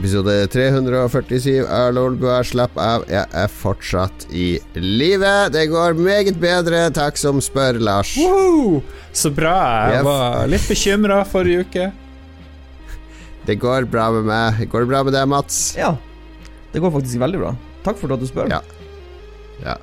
Episode 347 av Lolbua. Slapp av, jeg er fortsatt i live. Det går meget bedre, takk som spør, Lars. Woohoo! Så bra. Jeg var litt bekymra forrige uke. Det går bra med meg. Går det bra med deg, Mats? Ja, det går faktisk veldig bra. Takk for at du spør. Ja. Ja.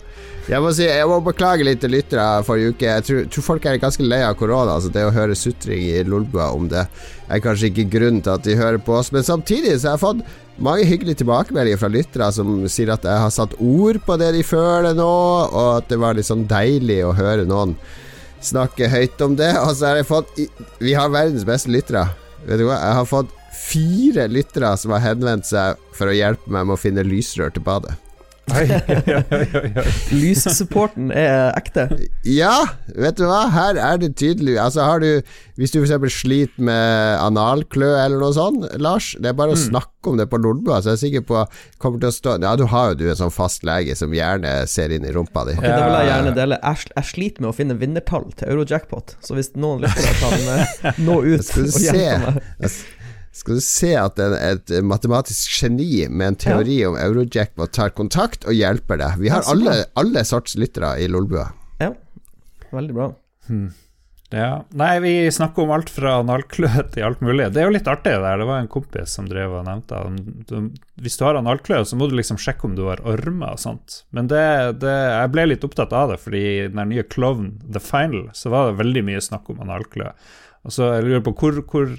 Jeg må si, jeg må beklage litt til lyttere forrige uke. Jeg tror, tror folk er ganske lei av korona. Altså det å høre sutring i Lolbua om det er kanskje ikke grunnen til at de hører på oss. Men samtidig så har jeg fått mange hyggelige tilbakemeldinger fra lyttere som sier at jeg har satt ord på det de føler nå, og at det var litt sånn deilig å høre noen snakke høyt om det. Og så har jeg fått Vi har verdens beste lyttere. Vet du hva? Jeg har fått fire lyttere som har henvendt seg for å hjelpe meg med å finne lysrør til badet. Lyssupporten er ekte. Ja, vet du hva? Her er det tydelig Altså har du Hvis du f.eks. sliter med analklø eller noe sånt, Lars, det er bare å snakke om det på Lolbua, så jeg er sikker på kommer til å stå Ja, du har jo du en sånn fast lege som gjerne ser inn i rumpa di. Ok, det vil jeg gjerne dele. Jeg, jeg sliter med å finne vinnertall til Eurojackpot, så hvis noen lytter kan eh, nå ut og se hjelpe meg Skal du se at en, et matematisk geni med en teori om Eurojackpot tar kontakt og hjelper deg. Vi har Ja, alle, alle sorts lyttere i Lolbua. Ja, veldig bra. Ja. Nei, vi snakker om alt fra analklø til alt mulig. Det er jo litt artig det der. Det var en kompis som drev og nevnte hvis du har analklø, så må du liksom sjekke om du har ormer og sånt. Men det, det, jeg ble litt opptatt av det, fordi i den nye Klovn, The Final, så var det veldig mye snakk om analklø. Og så jeg lurer på hvor, hvor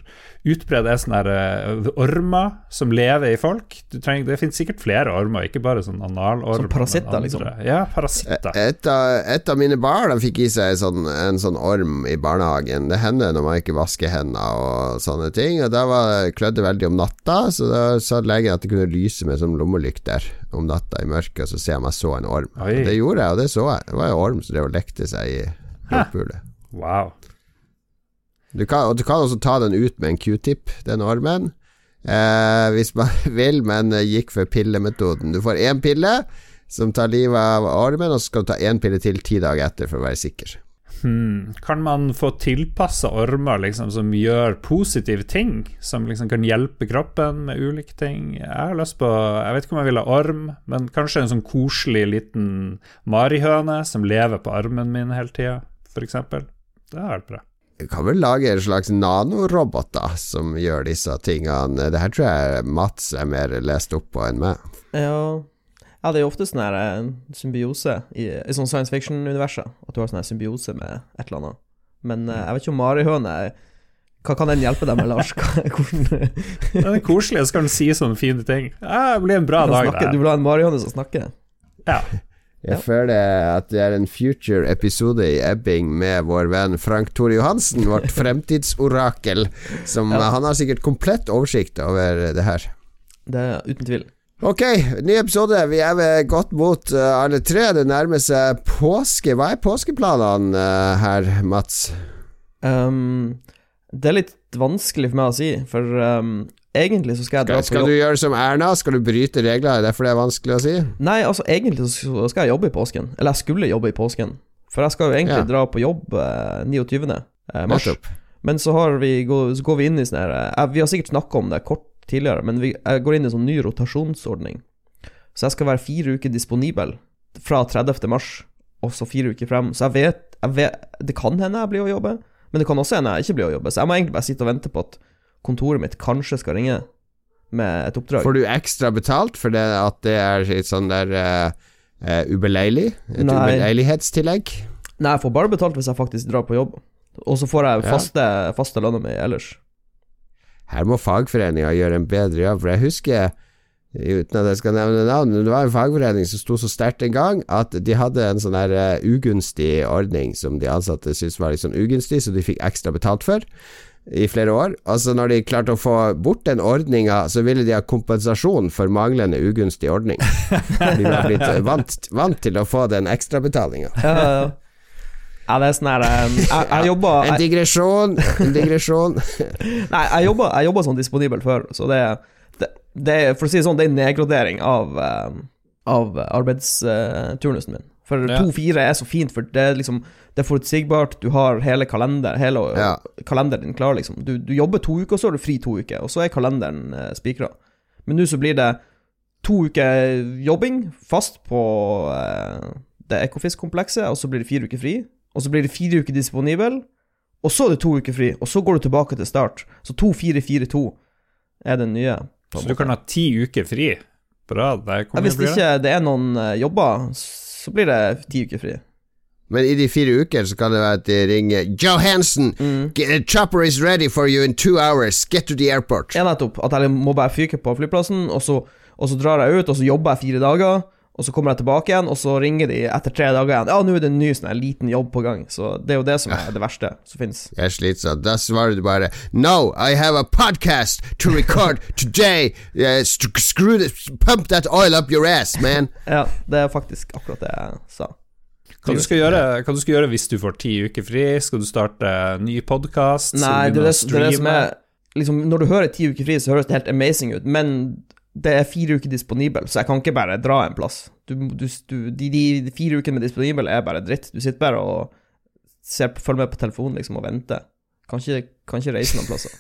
utbredt er sånne her, eh, ormer som lever i folk? Du trenger, det finnes sikkert flere ormer, ikke bare sånn analorm. Som parasitter, liksom. Ja, parasitter. Et av, et av mine barn fikk i seg en sånn, en sånn orm i barnehagen. Det hender når man ikke vasker hendene og sånne ting. Og da var, klødde det veldig om natta, så da sa legen at det kunne lyse med sånn lommelykter om natta i mørket, og så se om jeg så en orm. Det gjorde jeg, og det så jeg. Det var en orm som drev og lekte seg i blodpulet. Wow. Du kan, du kan også ta den ut med en q-tip, den ormen. Eh, hvis man vil, men eh, gikk for pillemetoden. Du får én pille som tar livet av ormen, og så skal du ta én pille til ti dager etter for å være sikker. Hmm. Kan man få tilpassa ormer liksom, som gjør positive ting? Som liksom kan hjelpe kroppen med ulike ting? Jeg har lyst på Jeg vet ikke om jeg vil ha orm, men kanskje en sånn koselig liten marihøne som lever på armen min hele tida, f.eks. Det har vært bra. Du kan vel lage en slags nanorobot da som gjør disse tingene. Det her tror jeg Mats er mer lest opp på enn meg. Ja, ja det er jo ofte sånn her eh, symbiose i, i sånn science fiction-universet. At du har sånn her symbiose med et eller annet. Men eh, jeg vet ikke om marihøne Hva kan den hjelpe deg med, Lars? Hvordan Den er koselig, så kan den si sånne fine ting. Ja, det blir en bra dag, snakke? Du vil ha en marihøne som snakker? Ja. Jeg Ja. føler at det er en future episode i Ebbing med vår venn Frank Tore Johansen, vårt fremtidsorakel. Som Ja. Han har sikkert komplett oversikt over det her. Det er uten tvil. Ok, ny episode. Vi er ved godt mot uh, alle tre. Det nærmer seg påske. Hva er påskeplanene uh, her, Mats? Um, det er litt vanskelig for meg å si, for um, egentlig så skal jeg dra Skal, på skal du gjøre som Erna? Skal du bryte regler? Er det derfor det er vanskelig å si? Nei, altså egentlig så skal jeg jobbe i påsken. Eller jeg skulle jobbe i påsken. For jeg skal jo egentlig Ja. dra på jobb eh, 29. eh, mars. Nettopp. Men så, har vi, så går vi inn i sånn her eh, Vi har sikkert snakka om det kort tidligere, men vi, jeg går inn i en sånn ny rotasjonsordning. Så jeg skal være fire uker disponibel fra 30. mars, og så fire uker frem. Så jeg vet, jeg vet Det kan hende jeg blir å jobbe, men det kan også hende jeg ikke blir å jobbe. Så jeg må egentlig bare sitte og vente på at kontoret mitt kanskje skal ringe med et oppdrag. Får du ekstra betalt for det at det er et sånn der uh, ubeleilig? Et Nei. ubeleilighetstillegg? Nei, jeg får bare betalt hvis jeg faktisk drar på jobb. Og så får jeg Ja. faste, faste lønna mi ellers. Her må fagforeninga gjøre en bedre jobb, for jeg husker Uten at jeg skal nevne navn, men det var en fagforening som sto så sterkt en gang at de hadde en sånn her eh, ugunstig ordning som de ansatte syntes var litt sånn ugunstig, så de fikk ekstra betalt for i flere år. Altså Når de klarte å få bort den ordninga, så ville de ha kompensasjon for manglende ugunstig ordning. De var blitt vant, vant til å få den ekstrabetalinga. Ja, ja, ja. Ja, det er sånn her eh, Jeg, jeg jobba En digresjon, en digresjon. Nei, jeg jobba, jeg jobba sånn disponibel før, så det, det, det For å si det sånn, det er en nedgradering av, eh, av arbeidsturnusen min. For Ja. to-fire er så fint, for det er liksom Det er forutsigbart, du har hele kalender Hele Ja. kalenderen din klar, liksom. Du, du jobber to uker, og så har du fri to uker, og så er kalenderen eh, spikra. Men nå så blir det to uker jobbing fast på eh, det Ekofisk-komplekset, og så blir det fire uker fri. Og så blir det fire uker disponibel, og så er det to uker fri, og så går du tilbake til start. Så 2-4-4-2 er den nye. Så du kan ha ti uker fri på rad? Hvis ikke det er noen eh, jobber, så blir det ti uker fri. Men i de fire uker så kan det være at de ringer Johansen, Mm. chopper is ready for you in two hours. Get to the airport. Ja, nettopp. At jeg må bare fyke på flyplassen, og så, og så drar jeg ut, og så jobber jeg fire dager. Og så kommer jeg tilbake igjen, og så ringer de etter tre dager igjen. Ja, nå er det en ny sånn liten jobb på gang. Så det er jo det som er det verste som finnes. Jeg er slitsom. Da svarer du bare No, I have a podcast to record today. Uh, screw this, pump that oil up your ass, man. Ja, det er faktisk akkurat det jeg sa. Hva du skal gjøre, hva du skal gjøre hvis du får ti uker fri? Skal du starte ny podkast? Nei, det er det, det, er det som er liksom, Når du hører ti uker fri, så høres det helt amazing ut, men det er fire uker disponibel, så jeg kan ikke bare dra en plass. Du, du, du, de, de, fire ukene med disponibel er bare dritt. Du sitter bare og ser følger med på telefonen liksom, og venter. Kan ikke, kan ikke reise noen plasser.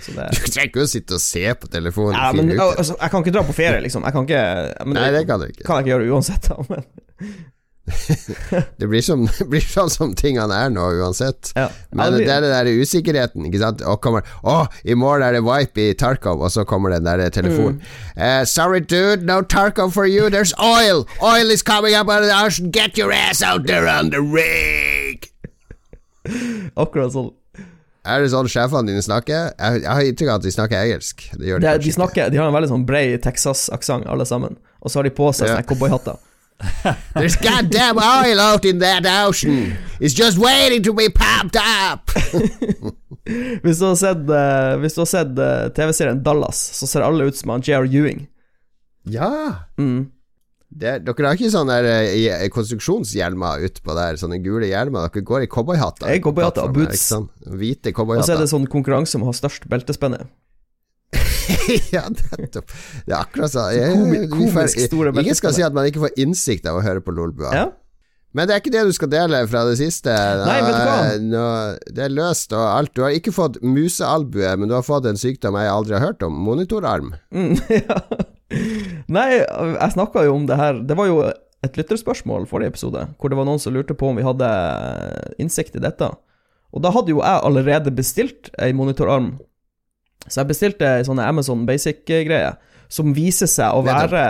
Så det Du trenger ikke å sitte og se på telefonen ja, men, altså, Jeg kan ikke dra på ferie, liksom. Ikke men Nei, det kan du ikke. kan jeg ikke gjøre uansett, da. Men, Det blir, som, det blir sånn som tingene er nå, uansett. ja. Men det er den der usikkerheten, ikke sant. Og kommer Å, i morgen er det Vipe i Tarkov, og så kommer den der telefonen. Eh, sorry, dude, no Tarkov for you. There's oil. Oil is coming up out of the ocean. Get your ass out there on the rig. Akkurat sånn. Er det sånn sjefene dine snakker? Jeg, jeg har inntrykk av at de snakker engelsk. Det Det, de, snakker, de har en veldig sånn brei Texas-aksent, alle sammen. Og så har de på seg Ja. cowboyhatter. There's goddamn oil out in that ocean. It's just waiting to be popped up. Hvis du har sett, har sett uh, TV-serien Dallas, så ser alle ut som han J.R. Ewing. ja. Mm. Det, dere har ikke sånne der, eh, konstruksjonshjelmer utpå der, sånne gule hjelmer. Dere går i cowboyhatter. Er cowboyhatter og boots. Hvite Og så er det sånn konkurranse om å ha størst beltespenne. ja, nettopp. Det er akkurat sånn. Jeg- Komi- komisk store Ingen skal si at man ikke får innsikt av å høre på Lolbua. Ja. Men det er ikke det du skal dele fra det siste. Nei, vet du hva? Nå, det er løst og alt. Du har ikke fått musealbue, men du har fått en sykdom jeg aldri har hørt om. Monitorarm. Mm, ja. Nei, jeg snakka jo om det her Det var jo et lytterspørsmål forrige episode, hvor det var noen som lurte på om vi hadde innsikt i dette. Og da hadde jo jeg allerede bestilt ei monitorarm. Så jeg bestilte ei sånn Amazon Basic-greie, som viser seg å være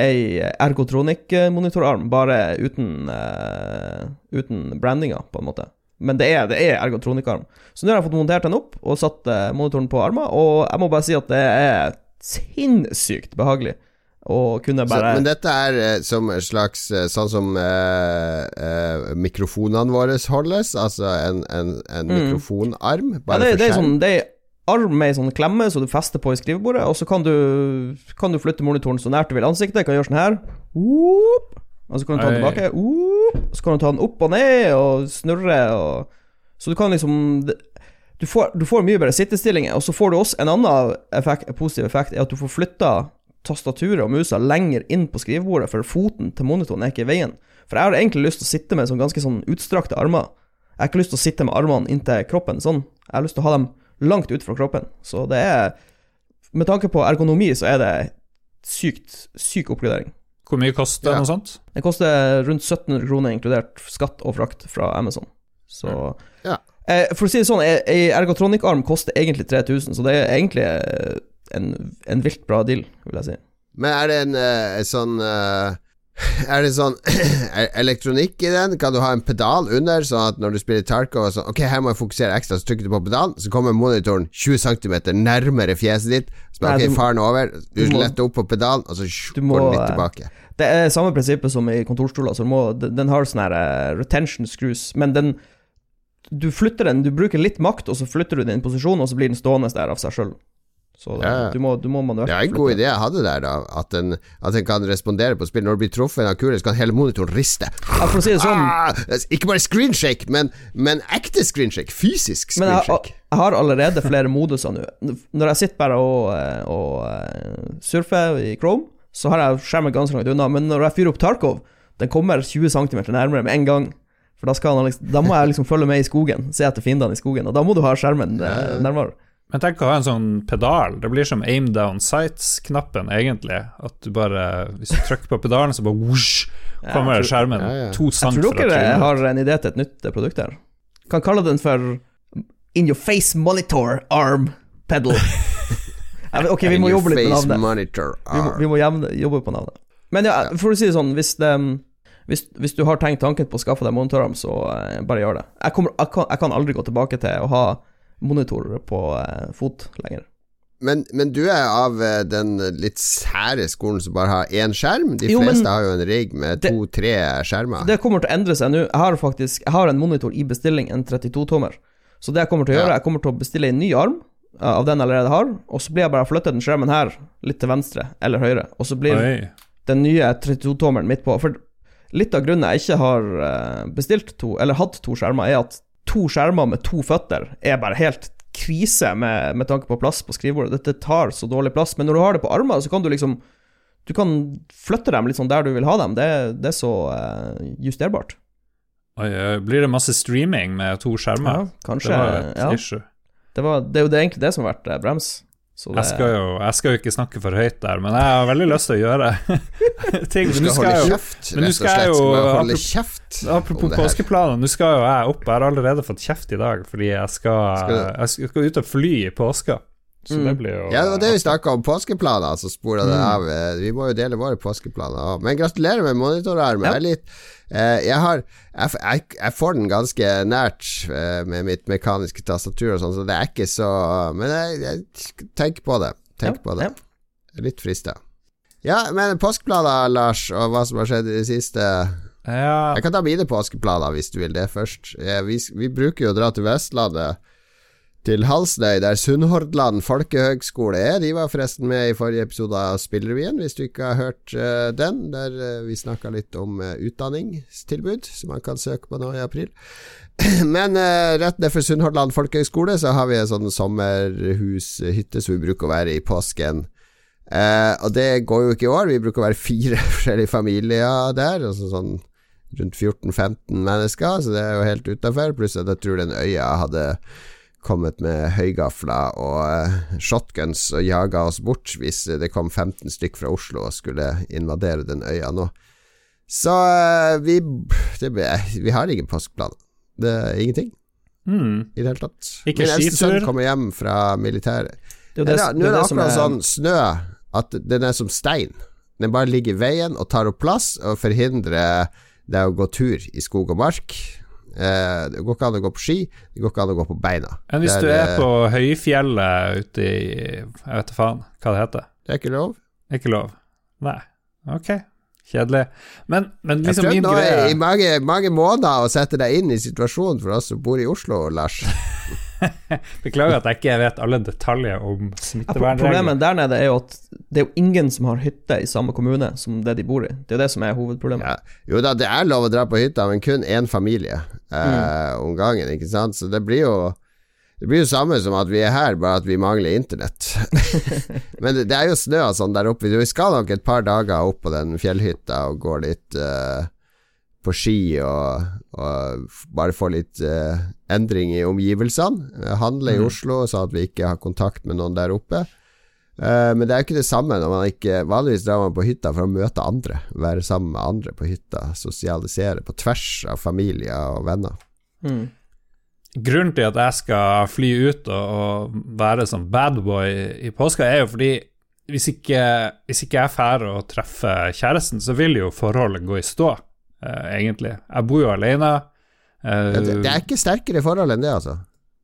ei Ergotronic-monitorarm, bare uten, uh, uten brandinga, på en måte. Men det er, det er Ergotronic-arm. Så nå har jeg fått montert den opp og satt uh, monitoren på armen, og jeg må bare si at det er sinnssykt behagelig Og kunne Så, men dette er eh, som en slags Sånn som eh, eh, mikrofonene våre holdes, altså en, en, en Mm. mikrofonarm, ja, bare det, det for er sånn, det er arm med ei sånn klemme som du fester på i skrivebordet, og så kan du, kan du flytte monitoren så nært du vil ansiktet. Kan gjøre sånn her. Oop, og så kan du ta den tilbake og så kan du ta den opp og ned og snurre og Så du kan liksom du får, du får mye bedre sittestillinger, og så får du også en annen effekt, positiv effekt, er at du får flytta tastaturet og musa lenger inn på skrivebordet, for foten til monitoren er ikke i veien. For jeg har egentlig lyst til å sitte med sånn ganske sånn utstrakte armer. Jeg har ikke lyst til å sitte med armene inntil kroppen sånn. Jeg har lyst til å ha dem langt ut fra kroppen. Så det er Med tanke på ergonomi, så er det sykt, syk oppgradering. Hvor mye koster Ja. noe sånt? Det koster rundt 1700 kroner, inkludert skatt og frakt fra Amazon. Så Ja. eh, For å si det sånn, ei- ei ergotronic-arm koster egentlig 3000, så det er egentlig eh, en, en vilt bra deal, vil jeg si. Men er det en en sånn eh, Er det sånn er elektronikk i den? Kan du ha en pedal under, sånn at når du spiller Tarkov og sånn Ok, her må jeg fokusere ekstra, så trykker du på pedalen, så kommer monitoren 20 cm nærmere fjeset ditt. Så bare, Nei, ok, faren over. Du, du letter opp på pedalen, og så Du må, går den litt eh, tilbake. Det er samme prinsippet som i kontorstoler, så må, den den har sånne her eh, retention screws, men den Du flytter den, du bruker litt makt, og så flytter du den i en posisjon, og så blir den stående der av seg sjøl. Så det, Ja. du, må, du må Det er en god idé jeg hadde der, da. At den, at den kan respondere på spill. Når du blir truffet av kule, så kan hele monitoren riste. Ja, for å si det sånn Ah, ikke bare screenshake, men, men ekte screenshake. Fysisk Men jeg, screenshake. jeg har allerede flere moduser nå. Når jeg sitter bare og, eh, og eh, surfer i Chrome, så har jeg skjermen ganske langt unna. Men når jeg fyrer opp Tarkov, den kommer 20 cm nærmere med en gang. For da, skal han liksom, da må jeg liksom følge med i skogen, se etter fiendene i skogen. Og da må du ha skjermen eh, nærmere. Men tenk å ha en sånn pedal. Det blir som aim down sights-knappen, egentlig. At du bare Hvis du trykker på pedalen, så bare whoosh, kommer ja, tror- skjermen ja, ja. to Jeg tror dere har en idé til et nytt eh, produkt her. Kan kalle den for In your face monitor arm pedal. Ok, vi må jobbe litt med navnet. Vi må, vi må jevne, jobbe på navnet. Men ja, for å si det sånn, hvis, det, hvis, hvis du har tenkt tanken på å skaffe deg monitorarm, så eh, bare gjør det. Jeg, kommer, jeg, kan, jeg kan aldri gå tilbake til å ha monitor på eh, fot lenger. Men, men du er av eh, den litt sære skolen som bare har én skjerm? De Jo, fleste har jo en rigg med to-tre skjermer. Det kommer til å endre seg nå. Jeg har faktisk Jeg har en monitor i bestilling, en 32-tommer. Så det jeg kommer til å Ja. gjøre, jeg kommer til å bestille en ny arm eh, av den jeg allerede har, og så blir jeg bare flyttet den skjermen her litt til venstre eller høyre, og så blir Oi. den nye 32-tommeren midt på. For litt av grunnen jeg ikke har bestilt to, eller hatt to skjermer, er at to skjermer med to føtter er bare helt krise med, med tanke på plass på skrivebordet. Dette tar så dårlig plass. Men når du har det på armer, så kan du liksom Du kan flytte dem litt sånn der du vil ha dem. Det, det er så uh, justerbart. Oi, oi, blir det masse streaming med to skjermer? kanskje. det var et ja. issue. Det, var, det er jo det, egentlig det som har vært eh, brems. Det, Jeg skal, jo, jeg skal jo ikke snakke for høyt der, men jeg har veldig lyst til å gjøre ting. Du skal skal holde kjeft, rett og slett. jo- holde kjeft Apropos påskeplaner, nå skal jo jeg opp. Jeg har allerede fått kjeft i dag fordi jeg Skal jeg skal ut og fly i påska. Så Mm. det blir jo Ja, det var det vi snakka om, påskeplaner. Så spora det Mm. av. Eh, Vi må jo dele våre påskeplaner òg. Men gratulerer med monitorarmen. Ja. Jeg, litt, eh, jeg, har, jeg, jeg, får den ganske nært eh, med mitt mekaniske tastatur og sånn, så det er ikke så Men jeg, jeg tenker på det. Tenker Ja, på det. ja. Litt frista. Ja, men påskeplaner, Lars, og hva som har skjedd i det siste Ja, Jeg kan ta mine påskeplaner hvis du vil det først. Eh, Vi, vi bruker jo å dra til Vestlandet, til Halsnøy, der Sunnhordland folkehøgskole er. De var forresten med i forrige episode av Spillrevyen, hvis du ikke har hørt uh, den, der uh, vi snakka litt om uh, utdanningstilbud som man kan søke på nå i april. Men rett ned for Sunnhordland folkehøgskole så har vi en sånn sommerhushytte som vi bruker å være i påsken. Og det går jo ikke i år. Vi bruker å være fire forskjellige familier der. Altså sånn rundt 14-15 mennesker, så det er jo helt utafor. Pluss at jeg tror den øya hadde kommet med høygafler og eh, shotguns og jaga oss bort hvis det kom 15 stykk fra Oslo og skulle invadere den øya nå. Så eh, vi det, Vi har ingen påskeplaner. Det er ingenting mm. i det hele tatt. Ikke Min eldste sønn kommer hjem fra militæret. Det er det, det, det, Nå er akkurat sånn snø at den er som stein. Den bare ligger i veien og tar opp plass og forhindrer deg å gå tur i skog og mark. Eh, det går ikke an å gå på ski, det går ikke an å gå på beina. Men hvis er, du er på høyfjellet ute i Jeg vet da faen hva det heter. Det er ikke lov. Ikke lov? Nei. Ok. Kjedelig. Men, men Jeg liksom min nå i mange, mange måneder å sette deg inn i situasjonen for oss som bor i Oslo, Lars. Beklager at jeg ikke vet alle detaljer om Ja. Problemet der nede er jo at det er jo ingen som har hytte i samme kommune som det de bor i. Det er det som er hovedproblemet. Ja. Jo da, det er lov å dra på hytta, men kun én familie eh, om gangen, ikke sant. Så det blir jo det blir jo samme som at vi er her, bare at vi mangler internett. men det, det er jo snø og sånn der oppe. Vi skal nok et par dager opp på den fjellhytta og gå litt uh, på ski og, og bare få litt uh, endring i omgivelsene. Handle i Oslo, så at vi ikke har kontakt med noen der oppe. Eh, men det er jo ikke det samme når man ikke Vanligvis drar man på hytta for å møte andre, være sammen med andre på hytta, sosialisere på tvers av familier og venner. Mm. Grunnen til at jeg skal fly ut og, være sånn badboy i påska, er jo fordi hvis ikke, hvis ikke jeg drar og treffer kjæresten, så vil jo forholdet gå i stå, eh, egentlig. Jeg bor jo alene. eh, Det, det er ikke sterkere forhold enn det, altså.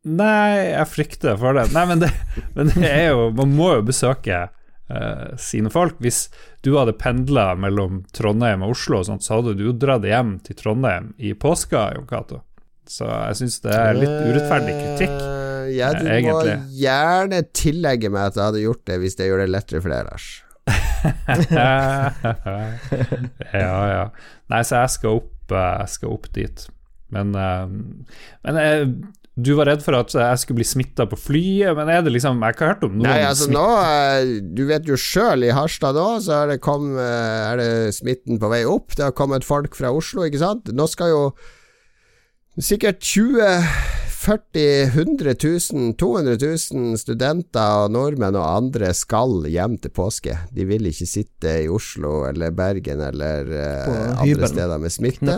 Nei, jeg frykter for det. Nei, men det, men det er jo Man må jo besøke uh, sine folk. Hvis du hadde pendla mellom Trondheim og Oslo, og sånt, så hadde du jo dratt hjem til Trondheim i påska, Jon Cato. Så jeg syns det er litt urettferdig kritikk. Eh, ja, du må gjerne tillegge meg at jeg hadde gjort det hvis det gjør det lettere for deg, Lars. ja, ja. Nei, så jeg skal opp, eh, jeg skal opp dit. Men, eh, men jeg, du var redd for at jeg skulle bli smitta på flyet, men er det liksom Jeg har ikke hørt om noen Nei, altså smitt- nå Du vet jo sjøl, i Harstad nå, så er det, kom, er det smitten på vei opp. Det har kommet folk fra Oslo, ikke sant. Nå skal jo sikkert 20 40 100 000, 200 000 studenter og nordmenn og andre skal hjem til påske. De vil ikke sitte i Oslo eller Bergen eller uh, andre steder med smitte.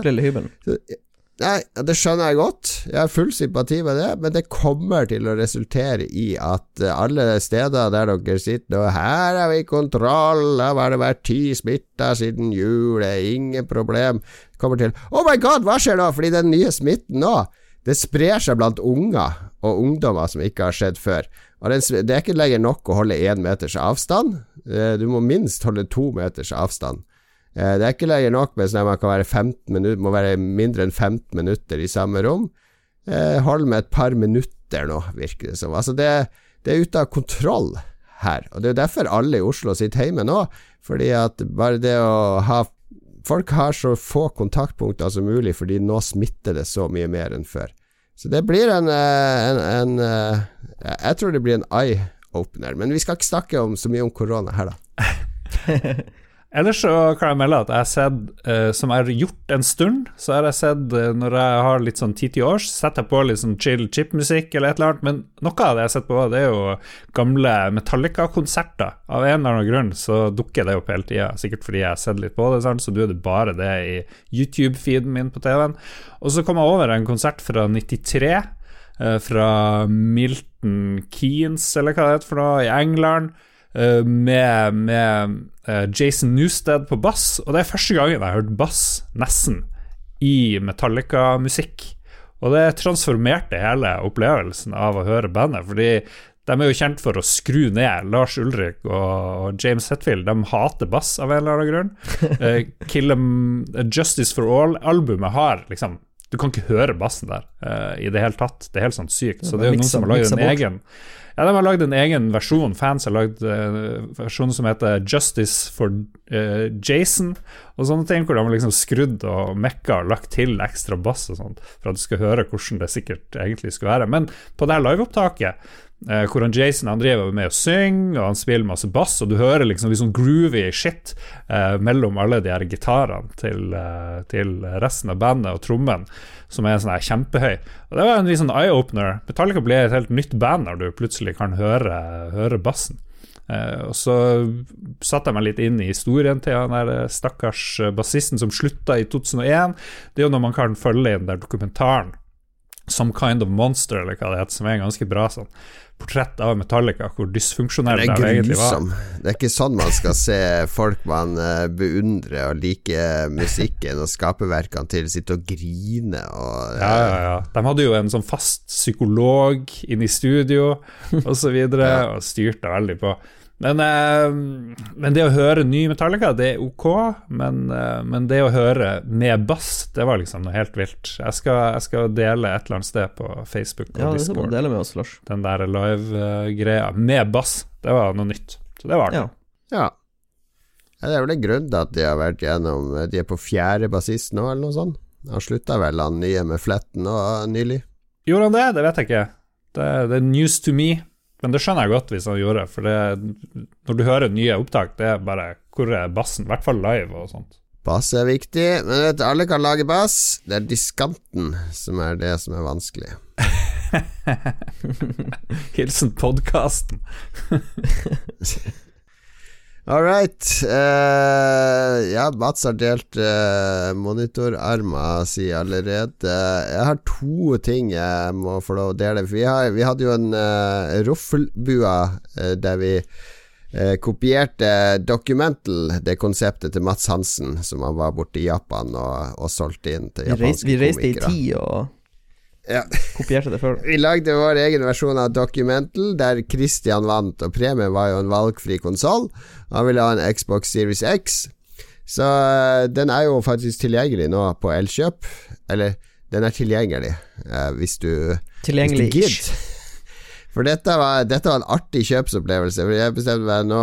Nei, det skjønner jeg godt. Jeg har full sympati med det, men det kommer til å resultere i at eh, alle steder der dere sitter og Her er vi i kontroll, her har det vært ti smitta siden jul, det er ingen problem. Kommer til Oh my god, hva skjer nå? Fordi den nye smitten nå, det sprer seg blant unger og ungdommer som ikke har skjedd før. Og det er ikke lenger nok å holde én meters avstand. Eh, Du må minst holde to meters avstand. Eh, Det er ikke lenger nok med sånn at man kan være 15 minutter, må være mindre enn 15 minutter i samme rom. Eh, Hold med et par minutter nå, virker det som. Altså det, det er ute av kontroll her. Og Det er derfor alle i Oslo sitter hjemme nå. Fordi at bare det å ha Folk har så få kontaktpunkter som mulig, fordi nå smitter det så mye mer enn før. Så det blir en, eh, en, en Jeg tror det blir en eye-opener. Men vi skal ikke snakke om, så mye om korona her, da. Ellers så kan jeg melde at jeg har sett, uh, som jeg har gjort en stund, så har jeg sett uh, når jeg har litt sånn tid til års, setter jeg på litt sånn chill chip-musikk eller et eller annet, men noe av det jeg har sett på, det er jo gamle Metallica-konserter. Av en eller annen grunn så dukker det opp hele tida, sikkert fordi jeg har sett litt på det, sant? så du er det bare det i YouTube-feeden min på TV-en. Og så kom jeg over en konsert fra 93, uh, fra Milton Keanes, eller hva det heter for noe, i England. Eh, Med, med eh, Jason Newsted på bass, og det er første gangen jeg har hørt bass, nesten, i Metallica-musikk. Og det transformerte hele opplevelsen av å høre bandet, fordi de er jo kjent for å skru ned. Lars Ulrik og James Hetfield de hater bass av en eller annen grunn. Uh, Kill 'em Justice for All-albumet har liksom Du kan ikke høre bassen der uh, i det hele tatt. Det er helt sånn sykt. Så det er jo noen som har lagd en egen ja, De har lagd en egen versjon. Fans har lagd en versjon som heter Justice for uh, Jason, og sånne ting, hvor de har liksom skrudd og mekka og lagt til ekstra bass og sånt, for at du skal høre hvordan det sikkert egentlig skulle være. Men på det her liveopptaket, eh, hvor han Jason han driver med å synge, og han spiller masse bass, og du hører liksom litt sånn groovy shit eh, mellom alle de her gitarene til, eh, til resten av bandet og trommen, som er sånn her kjempehøy. Og Det var en litt sånn eye-opener. Metallica blir et helt nytt band når du plutselig kan høre, høre bassen. Eh, og så satte jeg meg litt inn i historien til han der eh, stakkars eh, bassisten som slutta i 2001. Det er jo når man kan følge i den der dokumentaren Some Kind of Monster, eller hva det heter, som er ganske bra sånn portrett av Metallica, hvor dysfunksjonell Det de er egentlig var. Det er ikke sånn man skal se folk man eh, beundrer og liker musikken og skaperverkene til, sitte og grine og Ja, ja, ja. De hadde jo en sånn fast psykolog inne i studio og så videre, og styrte veldig på. Men, eh, men det å høre ny Metallica, det er ok, men, eh, men det å høre med bass, det var liksom noe helt vilt. Jeg skal, jeg skal dele et eller annet sted på Facebook og Ja, det skal du Discord dele med oss, Lars. den der live-greia med bass. Det var noe nytt. Så det var det. Ja. Ja. ja. Det er vel en grunn til at de har vært gjennom De er på fjerde bassist nå, eller noe sånt. Han slutta vel, han nye med fletten nå nylig. Gjorde han det? Det vet jeg ikke. Det, det er news to me. Men det skjønner jeg godt hvis han gjorde, for det, når du hører nye opptak, det er bare Hvor er bassen? I hvert fall live og sånt. Bass er viktig, men vet alle kan lage bass. Det er diskanten som er det som er vanskelig. Hilsen podkasten. All right. Uh, ja, Mats har delt uh, monitorarmer, sier allerede. Jeg har to ting jeg må få lov å dele. Vi, har, vi hadde jo en uh, roffelbua uh, der vi kopierte Documental, det konseptet til Mats Hansen, som han var borte i Japan og, og solgte inn til japanske komikere. vi reiste i tid og Ja. kopierte det før. Vi lagde vår egen versjon av Documental, der Christian vant, og premien var jo en valgfri konsoll. Han ville ha en Xbox Series X, så eh, den er jo faktisk tilgjengelig nå på Elkjøp. Eller, den er tilgjengelig eh, hvis du Tilgjengelig Hvis du. For dette var, dette var en artig kjøpsopplevelse. For jeg bestemte meg nå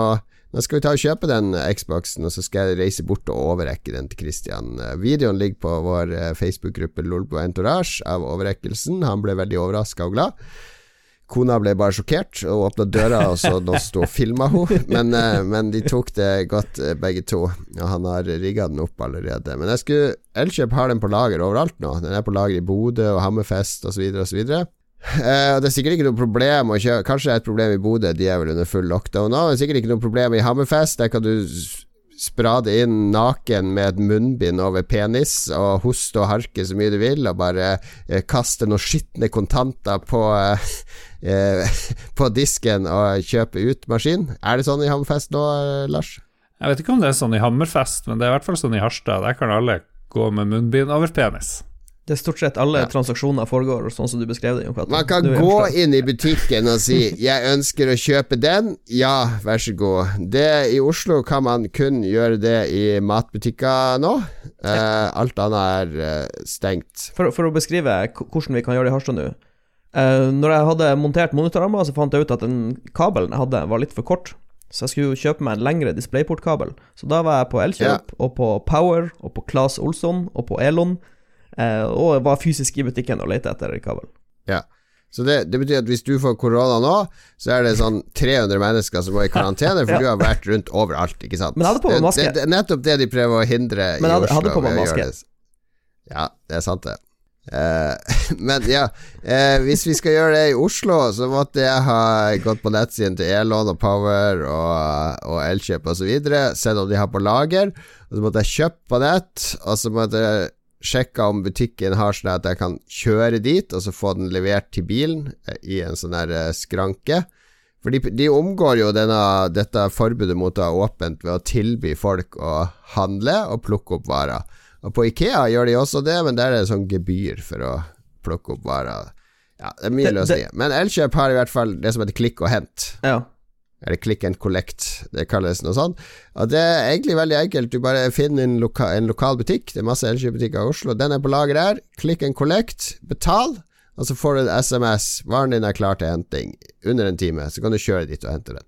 Nå skal vi ta og kjøpe den Xboxen, og så skal jeg reise bort og overrekke den til Christian. Videoen ligger på vår eh, Facebook-gruppe Lolbo Entourage av overrekkelsen. Han ble veldig overraska og glad. Kona ble bare sjokkert og åpna døra, og så nå sto og filma hun. Men, eh, men de tok det godt, eh, begge to. Og han har rigga den opp allerede. Men jeg skulle Elkjøp har den på lager overalt nå. Den er på lager i Bodø og Hammerfest osv. osv. Eh, det er sikkert ikke noe problem å kjøre Kanskje det er et problem i Bodø, de er vel under full lockdown nå. Det er sikkert ikke noe problem i Hammerfest. Der kan du sprade inn naken med et munnbind over penis og hoste og harke så mye du vil, og bare uh, kaste noen skitne kontanter på uh, på disken og kjøpe ut maskin. Er det sånn i Hammerfest nå, Lars? Jeg vet ikke om det er sånn i Hammerfest, men det er i hvert fall sånn i Harstad. Der kan alle gå med munnbind over penis. Det er stort sett alle Ja. transaksjoner foregår sånn som du beskrev det. Jon Man kan gå inn i butikken og si 'jeg ønsker å kjøpe den', ja, vær så god. Det I Oslo kan man kun gjøre det i matbutikker nå. Eh, alt annet er eh, stengt. For, for å beskrive hvordan vi kan gjøre det i Harstad nå. Eh, når jeg hadde montert monitorarmer, så fant jeg ut at den kabelen jeg hadde, var litt for kort. Så jeg skulle kjøpe meg en lengre DisplayPort-kabel. Så da var jeg på Elkjøp, og på Power, og på Claes Olsson, og på Elon. Eh, og var fysisk i butikken og lette etter kabelen. Ja. Så det, det betyr at hvis du får korona nå, så er det sånn 300 mennesker som må i karantene, for Ja. du har vært rundt overalt, ikke sant? Men hadde på meg maske. Det, er nettopp det de prøver å hindre Men hadde- i Oslo. hadde på meg maske. Ja, det er sant, det. Eh, men ja, eh, hvis vi skal gjøre det i Oslo, så måtte jeg ha gått på nettsiden til Elon og Power og, og Elkjøp osv., sett om de har på lager, og så måtte jeg kjøpe på nett, og så måtte jeg sjekke om butikken har sånn at jeg kan kjøre dit, og så få den levert til bilen eh, i en sånn der eh, skranke. For de, de omgår jo denne, dette forbudet mot å ha åpent ved å tilby folk å handle og plukke opp varer. Og på Ikea gjør de også det, men der er det sånn gebyr for å plukke opp varer. Ja, det er mye løsninger. Men Elkjøp har i hvert fall det som heter klikk og hent. Ja. Eller click and collect, det kalles noe sånt. Og det er egentlig veldig enkelt. Du bare finner en, loka en lokal butikk, det er masse Elkjøp-butikker i Oslo, den er på lager her. Click and collect, betal, og så får du en SMS. Varen din er klar til henting under en time, så kan du kjøre dit og hente den.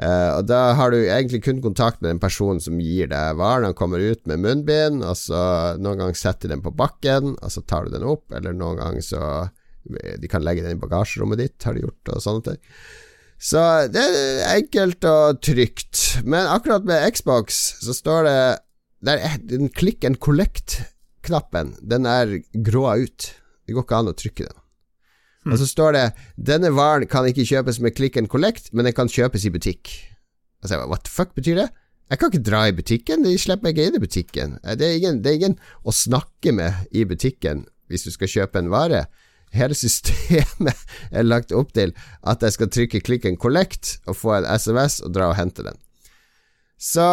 Uh, og da har du egentlig kun kontakt med den personen som gir deg varen. Han kommer ut med munnbind, og så noen ganger setter de den på bakken, og så tar du den opp, eller noen ganger så De kan legge den i bagasjerommet ditt, har de gjort, og sånne ting. Så det er enkelt og trygt. Men akkurat med Xbox så står det der er Den click and collect-knappen, den er gråa ut. Det går ikke an å trykke den. Og så står det 'Denne varen kan ikke kjøpes med click and collect, men den kan kjøpes i butikk'. Altså, what the fuck betyr det? Jeg kan ikke dra i butikken, de slipper meg ikke inn i butikken. Det er, ingen, det er ingen å snakke med i butikken hvis du skal kjøpe en vare. Hele systemet er lagt opp til at jeg skal trykke klikken collect og få en SMS og dra og hente den. Så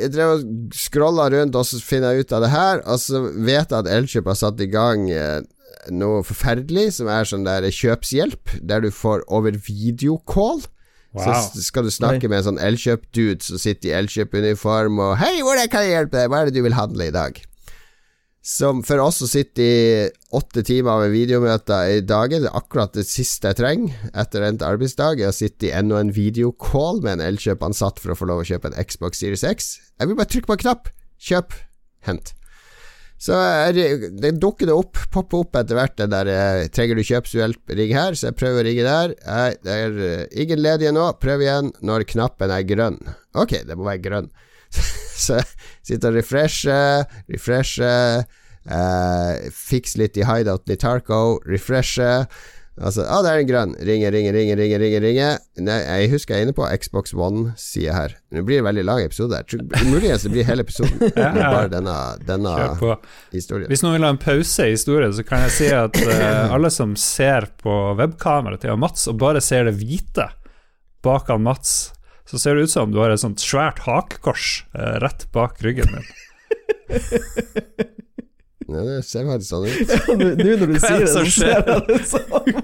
jeg drev og scrolla rundt, og så finner jeg ut av det her, og så vet jeg at Elkjøp har satt i gang eh, noe forferdelig, som er sånn der kjøpshjelp, der du får over videocall. Wow. Så skal du snakke med en sånn Elkjøp-dude som sitter i Elkjøp-uniform og 'Hei, hvordan kan jeg hjelpe deg? Hva er det du vil handle i dag?' Som for oss som sitter i åtte timer med videomøter i dagen, det er akkurat det siste jeg trenger etter endt arbeidsdag, er å sitte i enda en videocall med en Elkjøp-ansatt for å få lov å kjøpe en Xbox Series X. Jeg vil bare trykke på en knapp. Kjøp. Hent. Så det, det dukker det opp, popper opp etter hvert det der eh, 'Trenger du kjøpshjelp? Ring her', så jeg prøver å ringe der. Nei, det er eh, ingen ledige nå. Prøv igjen når knappen er grønn. Ok, det må være grønn. så sitter og refresher, refresher, eh, fiks litt i hideouten i Tarco, refresher. Altså, ah, det er en grønn. Ringe, ringe, ringe, ringe, ringe. ringe Nei, jeg husker jeg er inne på Xbox One-sida her. Det blir en veldig lang episode. Muligens det blir hele episoden. Ja, ja. Bare denne, denne historien. Hvis noen vil ha en pause i historien, så kan jeg si at uh, alle som ser på webkameraet til Mats, og bare ser det hvite bak han Mats, så ser det ut som du har et sånt svært hakekors eh, rett bak ryggen min. Ja, det ser faktisk sånn ut. Nå nå når du Hva er sier det så ser jeg det sånn.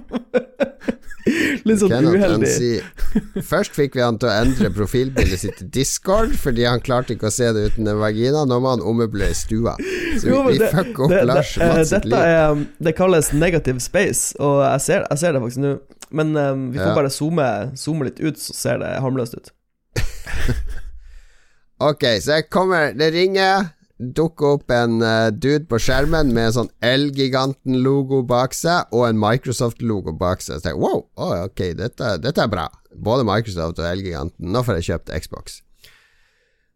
Litt sånn Kenneth, uheldig. Si, Først fikk vi han til å endre profilbildet sitt til Discord, fordi han klarte ikke å se det uten en vagina. Nå må han ommøblere stua. Så Jo, vi det- fucker opp det- Lars det- eh, Mats sitt liv. er um, Det kalles negative space, og jeg ser, jeg ser det faktisk nå. Men um, vi får Ja. bare zoome, zoome litt ut, så ser det harmløst ut. Ok, så jeg kommer Det ringer. Dukker opp en uh, dude på skjermen med en sånn Elgiganten-logo bak seg og en Microsoft-logo bak seg. Så jeg wow, oh, ok, dette, dette er bra. Både Microsoft og Elgiganten. Nå får jeg kjøpt Xbox.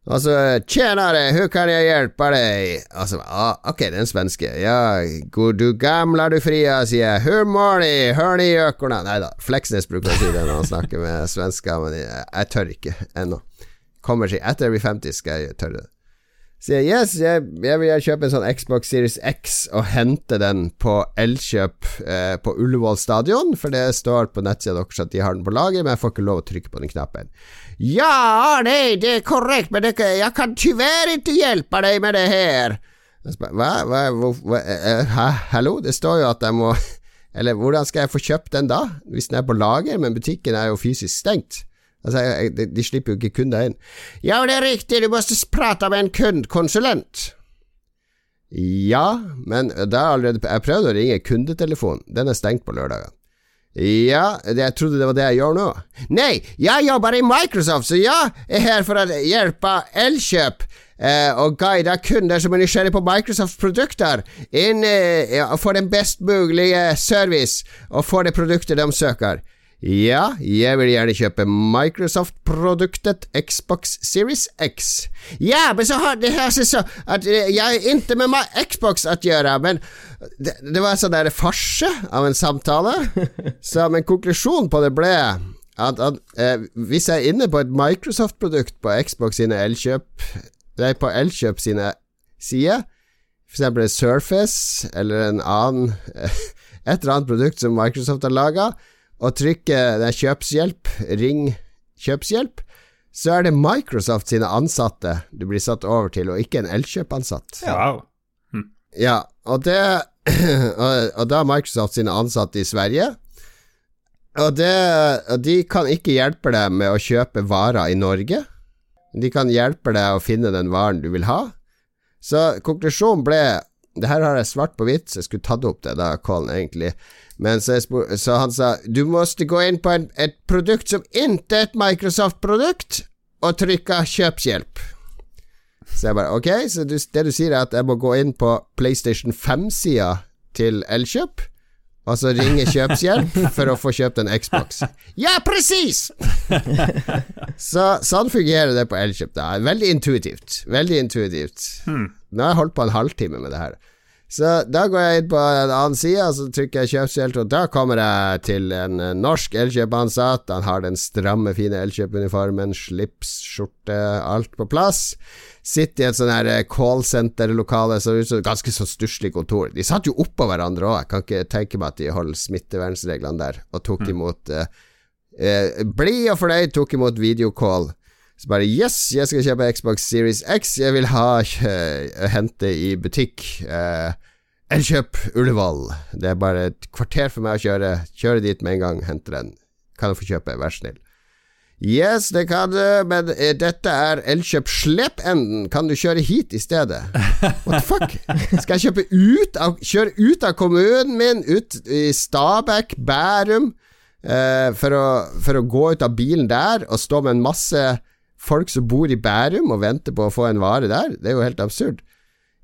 Altså, tjenare, hur kan jeg hjelpe deg? Altså, ah, ok, en svenske. Ja, god du gamla du fria, sier jeg. Hur mår ni? Hør ni gjøkorna? Nei da, Fleksnes bruker å si det når han snakker med svensker, men jeg, jeg tør ikke ennå. Kommer seg Etter jeg blir 50, skal jeg tørre det. Sier yes, jeg, jeg vil kjøpe en sånn Xbox Series X og hente den på Elkjøp eh, på Ullevål stadion, for det står på nettsida deres at de har den på lager, men jeg får ikke lov å trykke på den knappen. Ja, nei, det er korrekt, men det, jeg kan tyvärr ikke hjelpe deg med det her. Hva, hva, hva, hva, hæ, hallo, det står jo at jeg må Eller hvordan skal jeg få kjøpt den da, hvis den er på lager, men butikken er jo fysisk stengt? Altså, de, de slipper jo ikke kunder inn. Ja, det er riktig, du må prate med en kundkonsulent. Ja, men det er allerede Jeg prøvde å ringe kundetelefonen, den er stengt på lørdager. Ja, jeg trodde det var det jeg gjør nå. Nei, jeg jobber i Microsoft, så jeg er her for å hjelpe Elkjøp eh, og guide kunder som er nysgjerrige på Microsofts produkter, inn eh, for den best mulige service og få det produktet de søker. Ja, jeg vil gjerne kjøpe Microsoft-produktet Xbox Series X. Ja, men så har det her så at jeg er ikke med Xbox å gjøre, men det, det var en sånn der farse av en samtale. Så, en konklusjon på det ble at, at eh, hvis jeg er inne på et Microsoft-produkt på Xbox sine Elkjøp Nei, på Elkjøp sine sider, for eksempel Surface eller en annen et eller annet produkt som Microsoft har laga, og trykker det er kjøpshjelp, ring kjøpshjelp, så er det Microsoft sine ansatte du blir satt over til, og ikke en Elkjøp-ansatt. Ja. Wow. Hm. ja, og det Og da er Microsoft sine ansatte i Sverige. Og, det, og de kan ikke hjelpe deg med å kjøpe varer i Norge. De kan hjelpe deg å finne den varen du vil ha. Så konklusjonen ble Det her har jeg svart på hvitt, så jeg skulle tatt opp det da, Colin, egentlig. Men så, så, han sa du måtte gå inn på en, et produkt som ikke er et Microsoft-produkt, og trykke kjøpshjelp. Så jeg bare ok, så du, det du sier er at jeg må gå inn på PlayStation 5-sida til Elkjøp, og så ringe kjøpshjelp for å få kjøpt en Xbox. Ja, presis! så sånn fungerer det på Elkjøp. da Veldig intuitivt. Veldig intuitivt. Hmm. Nå har jeg holdt på en halvtime med det her. Så da går jeg inn på en annen side, så trykker jeg kjøpshjelp, og da kommer jeg til en norsk Elkjøp-ansatt. Han har den stramme, fine Elkjøp-uniformen, slips, skjorte, alt på plass. Sitter i et sånn eh, callsenter-lokale, så ganske så stusslig kontor. De satt jo oppå hverandre òg, jeg kan ikke tenke meg at de holder smittevernreglene der, og tok mm. imot eh, eh, Blid og fornøyd tok imot videocall. Så bare Yes, jeg skal kjøpe Xbox Series X. Jeg vil ha hente i butikk. Eh, Elkjøp Ullevål. Det er bare et kvarter for meg å kjøre. Kjøre dit med en gang, hente den. Kan du få kjøpe, vær snill. Yes, det kan du, men eh, dette er Elkjøp Slependen. Kan du kjøre hit i stedet? What the fuck? Skal jeg kjøpe ut av, kjøre ut av kommunen min, ut i Stabekk, Bærum, eh, for, å, for å gå ut av bilen der og stå med en masse folk som bor i Bærum og venter på å få en vare der. Det er jo helt absurd.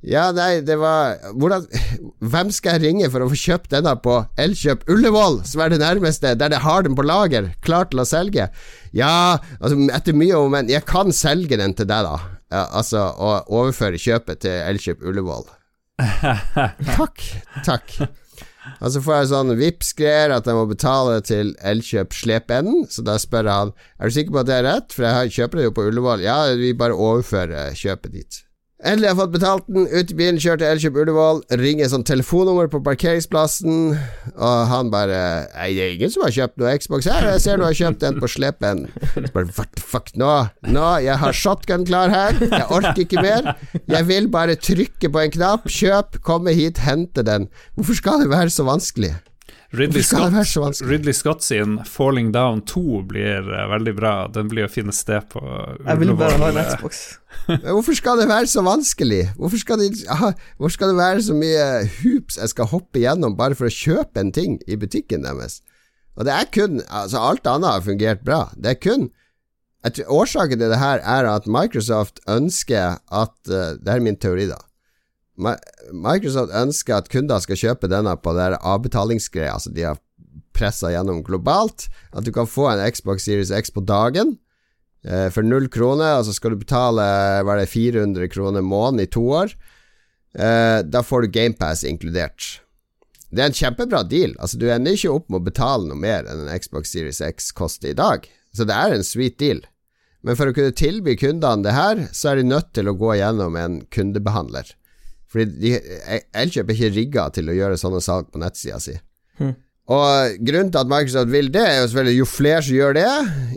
Ja, nei, det var hvordan, Hvem skal jeg ringe for å få kjøpt denne på Elkjøp Ullevål, som er det nærmeste, der de har den på lager, klar til å selge? Ja, altså, etter mye om men jeg kan selge den til deg, da. Ja, altså, og overføre kjøpet til Elkjøp Ullevål. takk, takk. Og så får jeg sånn Vipps-greier at jeg må betale til Elkjøp Slependen. Så da spør han Er du sikker på at det er rett, for jeg kjøper det jo på Ullevål. Ja, vi bare overfører kjøpet dit. Endelig har jeg fått betalt den. Ut i bilen, kjørt til Elkjøp Ullevål. Ringer sånn telefonnummer på parkeringsplassen, og han bare Nei, det er ingen som har kjøpt noe Xbox her. Jeg ser du har kjøpt en på slepen. Så bare what the fuck, nå? Nå, jeg har shotgun klar her. Jeg orker ikke mer. Jeg vil bare trykke på en knapp. Kjøp, komme hit, hente den. Hvorfor skal det være så vanskelig? Ridley Scott, Ridley Scott, sin 'Falling Down 2' blir uh, veldig bra. Den blir å finne sted på Jeg vil bare ha en Xbox. Hvorfor skal det være så vanskelig? Hvorfor skal, det, hvorfor skal, det, være så mye hoops jeg skal hoppe gjennom bare for å kjøpe en ting i butikken deres? Og det er kun Altså, alt annet har fungert bra. Det er kun Årsaken til det her er at Microsoft ønsker at uh, Det er min teori, da Microsoft ønsker at kunder skal kjøpe denne på det avbetalingsgreia, altså de har pressa gjennom globalt. At du kan få en Xbox Series X på dagen eh, for null kroner, og så skal du betale var det 400 kroner måneden i to år. Eh, da får du GamePass inkludert. Det er en kjempebra deal. Altså Du ender ikke opp med å betale noe mer enn en Xbox Series X koster i dag. Så det er en sweet deal. Men for å kunne tilby kundene det her, så er de nødt til å gå gjennom en kundebehandler. Fordi Elkjøp er ikke rigga til å gjøre sånne salg på nettsida si. Hmm. Og grunnen til at Microsoft vil det, er jo selvfølgelig jo flere som gjør det,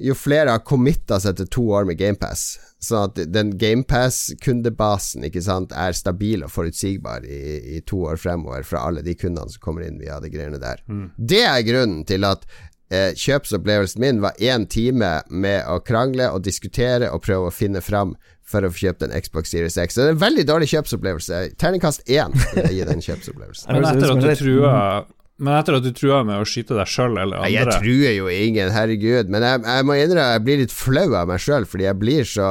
jo flere har committa seg til to år med GamePass. Sånn at den GamePass-kundebasen ikke sant, er stabil og forutsigbar i, i, to år fremover fra alle de kundene som kommer inn via de greiene der. Mm. Det er grunnen til at eh, kjøpsopplevelsen min var én time med å krangle og diskutere og prøve å finne fram for å få kjøpt en Xbox Series X. Så det er en veldig dårlig kjøpsopplevelse. Terningkast én vil jeg gi den kjøpsopplevelsen. Men etter at du trua men etter at du trua med å skyte deg sjøl eller andre Jeg truer jo ingen, herregud. Men jeg, jeg må innrømme jeg blir litt flau av meg sjøl, fordi jeg blir så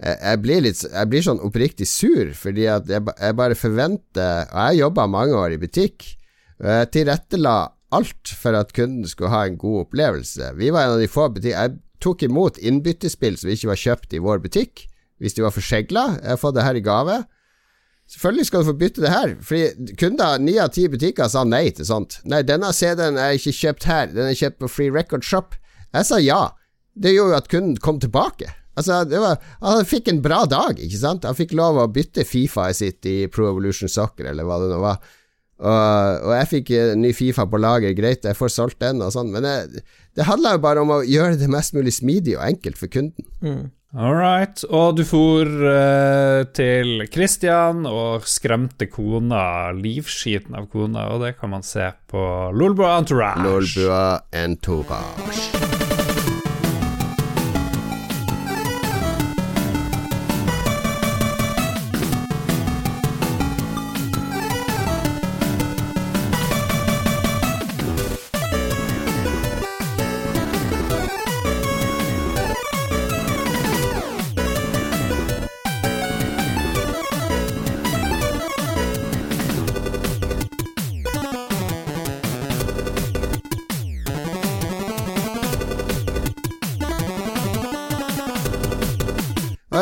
jeg, jeg, blir litt Jeg blir sånn oppriktig sur, fordi at jeg, jeg bare forventer Og jeg jobba mange år i butikk, og jeg tilrettela alt for at kunden skulle ha en god opplevelse. Vi var en av de få butikker Jeg tok imot innbyttespill som ikke var kjøpt i vår butikk, hvis de var forsegla. Jeg har fått det her i gave. Selvfølgelig skal du få bytte det her, fordi kunder, ni av ti butikker sa nei til sånt. Nei, denne CD-en er ikke kjøpt her, den er kjøpt på Free Record Shop. Jeg sa ja. Det gjorde jo at kunden kom tilbake. Altså, var, Han fikk en bra dag, ikke sant? Han fikk lov å bytte Fifa-et sitt i Pro Evolution Soccer, eller hva det nå var. Og, og, jeg fikk en ny Fifa på lager, greit, jeg får solgt den og sånn, men det, det handler jo bare om å gjøre det mest mulig smidig og enkelt for kunden. Mm. All right. Og du for uh, til Christian og skremte kona, livskiten av kona, og det kan man se på Lolbua Entourage. Lolbua Entourage.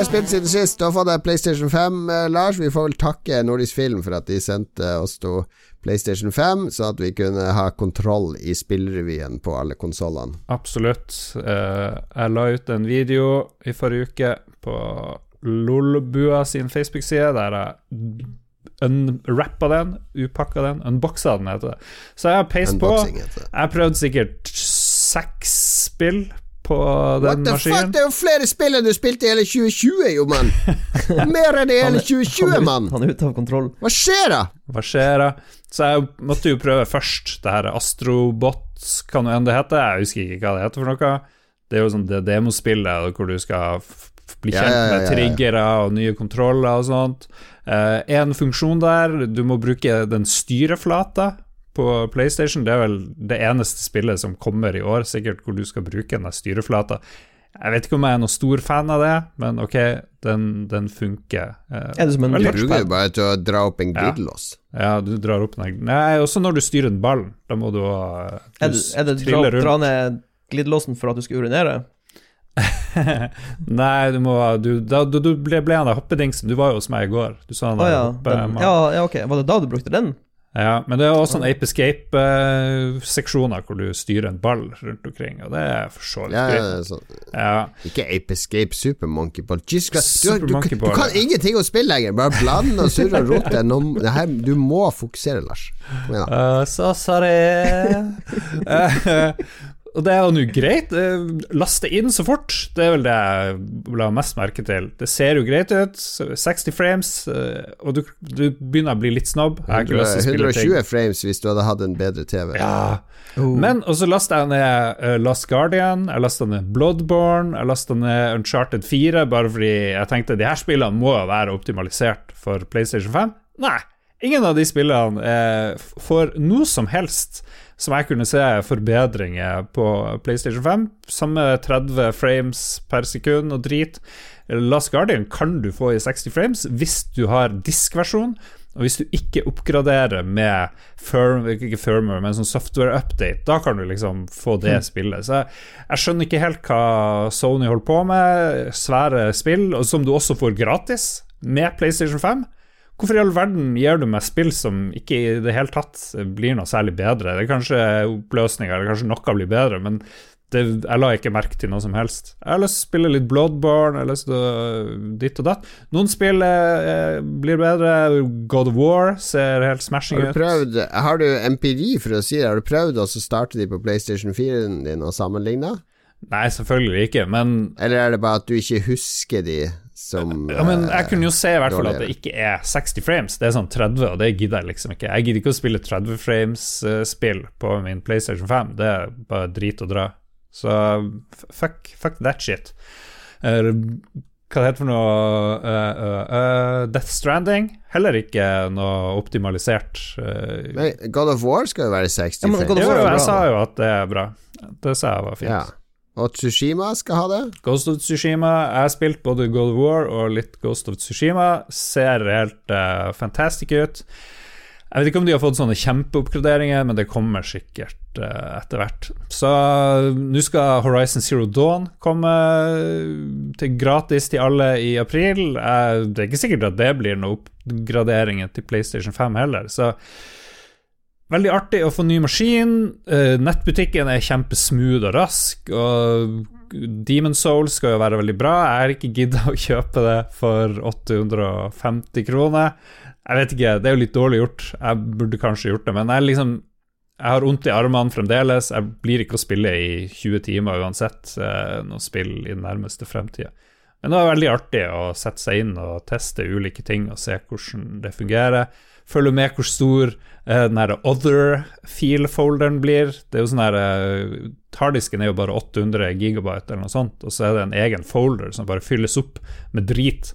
Har spilt siden sist? Da får jeg PlayStation 5, eh, Lars. Vi får vel takke Nordisk Film for at de sendte oss to PlayStation 5, så at vi kunne ha kontroll i spillrevyen på alle konsollene. Absolutt. Uh, jeg la ut en video i forrige uke på Lolbua sin Facebook-side, der jeg unwrappa den, upakka den, unboxa den, heter det. Så jeg har peist på. Jeg har prøvd sikkert seks spill på den maskinen. What the fuck, det er jo flere spill enn du spilte i hele 2020, jo, mann! Mer enn i hele 2020, mann! Han er ute av kontroll. Hva skjer da? Hva skjer da? Så jeg måtte jo prøve først det her Astrobots, kan jo enn det heter. Jeg husker ikke hva det heter for noe. Det er jo sånn det demospillet hvor du skal bli kjent ja, ja, ja, med triggere og nye kontroller og sånt. én en funksjon der, du må bruke den styreflata på PlayStation. Det er vel det eneste spillet som kommer i år, sikkert, hvor du skal bruke den styreflata. Jeg vet ikke om jeg er noen stor fan av det, men ok, den, den funker. Eh, er det som en Du bruker jo bare til å dra opp en glidelås. Ja. ja, du drar opp en Nei, også når du styrer en ball. Da må du ha Er det, er det dra, dra ned glidelåsen for at du skal urinere? Nei, du må du, da, du, du ble, ble han der hoppedingsen. Du var jo hos meg i går. Du sa han oh, ja. Den, ja, ja, ok. Var det da du brukte den? Ja, men det er også en Ape Escape-seksjoner hvor du styrer en ball rundt omkring, og det er for så vidt ja, sånn. ja. Ikke Ape Escape, Super Monkey Ball. Jesus Super du, du, du, du, kan ingenting å spille lenger! Bare blande og surre og rote. Du må fokusere, Lars. Kom igjen, da. Uh, så sorry. Og det er jo nå greit. Laste inn så fort, det er vel det jeg la mest merke til. Det ser jo greit ut, 60 frames, eh, og du, du begynner å bli litt snobb. 120 frames hvis du hadde hatt en bedre TV. Ja. Oh. Men og så lasta jeg ned uh, Last Guardian, jeg lasta ned Bloodborne, jeg lasta ned Uncharted 4, bare fordi jeg tenkte de her spillene må være optimalisert for PlayStation 5. Nei, ingen av de spillene får noe som helst som jeg kunne se forbedringer på PlayStation 5. Samme 30 frames per sekund og drit. Last Guardian kan du få i 60 frames hvis du har diskversjon. Og hvis du ikke oppgraderer med firm, ikke firmware, men sånn software update, da kan du liksom få det spillet. Så jeg, jeg skjønner ikke helt hva Sony holder på med. Svære spill, og som du også får gratis med PlayStation 5. Hvorfor i all verden gir du meg spill som ikke i det hele tatt blir noe særlig bedre? Det er kanskje oppløsninger, eller kanskje noe blir bedre, men det, jeg la ikke merke til noe som helst. Jeg har lyst til å spille litt Bloodborne, jeg har lyst til å ditt og datt. Noen spill eh, blir bedre. God of War ser helt smashing ut. prøvd Har du empiri for å si det? Har du prøvd å starte de på PlayStation 4-en din og sammenligne? Nei, selvfølgelig ikke, men Eller er det bare at du ikke husker de som ja, men eh, jeg kunne jo se i hvert fall at det ikke er 60 frames. Det er sånn 30, og det gidder jeg liksom ikke. Jeg gidder ikke å spille 30 frames-spill på min PlayStation 5. Det er bare drit å dra. Så fuck, fuck that shit. Eh, hva det heter for noe uh, uh, eh, Death Stranding? Heller ikke noe optimalisert. eh. God of War skal jo være 60 Ja, men God of frames. War jo, jeg sa jo at det er bra. Det sa jeg var fint. Ja. Og Tsushima skal ha det? Ghost of Tsushima Jeg har spilt både God of War og litt Ghost of Tsushima. Ser helt uh, fantastic ut. Jeg vet ikke om de har fått sånne kjempeoppgraderinger, men det kommer sikkert uh, etter hvert. Så uh, nå skal Horizon Zero Dawn komme til gratis til alle i april. Uh, det er ikke sikkert at det blir noen oppgraderinger til PlayStation 5 heller, så Veldig artig å få ny maskin. Eh, nettbutikken er kjempesmooth og rask. Og Demon Soul skal jo være veldig bra. Jeg har ikke gidda å kjøpe det for 850 kroner. Jeg vet ikke, det er jo litt dårlig gjort. Jeg burde kanskje gjort det, men jeg liksom jeg har vondt i armene fremdeles. Jeg blir ikke å spille i 20 timer uansett eh, noe spill i den nærmeste fremtida. Men det var veldig artig å sette seg inn og teste ulike ting og se hvordan det fungerer. Følge med hvor stor eh, den her other feel-folderen blir. Det er jo sånn her eh, Harddisken er jo bare 800 gigabyte eller noe sånt, og så er det en egen folder som bare fylles opp med drit.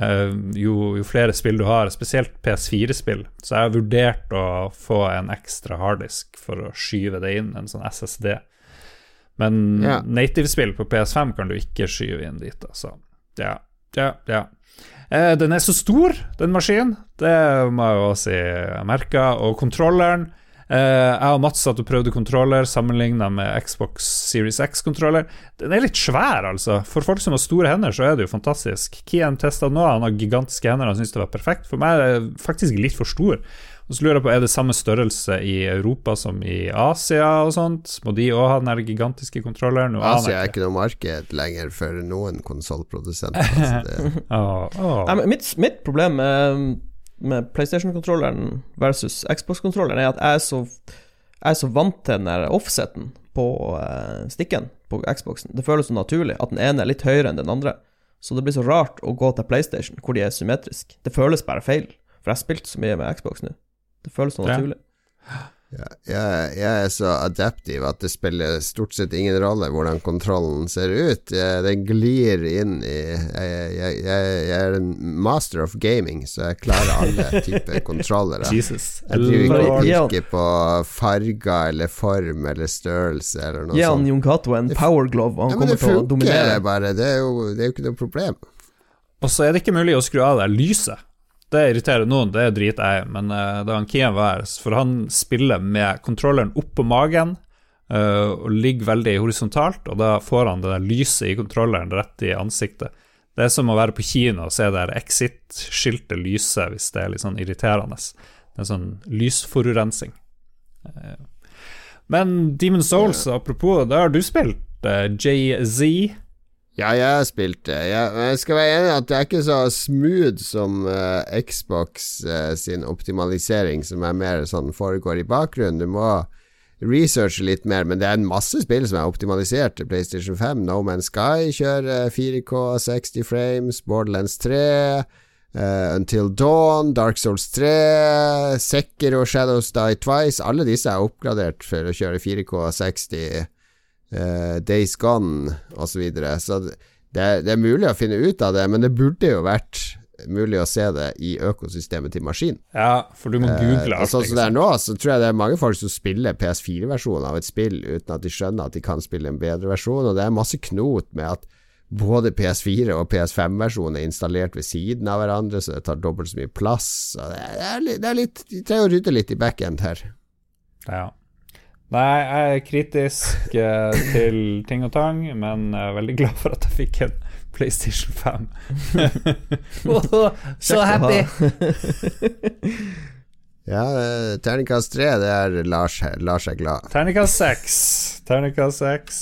Uh, jo, jo flere spill du har, spesielt PS4-spill. Så jeg har vurdert å få en ekstra harddisk for å skyve det inn, en sånn SSD. Men Ja. native-spill på PS5 kan du ikke skyve inn dit, altså. Ja, ja, ja. Eh, den er så stor, den maskinen. Det må jeg jo si jeg merka. Og kontrolleren eh, Jeg og Mats satt og prøvde kontroller sammenligna med Xbox Series X-kontroller. Den er litt svær, altså. For folk som har store hender, så er det jo fantastisk. Kian testa nå, han har gigantiske hender, han syns det var perfekt. For meg er det faktisk litt for stor. Og så lurer jeg på, Er det samme størrelse i Europa som i Asia og sånt? Må de òg ha den der gigantiske kontrolleren? Asia er ikke noe marked lenger for noen konsollprodusenter. Altså oh, oh. Mitt, mitt problem med, med PlayStation-kontrolleren versus Xbox-kontrolleren er at jeg er så, jeg er så vant til den der offseten på uh, stikken på Xboxen. Det føles så naturlig at den ene er litt høyere enn den andre. Så det blir så rart å gå til PlayStation, hvor de er symmetriske. Det føles bare feil. For jeg har spilt så mye med Xbox nå. Det føles så Ja. naturlig. Ja, jeg, jeg er så adaptiv at det spiller stort sett ingen rolle hvordan kontrollen ser ut. Jeg, den glir inn i jeg, jeg, jeg, jeg er en master of gaming, så jeg klarer alle typer kontrollere. Jesus. Jeg driver ikke og pirker på farger eller form eller størrelse eller noe Gi han. Jon Cato en power glove, og han Ja, kommer det til å funker dominere. bare. Det er, jo, det er jo ikke noe problem. Og så er det ikke mulig å skru av det lyset. Det irriterer noen, det driter jeg i, men uh, da han Kian var her, for han spiller med kontrolleren opp på magen uh, og ligger veldig horisontalt, og da får han det der lyset i kontrolleren rett i ansiktet. Det er som å være på kino og se det der Exit-skiltet lyse hvis det er litt sånn irriterende. Det er sånn lysforurensing. Eh, men Demon Souls, apropos, da har du spilt Jay-Z. Ja, jeg har spilt det. Men jeg skal være enig i at det er ikke så smooth som uh, Xbox uh, sin optimalisering, som er mer sånn foregår i bakgrunnen. Du må researche litt mer, men det er en masse spill som er optimalisert til PlayStation 5. No Man's Sky kjører 4K 60 frames, Borderlands 3. Uh, Until Dawn, Dark Souls 3, Sekiro, Shadows Die Twice. Alle disse er oppgradert for å kjøre 4K 60 eh, Days Gone osv. Så, videre. så det, det er mulig å finne ut av det, men det burde jo vært mulig å se det i økosystemet til maskin. Ja, for du må google alt. Uh, sånn som det er nå, så tror jeg det er mange folk som spiller PS4-versjonen av et spill uten at de skjønner at de kan spille en bedre versjon, og det er masse knot med at både PS4 og PS5-versjonen er installert ved siden av hverandre, så det tar dobbelt så mye plass. Så det er, det er litt De trenger å rydde litt i backend her. Ja. Nei, jeg er kritisk eh, til ting og tang, men jeg er veldig glad for at jeg fikk en PlayStation 5. Så happy! Ja, eh, terningkast tre, det er Lars, Lars er glad. Terningkast seks. Terningkast seks.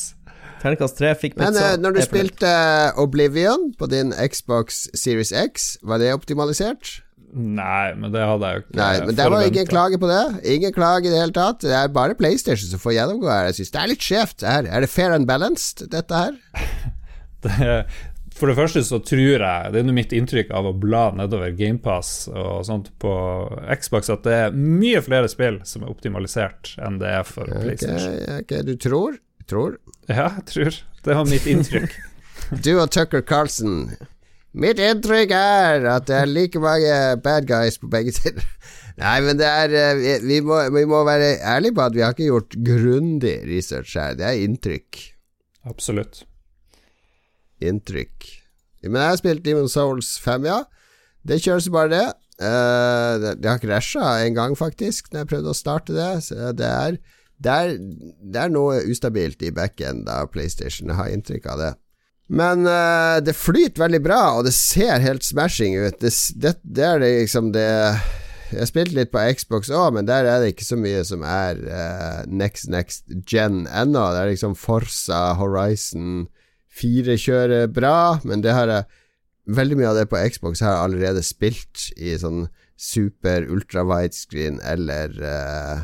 Terningkast tre fikk Men pizza. Men når du spilte Oblivion på din Xbox Series X, var det optimalisert? Nei, men det hadde jeg jo ikke Nei, men det var ingen klage på det. Ingen klage i det hele tatt. Det er bare PlayStation som får gjennomgå her. Jeg synes det er litt skjevt her. Er det fair and balanced, dette her? Det, for det første så tror jeg, det er mitt inntrykk av å bla nedover GamePass og sånt på Xbox, at det er mye flere spill som er optimalisert enn det er for okay, PlayStation. ok, du tror? Tror? Ja, jeg tror. Det var mitt inntrykk. Du og Tucker Carlson. Mitt inntrykk er at det er like mange bad guys på begge sider. Nei, men det er eh, vi, vi, må, vi må være ærlige på at vi har ikke gjort grundig research her. Det er inntrykk. Absolutt. Inntrykk. Men jeg har spilt Demon Souls 5, ja. Det kjøres bare det. Eh, det, det har krasja en gang, faktisk, når jeg prøvde å starte det. Det er, det er, det er noe ustabilt i backend av PlayStation, jeg har inntrykk av det. Men uh, det flyter veldig bra, og det ser helt smashing ut. Det, det, det er det liksom det Jeg spilte litt på Xbox òg, men der er det ikke så mye som er uh, next next gen ennå. Det er liksom Forsa Horizon 4 kjører bra, men det har jeg Veldig mye av det på Xbox har jeg allerede spilt i sånn super ultra widescreen eller uh,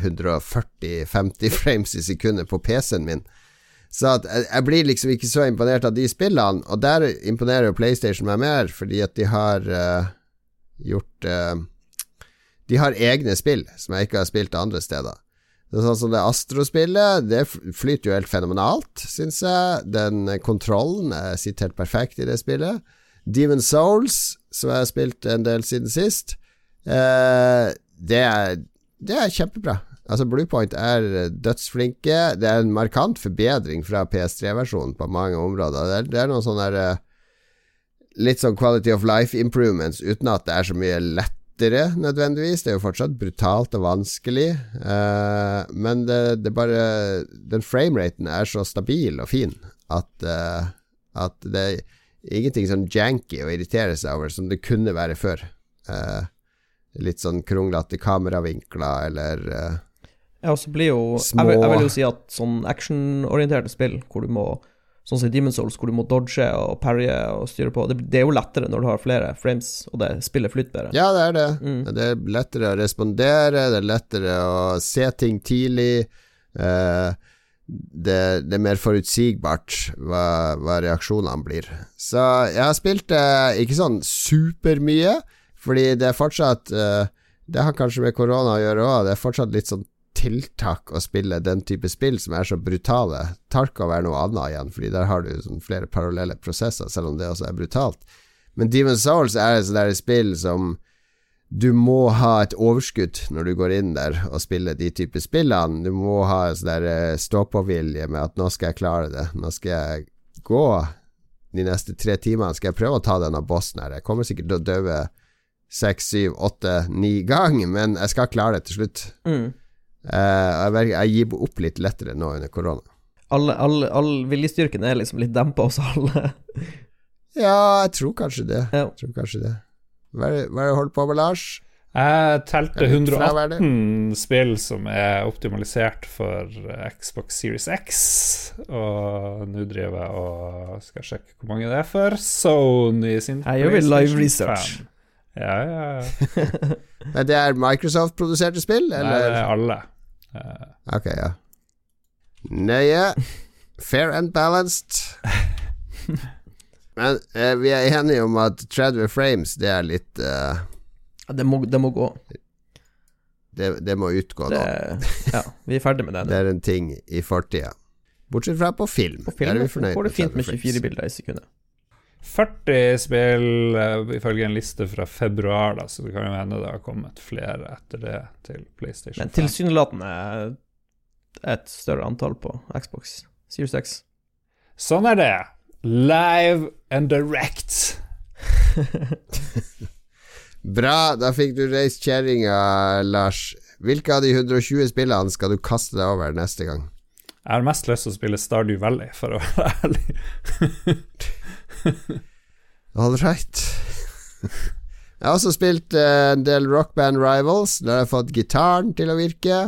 140-50 frames i sekundet på PC-en min. Så jeg, blir liksom ikke så imponert av de spillene, og der imponerer jo PlayStation meg mer, fordi at de har uh, gjort uh, De har egne spill som jeg ikke har spilt andre steder. Det er sånn som det Astro-spillet, det flyter jo helt fenomenalt, syns jeg. Den kontrollen sitter helt perfekt i det spillet. Demon Souls, som jeg har spilt en del siden sist, uh, det, er, det er kjempebra. Altså Bluepoint er dødsflinke. Det er en markant forbedring fra PS3-versjonen på mange områder. Det er, det er noen sånne der, eh, Litt sånn quality of life improvements uten at det er så mye lettere nødvendigvis. Det er jo fortsatt brutalt og vanskelig, uh, men det, det bare Den frameraten er så stabil og fin at, uh, at det er ingenting sånn janky å irritere seg over som det kunne være før. Uh, litt sånn kronglete kameravinkler eller Ja, så blir jo Små- jeg, vil, jeg vil jo si at sånn actionorienterte spill, hvor du må Sånn som i Demon's Souls, hvor du må dodge og parrye og styre på, det, det er jo lettere når du har flere frames, og det spillet flyter bedre. Ja, det er det. Mm. Det er lettere å respondere, det er lettere å se ting tidlig. Eh, det, det er mer forutsigbart hva, hva reaksjonene blir. Så jeg har spilt eh, ikke sånn supermye, fordi det er fortsatt eh, Det har kanskje med korona å gjøre òg, det er fortsatt litt sånn tiltak å spille den type spill som er så brutale. Tarkov er noe annet igjen, fordi der har du sånn flere parallelle prosesser, selv om det også er brutalt. Men Demon's Souls er et sånt spill som du må ha et overskudd når du går inn der og spiller de typer spillene. Du må ha en sånn eh, stå-på-vilje med at 'nå skal jeg klare det', 'nå skal jeg gå de neste tre timene', skal jeg prøve å ta denne bossen her. Jeg kommer sikkert til å dø seks, syv, åtte, ni ganger, men jeg skal klare det til slutt. Mm. Eh, jeg, jeg gir opp litt lettere nå under korona. All, all, all viljestyrken er liksom litt dempa hos alle. Ja, jeg tror kanskje det. Ja. Jeg tror kanskje det. Hva er det du holder på med, Lars? Jeg telte Det er litt fraværet. 118 spill som er optimalisert for Xbox Series X, og nå driver jeg og skal sjekke hvor mange det er for Sony sin Her gjør vi live research. Ja, ja, ja. Men det er Microsoft-produserte spill, Nei, det er alle. Eh, Ok, ja. Nøye. Fair and balanced. Men eh, vi er enige om at 30 frames, det er litt eh, det, må, det må gå. det, det må utgå Det, nå. ja, vi er ferdig med det. Det er en ting i fortida. Bortsett fra på film. På Der film er vi fornøyd går det fint med 30 frames. 24 bilder i sekundet. 40 spill eh, ifølge en liste fra februar, da, så det kan jo hende det har kommet flere etter det til PlayStation Men tilsynelatende et større antall på Xbox Series X. Sånn er det. live and direct. Bra, da fikk du reist kjerringa, Lars. Hvilke av de 120 spillene skal du kaste deg over neste gang? Jeg har mest lyst til å spille Stardew Valley, for å være ærlig. All right. Jeg har også spilt eh, en del rockband Rivals. Da har jeg fått gitaren til å virke.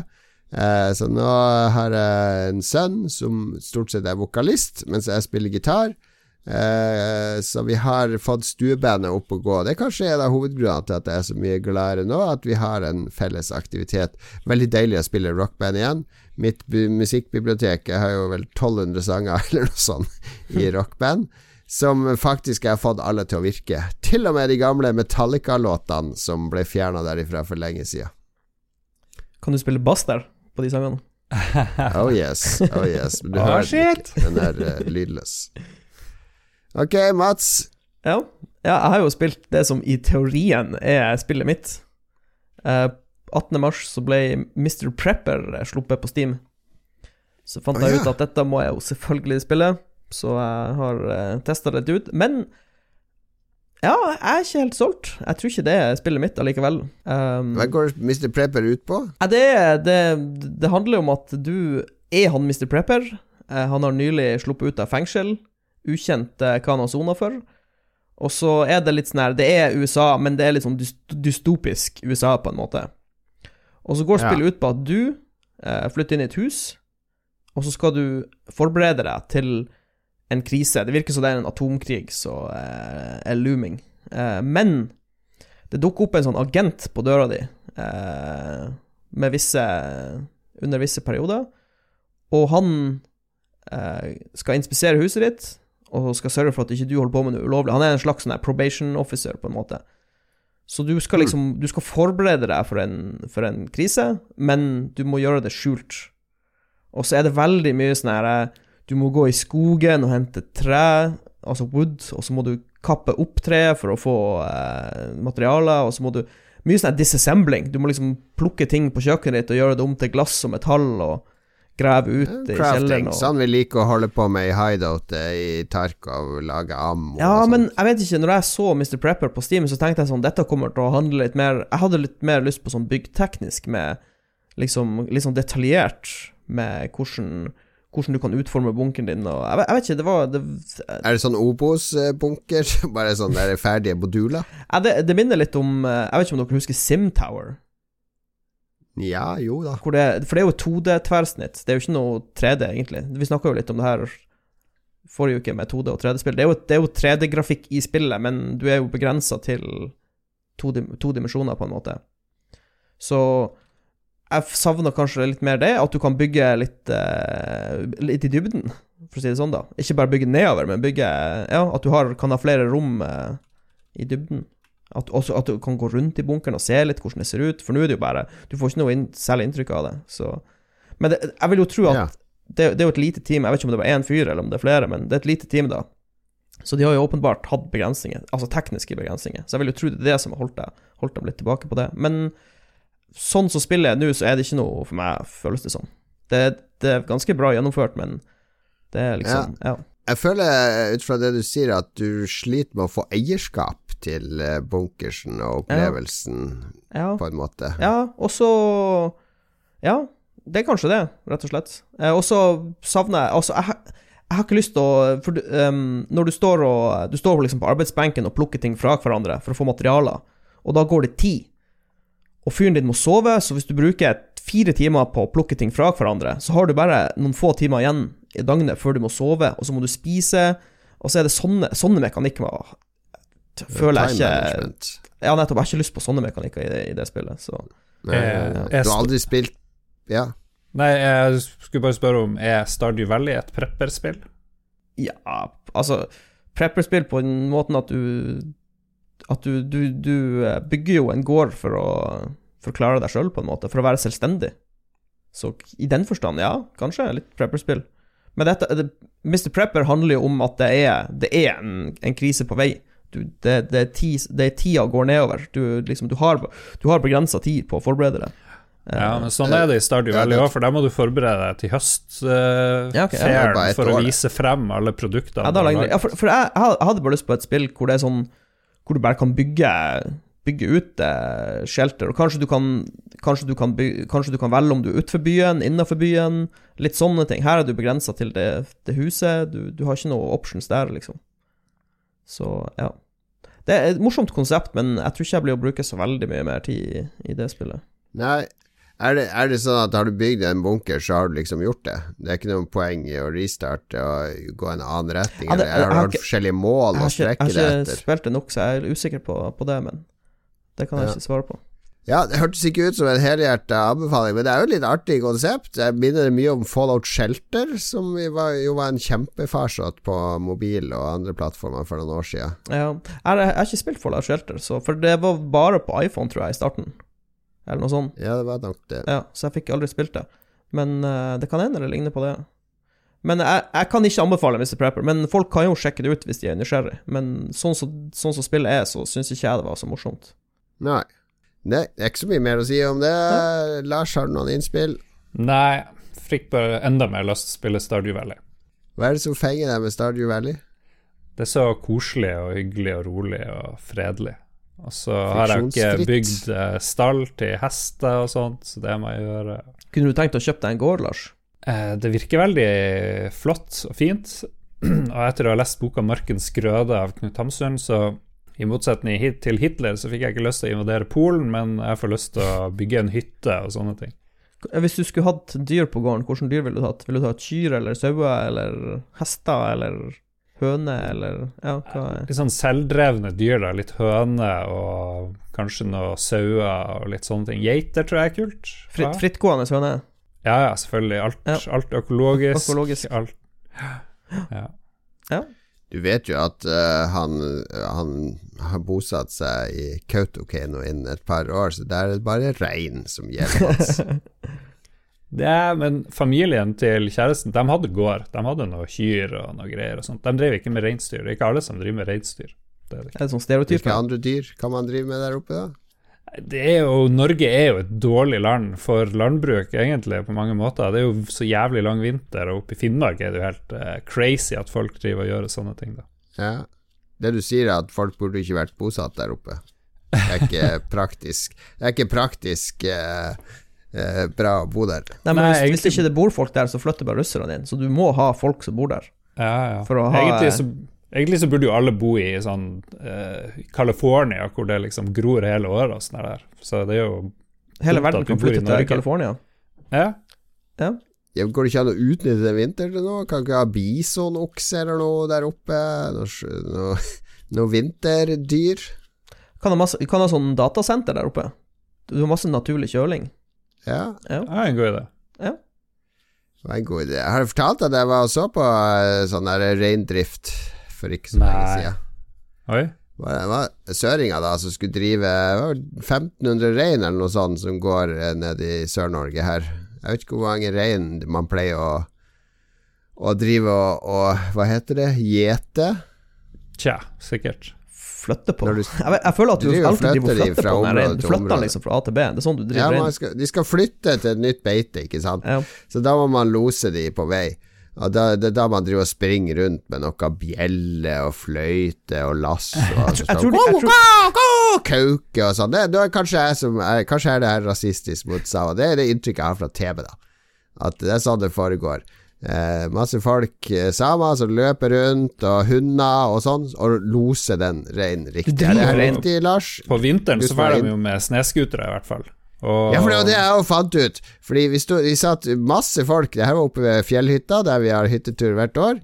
Eh, så nå har jeg en sønn som stort sett er vokalist, mens jeg spiller gitar. Eh, så vi har fått stuebandet opp å gå. Det er kanskje en av hovedgrunnene til at jeg er så mye gladere nå, at vi har en felles aktivitet. Veldig deilig å spille rockband igjen. Mitt musikkbibliotek Jeg har jo vel 1200 sanger eller noe sånt i rockband. Som faktisk har fått alle til å virke. Til og med de gamle Metallica-låtene som ble fjerna derifra for lenge siden. Kan du spille bass der, på de sangene? Oh yes, oh yes. Men du oh, shit. Den er uh, lydløs. Ok, Mats. Ja. ja, jeg har jo spilt det som i teorien er spillet mitt. Uh, 18. mars så ble Mr. Prepper sluppet på Steam. Så fant oh, jeg ut at dette må jeg jo selvfølgelig spille, så jeg har uh, testa det ut. Men ja, jeg er ikke helt solgt. Jeg tror ikke det er spillet mitt allikevel. Um, Hva går Mr. Prepper ut på? Det, det, det handler om at du er han Mr. Prepper. Eh, han har nylig sluppet ut av fengsel. Ukjent eh, hva han har sona for. Og så er det litt sånn her Det er USA, men det er litt sånn dystopisk USA, på en måte. Og så går Ja. spillet ut på at du eh, flytter inn i et hus, og så skal du forberede deg til en krise. Det virker som det er en atomkrig som eh, er looming. Eh, men det dukker opp en sånn agent på døra di eh, med visse under visse perioder, og han eh, skal inspisere huset ditt og skal sørge for at ikke du holder på med noe ulovlig. Han er en slags sånn probation officer, på en måte. Så du skal liksom Du skal forberede deg for en, for en krise, men du må gjøre det skjult. Og så er det veldig mye sånn herre eh, Du må gå i skogen og hente tre, altså wood, og så må du kappe opp treet for å få eh, materialer, og så må du Mye sånn disassembling. Du må liksom plukke ting på kjøkkenet ditt og gjøre det om til glass og metall, og grave ut i Crafting. kjelleren. Og... Sånn vi liker å holde på med i hideout eh, i Tarkov, lage ammo Ja, og sånn. men jeg vet ikke, når jeg så Mr. Prepper på Steam, så tenkte jeg sånn Dette kommer til å handle litt mer Jeg hadde litt mer lyst på sånn byggteknisk med liksom Litt sånn detaljert med hvordan hvordan du kan utforme bunkeren din og Jeg vet, jeg vet ikke, det var det, Er det sånn Obos-bunker? Bare sånn der ferdige moduler? ja, det, det minner litt om eh, Jeg vet ikke om dere husker SimTower? Ja, jo da. Det, for det er jo 2D-tverrsnitt. Det er jo ikke noe 3D, egentlig. Vi snakka jo litt om det her forrige uke med 2D og 3D-spill. Det er jo, jo 3D-grafikk i spillet, men du er jo begrensa til to, to dimensjoner, på en måte. Så jeg savner kanskje litt mer det, at du kan bygge litt, uh, litt i dybden, for å si det sånn, da. Ikke bare bygge nedover, men bygge Ja, at du har, kan ha flere rom uh, i dybden. At, også at du kan gå rundt i bunkeren og se litt hvordan det ser ut, for nå er det jo bare Du får ikke noe inn, særlig inntrykk av det, så Men det, jeg vil jo tro at Ja. det, det er jo et lite team, jeg vet ikke om det var én fyr eller om det er flere, men det er et lite team, da. Så de har jo åpenbart hatt begrensninger, altså tekniske begrensninger. Så jeg vil jo tro det er det som har holdt, holdt dem litt tilbake på det. Men sånn som spillet er nå, så er det ikke noe for meg, føles det som. Det, det er ganske bra gjennomført, men det er liksom Ja. Jeg føler ut fra det du sier, at du sliter med å få eierskap til eh, bunkersen og opplevelsen, Ja, på en måte. ja og så Ja, det er kanskje det, rett og slett. Eh, og så savner jeg Altså, jeg, har- jeg har ikke lyst til å For du, ehm, når du står og Du står liksom på arbeidsbenken og plukker ting fra hverandre for å få materialer, og da går det tid. Og fyren din må sove, så hvis du bruker fire timer på å plukke ting fra hverandre, så har du bare noen få timer igjen i døgnet før du må sove, og så må du spise, og så er det sånne, sånne mekanikker føler jeg ikke. Ja, nettopp. Jeg har ikke lyst på sånne mekanikker i det, i det spillet, så Nei, ja. du har aldri spilt Ja. Nei, jeg skulle bare spørre om Er Stardew Valley et prepperspill? Ja, altså Prepperspill på den måten at du At du, du, du eh, bygger jo en gård for å, for å klare deg sjøl, på en måte. For å være selvstendig. Så i den forstand, ja, kanskje litt prepperspill. Men dette, det, Mr. Prepper handler jo om at det er, det er en, en krise på vei. Du, det, det, er ti, det er tida går nedover. Du, liksom, du har, du har begrensa tid på å forberede deg. Ja, men sånn er det i Stardew Valley òg, for da må du forberede deg til høstfeiren Ja, ok. Ja, bare for å vise frem alle produktene. Ja, for, for jeg jeg hadde bare lyst på et spill hvor det er sånn Hvor du bare kan bygge Bygge ut eh, shelter, og kanskje du kan Kanskje du kan, by, kanskje du kan velge om du er utenfor byen, innenfor byen, litt sånne ting. Her er du begrensa til det, det huset, du, du har ikke noe options der, liksom. Så, ja. Det er et morsomt konsept, men jeg tror ikke jeg blir å bruke så veldig mye mer tid i, i det spillet. Nei, er det, er det sånn at har du bygd en bunker, så har du liksom gjort det? Det er ikke noe poeng i å restarte og gå en annen retning? Ja, det- eller har har du ikke- forskjellige mål å har ikke, strekke jeg har ikke etter? spilt det nok, så jeg er usikker på, på det, men det kan jeg Ja. ikke svare på. Ja, det hørtes ikke ut som en helhjerta anbefaling, men det er jo et litt artig konsept. Jeg minner mye om Fallout Shelter, som var, jo var en kjempefarsott på mobil og andre plattformer for noen år siden. Ja, jeg, har- jeg har ikke spilt Fallout Shelter, så, for det var bare på iPhone, tror jeg, i starten. Eller noe sånt. Ja, det var nok det. Ja, så jeg fikk aldri spilt det. Men uh, det kan hende det ligner på det. Men jeg, jeg kan ikke anbefale Mr. Prepper, men folk kan jo sjekke det ut hvis de er nysgjerrig. Men sånn som sånn som spillet er, så syns ikke jeg det var så morsomt. Nei. Det er ikke så mye mer å si om det. Lars, har du noen innspill? Nei, fikk bare enda mer lyst til å spille Stardew Valley. Hva er det som fenger deg med Stardew Valley? Det er så koselig og hyggelig og rolig og fredelig. Og så har jeg ikke bygd eh, stall til hester og sånt, så det må jeg gjøre. Kunne du tenkt å kjøpe deg en gård, Lars? Eh, Det virker veldig flott og fint. Og etter å ha lest boka 'Markens grøde' av Knut Hamsun, så i motsetning til Hitler, så fikk jeg ikke lyst til å invadere Polen, men jeg får lyst til å bygge en hytte og sånne ting. Hvis du skulle hatt dyr på gården, hvilke dyr ville du hatt? Ville du hatt kyr eller sauer eller hester eller høne eller Ja, hva er Litt sånn selvdrevne dyr, da. Litt høne og kanskje noe sauer og litt sånne ting. Geiter tror jeg er kult. Fritt, frittgående høne? Ja, ja, selvfølgelig. Alt, Ja. alt økologisk. Økologisk. Alt. Ja. Du vet jo at uh, han, han har bosatt seg i Kautokeino innen et par år, så der er det bare rein som gjelder. Det er, men familien til kjæresten, de hadde gård. De hadde noe kyr og noe greier og sånt. De drev ikke med reinsdyr. Det er ikke alle som driver med reinsdyr. Det er det. Er sånn Hvilke andre dyr kan man drive med der oppe, da? Det er jo, Norge er jo et dårlig land for landbruk, egentlig, på mange måter. Det er jo så jævlig lang vinter, og oppe i Finnmark er det jo helt uh, crazy at folk driver og gjør sånne ting. da. Ja. Det du sier, er at folk burde ikke vært bosatt der oppe. Det er ikke praktisk Det er ikke praktisk eh, eh, bra å bo der. Nei, men Nei, hvis, hvis ikke det bor folk der, så flytter bare russerne inn. Så du må ha folk som bor der. Ja, ja. For å ha- egentlig, så, egentlig så burde jo alle bo i sånn eh, California, hvor det liksom gror hele året og sånn der. Så det er jo Hele verden kan flytte til. California. Ja. Ja, går det ikke an å utnytte den vinteren til noe? Kan ikke ha bisonokse eller noe der oppe? Noe, noe, noe vinterdyr? Kan ha, masse, kan ha sånn datasenter der oppe. Du har masse naturlig kjøling. Ja, Det er en god idé. Ja. det var en god idé. Har du fortalt at jeg var og så på eh, sånn der reindrift for ikke så lenge Nei. siden. Oi. det var søringa da som skulle drive det var 1500 rein eller noe sånt som går eh, ned i Sør-Norge her. Jeg vet ikke hvor mange rein man pleier å, å drive og, og Hva heter det? Gjete? Tja, sikkert. Flytte på. Du- jeg, jeg føler at du, Du alltid driver og flytter flytter på den. Du flytter den liksom fra A til B. Det er sånn du driver ja, skal, de skal flytte til et nytt beite, ikke sant? Ja. Så da må man lose de på vei. Og da, det er da man driver og springer rundt med noe bjelle og fløyte og lass og Kauke og sånn. Kanskje Kanskje er det her rasistisk mot Sava. Det er det inntrykket jeg har fra TV, da. At det er sånn det foregår. Eh, masse folk, eh, samer, som løper rundt, og hunder og sånn, og loser den reinen riktig. Er det riktig, Lars? På vinteren så drar de jo med snescootere, i hvert fall. Og, Ja, for det var det jeg òg fant ut. Fordi vi, stod, vi satt masse folk Det her var oppe ved fjellhytta, der vi har hyttetur hvert år.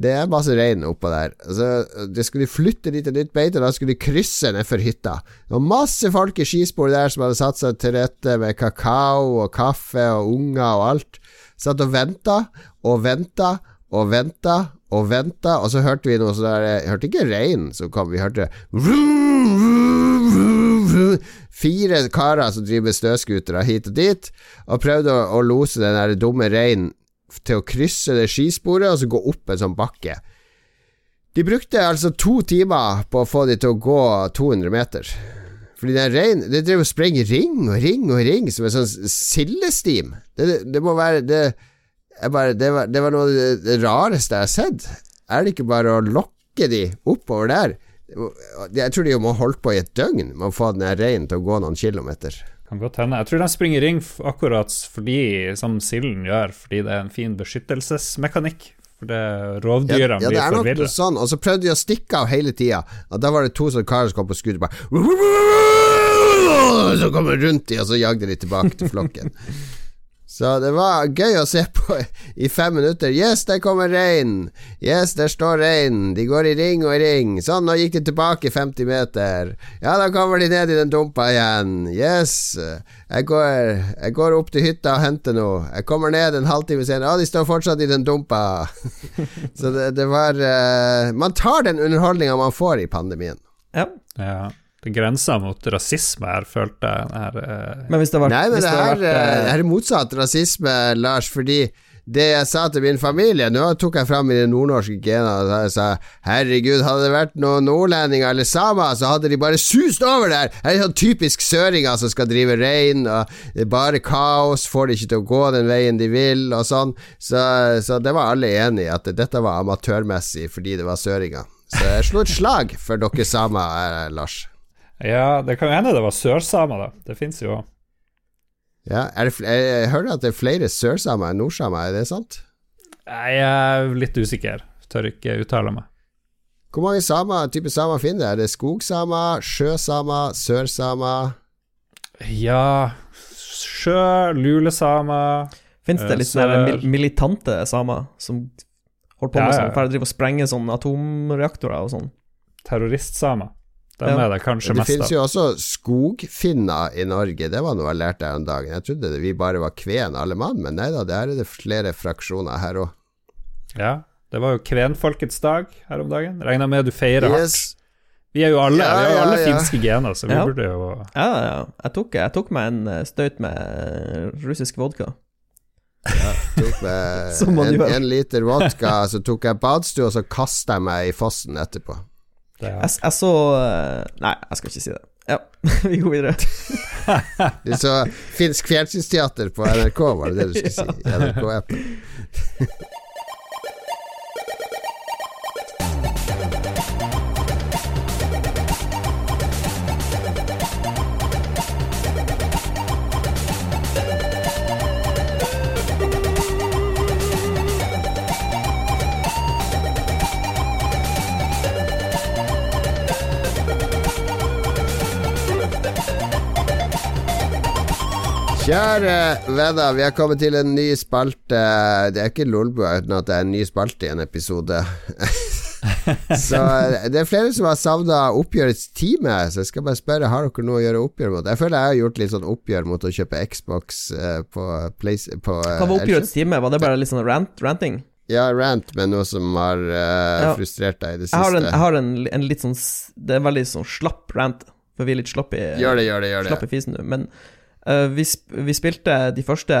Det er masse rein oppå der. Altså, det skulle de flytte dit til nytt beite, og da skulle de krysse nedfor hytta. Det var masse folk i skisporet der som hadde satt seg til rette med kakao og kaffe og unger og alt. Satt og venta og venta og venta og venta, og så hørte vi noe sånn der Jeg hørte ikke rein som kom, vi hørte vroom, vroom, vroom. Fire karer som driver med snøscootere hit og dit, og prøvde å, å lose den der dumme reinen til å krysse det skisporet og så gå opp en sånn bakke. De brukte altså to timer på å få de til å gå 200 meter. Fordi den reinen Det driver og sprenger ring og ring og ring som en sånn sildestim. Det, det, må være det, bare, det, var, det var noe av det rareste jeg har sett. Er det ikke bare å lokke de oppover der? Jeg tror de må holde på i et døgn med å få den reinen til å gå noen kilometer. Kan godt hende. Jeg tror de springer ring akkurat fordi, som silden gjør, fordi det er en fin beskyttelsesmekanikk. For det rovdyrene ja, det blir er forvirra. noe sånn. Og så prøvde de å stikke av hele tida. Og da var det to sånne karer som kom på skuddet bare Så kom de rundt de, og så jagde de tilbake til flokken. Så det var gøy å se på i fem minutter. Yes, der kommer reinen. Yes, der står reinen. De går i ring og i ring. Sånn, nå gikk de tilbake 50 meter. Ja, da kommer de ned i den dumpa igjen. Yes. Jeg går, jeg går opp til hytta og henter noe. Jeg kommer ned en halvtime senere. Ja, de står fortsatt i den dumpa. Så det, det var uh, Man tar den underholdninga man får i pandemien. Ja. Ja. Det grensa mot rasisme her, følte jeg. Her, eh, Men hvis det var, Nei, men hvis det vært, eh, eh, det er motsatt rasisme, Lars, fordi det jeg sa til min familie Nå tok jeg fram mine nordnorske gener og jeg sa herregud, hadde det vært noen nordlendinger eller samer, så hadde de bare sust over der. Det er sånn typisk søringer som skal drive rein, og det er bare kaos, får de ikke til å gå den veien de vil, og sånn. Så, så det var alle enig i, at dette var amatørmessig fordi det var søringer. Så jeg slo et slag for dere samer, eh, Lars. Ja, det kan jo hende det var sørsamer, da. Det fins jo òg. Ja, er det, fl- jeg, jeg hører at det er flere sørsamer enn nordsamer, er det sant? Jeg er litt usikker. Tør ikke uttale meg. Hvor mange samer, type samer finner det? Er det skogsamer, sjøsamer, sørsamer? Ja Sjø, lulesamer Fins det eh, litt sånne mil militante samer som holder på med ja. sånn, for å drive og sprenge sånne atomreaktorer og sånn? Terroristsamer. Dem Ja. er det kanskje Det mest finnes av. jo også skogfinner i Norge, det var noe jeg lærte her om dagen. Jeg trodde det, vi bare var kven alle mann, men nei da, der er det flere fraksjoner her òg. Ja, det var jo kvenfolkets dag her om dagen. Regner med du feirer hardt. Yes. Vi er jo alle, Ja, vi har jo alle ja. finske gener, så vi Ja. burde jo Ja, ja. Jeg tok, jeg tok meg en eh, støyt med eh, russisk vodka. Tok meg en, en liter vodka, så tok jeg badstue, og så kasta jeg meg i fossen etterpå. Det, Jeg, jeg så eh, Nei, jeg skal ikke si det. Ja, vi går videre. Du så finsk fjernsynsteater på NRK, var det det du skulle si? NRK-appen. Kjære venner, vi har kommet til en ny spalte. Det er ikke Lolbua uten at det er en ny spalte i en episode. så det er flere som har savna oppgjørets time, så jeg skal bare spørre Har dere noe å gjøre oppgjør mot. Jeg føler jeg har gjort litt sånn oppgjør mot å kjøpe Xbox eh, på, Place, på eh, Hva var oppgjørets time? Var det bare litt sånn rant, ranting? Ja, rant med noe som har uh, Ja. frustrert deg i det Jeg har, en, siste. jeg har en, en litt sånn Det er en veldig sånn slapp rant, for vi er litt slapp i Gjør det, gjør det, gjør Slapp i fisen nå. Men eh, vi, sp vi spilte de første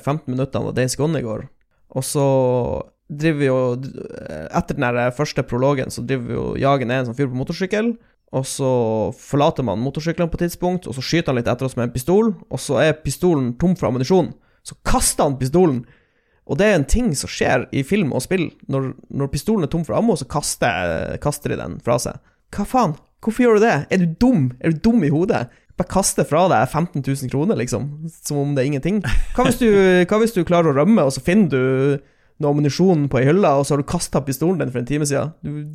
15 minuttene av Days Gone i går, og så driver vi jo Etter den første prologen så driver vi jo jager ned en sånn fyr på motorsykkel, og så forlater man motorsyklene på et tidspunkt, og så skyter han litt etter oss med en pistol, og så er pistolen tom for ammunisjon. Så kaster han pistolen! Og det er en ting som skjer i film og spill. Når, når pistolen er tom for ammo, så kaster, kaster de den fra seg. Hva faen? Hvorfor gjør du det? Er du dum? Er du dum i hodet? Bare kaste fra deg 15 000 kroner, liksom. Som om det er ingenting. Hva hvis du, hva hvis du klarer å rømme, og så finner du noe ammunisjon på ei hylle, og så har du kasta pistolen din for en time siden? Du,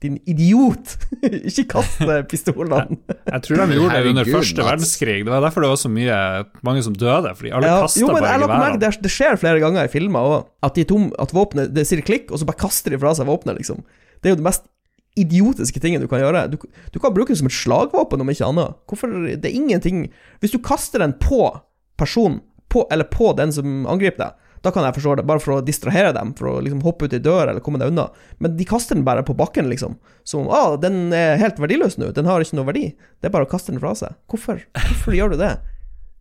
din idiot! Ikke kast pistolene. Jeg tror de gjorde det under første verdenskrig. Det var derfor det var så mye, mange som døde, fordi alle Ja, kasta jo, men bare jeg merke, det, det skjer flere ganger i filmer òg, at de tom, at våpenet Det sier klikk, og så bare kaster de fra seg våpenet, liksom. Det er jo det mest idiotiske tingene du kan gjøre. Du, du kan bruke den som et slagvåpen, om ikke annet. Hvorfor Det er ingenting Hvis du kaster den på personen, på, eller på den som angriper deg, da kan jeg forstå det, bare for å distrahere dem, for å liksom hoppe ut i dør eller komme deg unna. Men de kaster den bare på bakken, liksom. Som om ah, den er helt verdiløs nå, den har ikke noe verdi. Det er bare å kaste den fra seg. Hvorfor? Hvorfor gjør du det?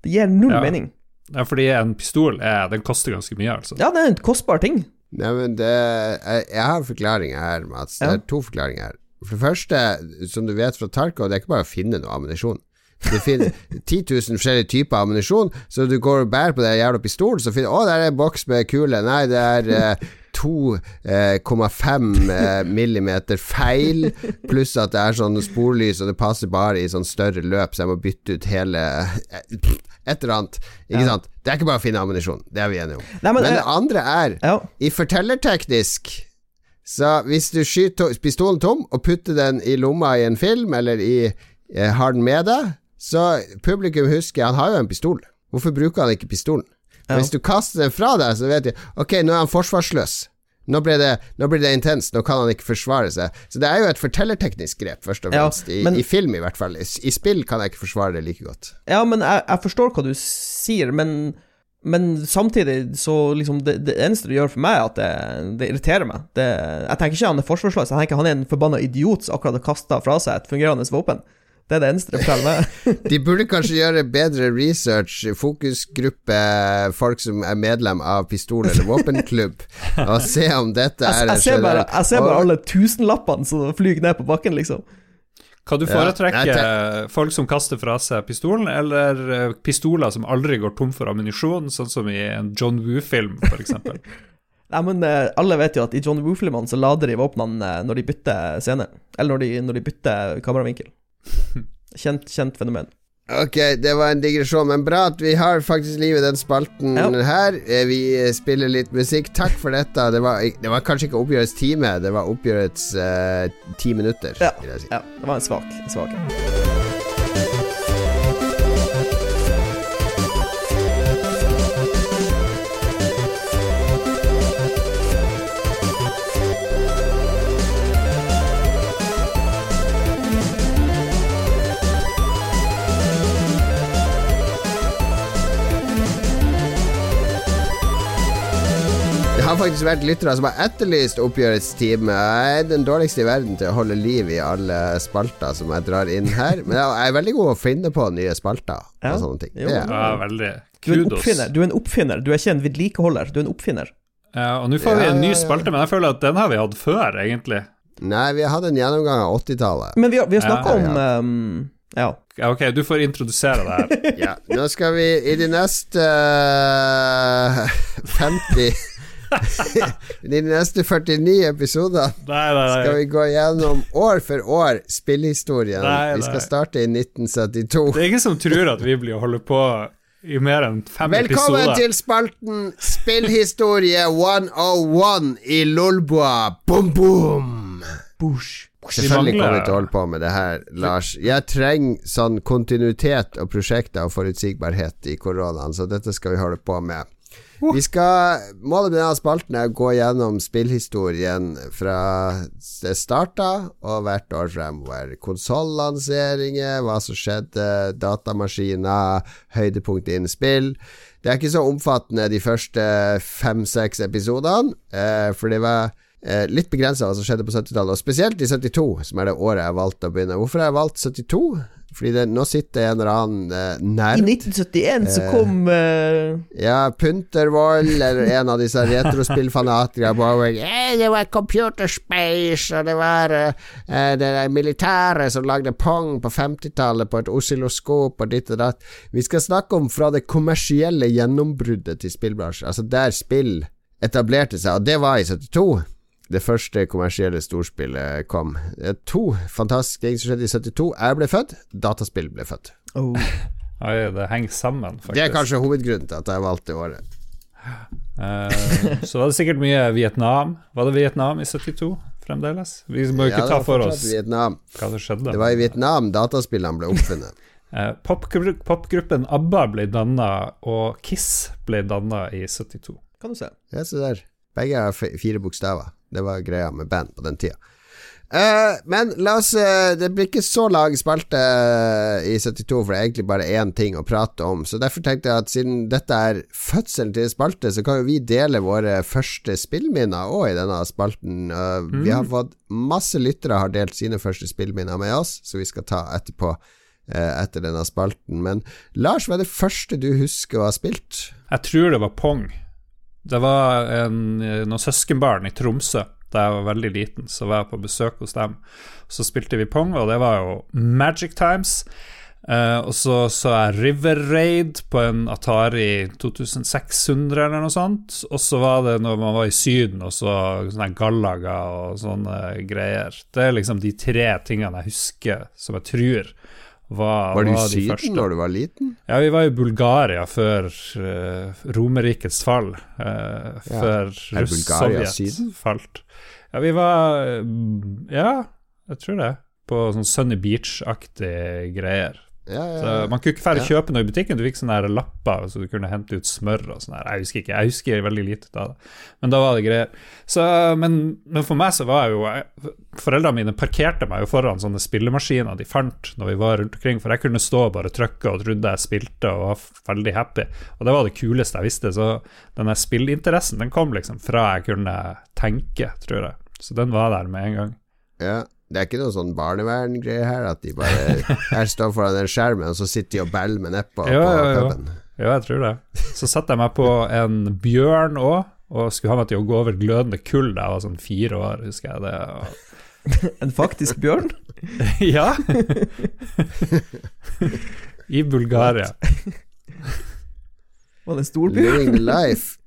Det gir null Ja. mening. Ja, fordi en pistol er, den koster ganske mye, altså. Ja, det er en kostbar ting. Nei, men det Jeg, jeg har forklaringer her, Mats. Det er to forklaringer. For det første, som du vet fra Tarkov, det er ikke bare å finne noe ammunisjon. Det finnes 10 000 forskjellige typer ammunisjon, så du går og bærer på den jævla pistolen, så finner du Å, der er en boks med kule. Nei, det er eh, 2,5 eh, millimeter feil, pluss at det er sånn sporlys, og det passer bare i sånn større løp, så jeg må bytte ut hele eh, Et eller annet. Ikke Ja. sant? Det er ikke bare å finne ammunisjon, det er vi enige om. Nei, men, Men det eh, andre er ja. i fortellerteknisk Så hvis du skyter pistolen tom og putter den i lomma i en film, eller i, eh, har den med deg, så publikum husker Han har jo en pistol. Hvorfor bruker han ikke pistolen? Ja. Hvis du kaster den fra deg, så vet de Ok, nå er han forsvarsløs. Nå blir det, nå blir det intenst, nå kan han ikke forsvare seg. Så det er jo et fortellerteknisk grep, først og fremst. I, men- I film, i hvert fall. I, I spill kan jeg ikke forsvare det like godt. Ja, men jeg, jeg forstår hva du sier, men, men samtidig så liksom det, det eneste du gjør for meg, er at det, det irriterer meg. Det, jeg tenker ikke han er forsvarsløs, jeg tenker han er en forbanna idiot som akkurat har kasta fra seg et fungerende våpen. Det er det eneste de forteller meg. De burde kanskje gjøre bedre research, fokusgruppe, folk som er medlem av pistol- eller våpenklubb, og se om dette er jeg, ser bare, jeg ser bare Og- alle tusenlappene som flyr ned på bakken, liksom. Kan du Ja, folk som kaster fra seg pistolen, eller eh, pistoler som aldri går tom for ammunisjon, sånn som i en John Woo-film, f.eks.? Nei, men eh, alle vet jo at i John Woo-filmene så lader de våpnene eh, når de bytter scene. Eller når de, når de bytter kameravinkel. Kjent, kjent fenomen. Ok, det var en digresjon, men bra at vi har faktisk liv i den spalten Ja. her. Eh, Vi spiller litt musikk. Takk for dette. Det var, det var kanskje ikke oppgjørets time, det var oppgjørets uh, ti minutter. Ja. si. Ja, det var en svak. En svak. Har faktisk vært lyttere som har etterlyst oppgjørets time. Jeg er den dårligste i verden til å holde liv i alle spalter som jeg drar inn her. Men jeg er veldig god å finne på nye spalter Ja. og sånne ting. Jo. Det er. Ja, veldig. Du er Kudos. Du er en oppfinner. Du er ikke en vedlikeholder. Du er en oppfinner. Ja, og nå får vi en ny ja, ja. spalte, men jeg føler at den har vi hatt før, egentlig. Nei, vi har hatt en gjennomgang av 80-tallet. Men vi har, vi har snakka Ja, om um, Ja. Ja, ok, du får introdusere det her. Ja, nå skal vi i de neste uh, 50 I de neste 49 episoder Nei, nei, skal vi gå gjennom år for år spillhistorien. Nei, Vi skal starte i 1972. Det er ingen som tror at vi blir å holde på i mer enn fem Velkommen episoder. til spalten Spillhistorie 101 i Lolbua. Boom, boom! Bush. Selvfølgelig kommer vi til å holde på med det her, Lars. Jeg trenger sånn kontinuitet og prosjekter og forutsigbarhet i koronaen, så dette skal vi holde på med. Vi skal, Målet med denne spalten er å gå gjennom spillhistorien fra det starta og hvert år fremover. Konsollanseringer, hva som skjedde, datamaskiner, høydepunkt innen spill. Det er ikke så omfattende de første fem-seks episodene, eh, for det var eh, litt begrensa hva som skjedde på 70-tallet, og spesielt i 72, som er det året jeg valgte å begynne. Hvorfor har jeg valgt 72? Fordi det, nå sitter en eller annen eh, I nerd 1971 så kom eh, ja, Puntervold eller en av disse retrospillfanatikerne bare eh, Det var Computer Space, og det var eh, det der militære som lagde Pong på 50-tallet på et oscilloskop og ditt og datt. Vi skal snakke om fra det kommersielle gjennombruddet til spillbransjen, altså der spill etablerte seg, og det var i 72. Det første kommersielle storspillet kom. Er to fantastiske ting som skjedde i 72. Jeg ble født, dataspill ble født. oh. Oi, det henger sammen, faktisk. Det er kanskje hovedgrunnen til at jeg valgte året. Uh, så var det sikkert mye Vietnam. Var det Vietnam i 72 fremdeles? Vi må jo ikke Ja, ta for oss Vietnam. hva som skjedde. Det var i Vietnam dataspillene ble oppfunnet. uh, Popgruppen Popgruppen ABBA ble danna, og Kiss ble danna i 72. Kan du se. Ja, se der. Begge har fire bokstaver. Det var greia med band på den tida. Uh, men la oss uh, Det blir ikke så lang spalte uh, i 72, for det er egentlig bare én ting å prate om. Så derfor tenkte jeg at siden dette er fødselen til spalte, så kan jo vi dele våre første spillminner òg i denne spalten. Mm. Vi har fått masse lyttere har delt sine første spillminner med oss, så vi skal ta etterpå. eh, Etter denne spalten. Men Lars, hva er det første du husker å ha spilt? Jeg tror det var Pong. Det var en, noen søskenbarn i Tromsø da jeg var veldig liten, så var jeg på besøk hos dem. Så spilte vi Pong, og det var jo Magic Times. Uh, og så så jeg River Raid på en Atari 2600 eller noe sånt. Og så var det når man var i Syden og så sånne Gallaga og sånne greier. Det er liksom de tre tingene jeg husker som jeg tror var, Var du i Syden første. når du var liten? Ja, vi var i Bulgaria før uh, Romerrikets fall. Uh, Ja. Før Er Bulgaria Sovjet falt. Ja, vi var eh, Ja, jeg tror det. På sånn Sunny Beach-aktige greier. Ja, ja, ja. man kunne ikke Ja. kjøpe noe i butikken. Du fikk sånne her lapper så du kunne hente ut smør og sånn. Jeg husker ikke, jeg husker veldig lite det. Men da var det greier. Så, men, men for meg så var jeg jo jeg- Foreldrene mine parkerte meg jo foran sånne spillemaskiner de fant når vi var rundt omkring, for jeg kunne stå og bare trykke og trodde jeg spilte og var veldig happy. Og det var det kuleste jeg visste. Så denne spillinteressen den kom liksom fra jeg kunne tenke, tror jeg. Så den var der med en gang. ja. Det er ikke noe sånn barneverngreie her, at de bare Her står foran den skjermen, og så sitter de og beller med neppa Ja, på ja, ja. puben. Ja, jeg tror det. Så satte jeg meg på en bjørn òg, og skulle ha meg til å gå over glødende kull da jeg var sånn fire år, husker jeg det. Og En faktisk bjørn? Ja! I Bulgaria. Var det en stor bjørn? Living life.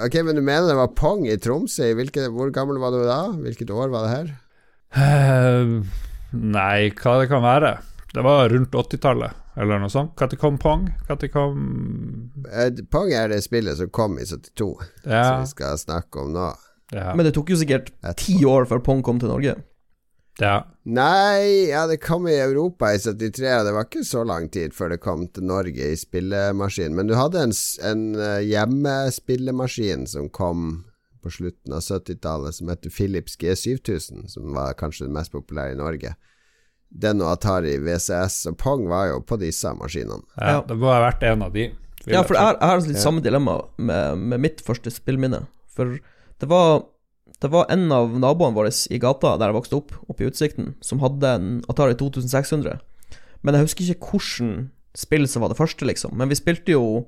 Ok, men du mener det var Pong i Tromsø? I Hvilke, hvor gammel var du da? Hvilket år var det her? Eh, nei, hva det kan være. Det var rundt 80-tallet, eller noe sånt. Når kom Pong? Når kom Eh, Pong er det spillet som kom i 72, ja. som vi skal snakke om nå. ja, Men det tok jo sikkert ti år før Pong kom til Norge. ja. Nei, ja, det kom i Europa i 73, og det var ikke så lang tid før det kom til Norge i spillemaskin. Men du hadde en, en eh, hjemmespillemaskin som kom på slutten av 70-tallet, som heter Philips G7000, som var kanskje den mest populære i Norge. Den og Atari VCS og Pong var jo på disse maskinene. ja. Ja. Det må ha vært en av de. Ja, for jeg, jeg har litt samme dilemma med, med mitt første spillminne. For det var, det var en av naboene våre i gata der jeg vokste opp, oppe i Utsikten, som hadde en Atari 2600. Men jeg husker ikke hvilket spill som var det første, liksom. Men vi spilte jo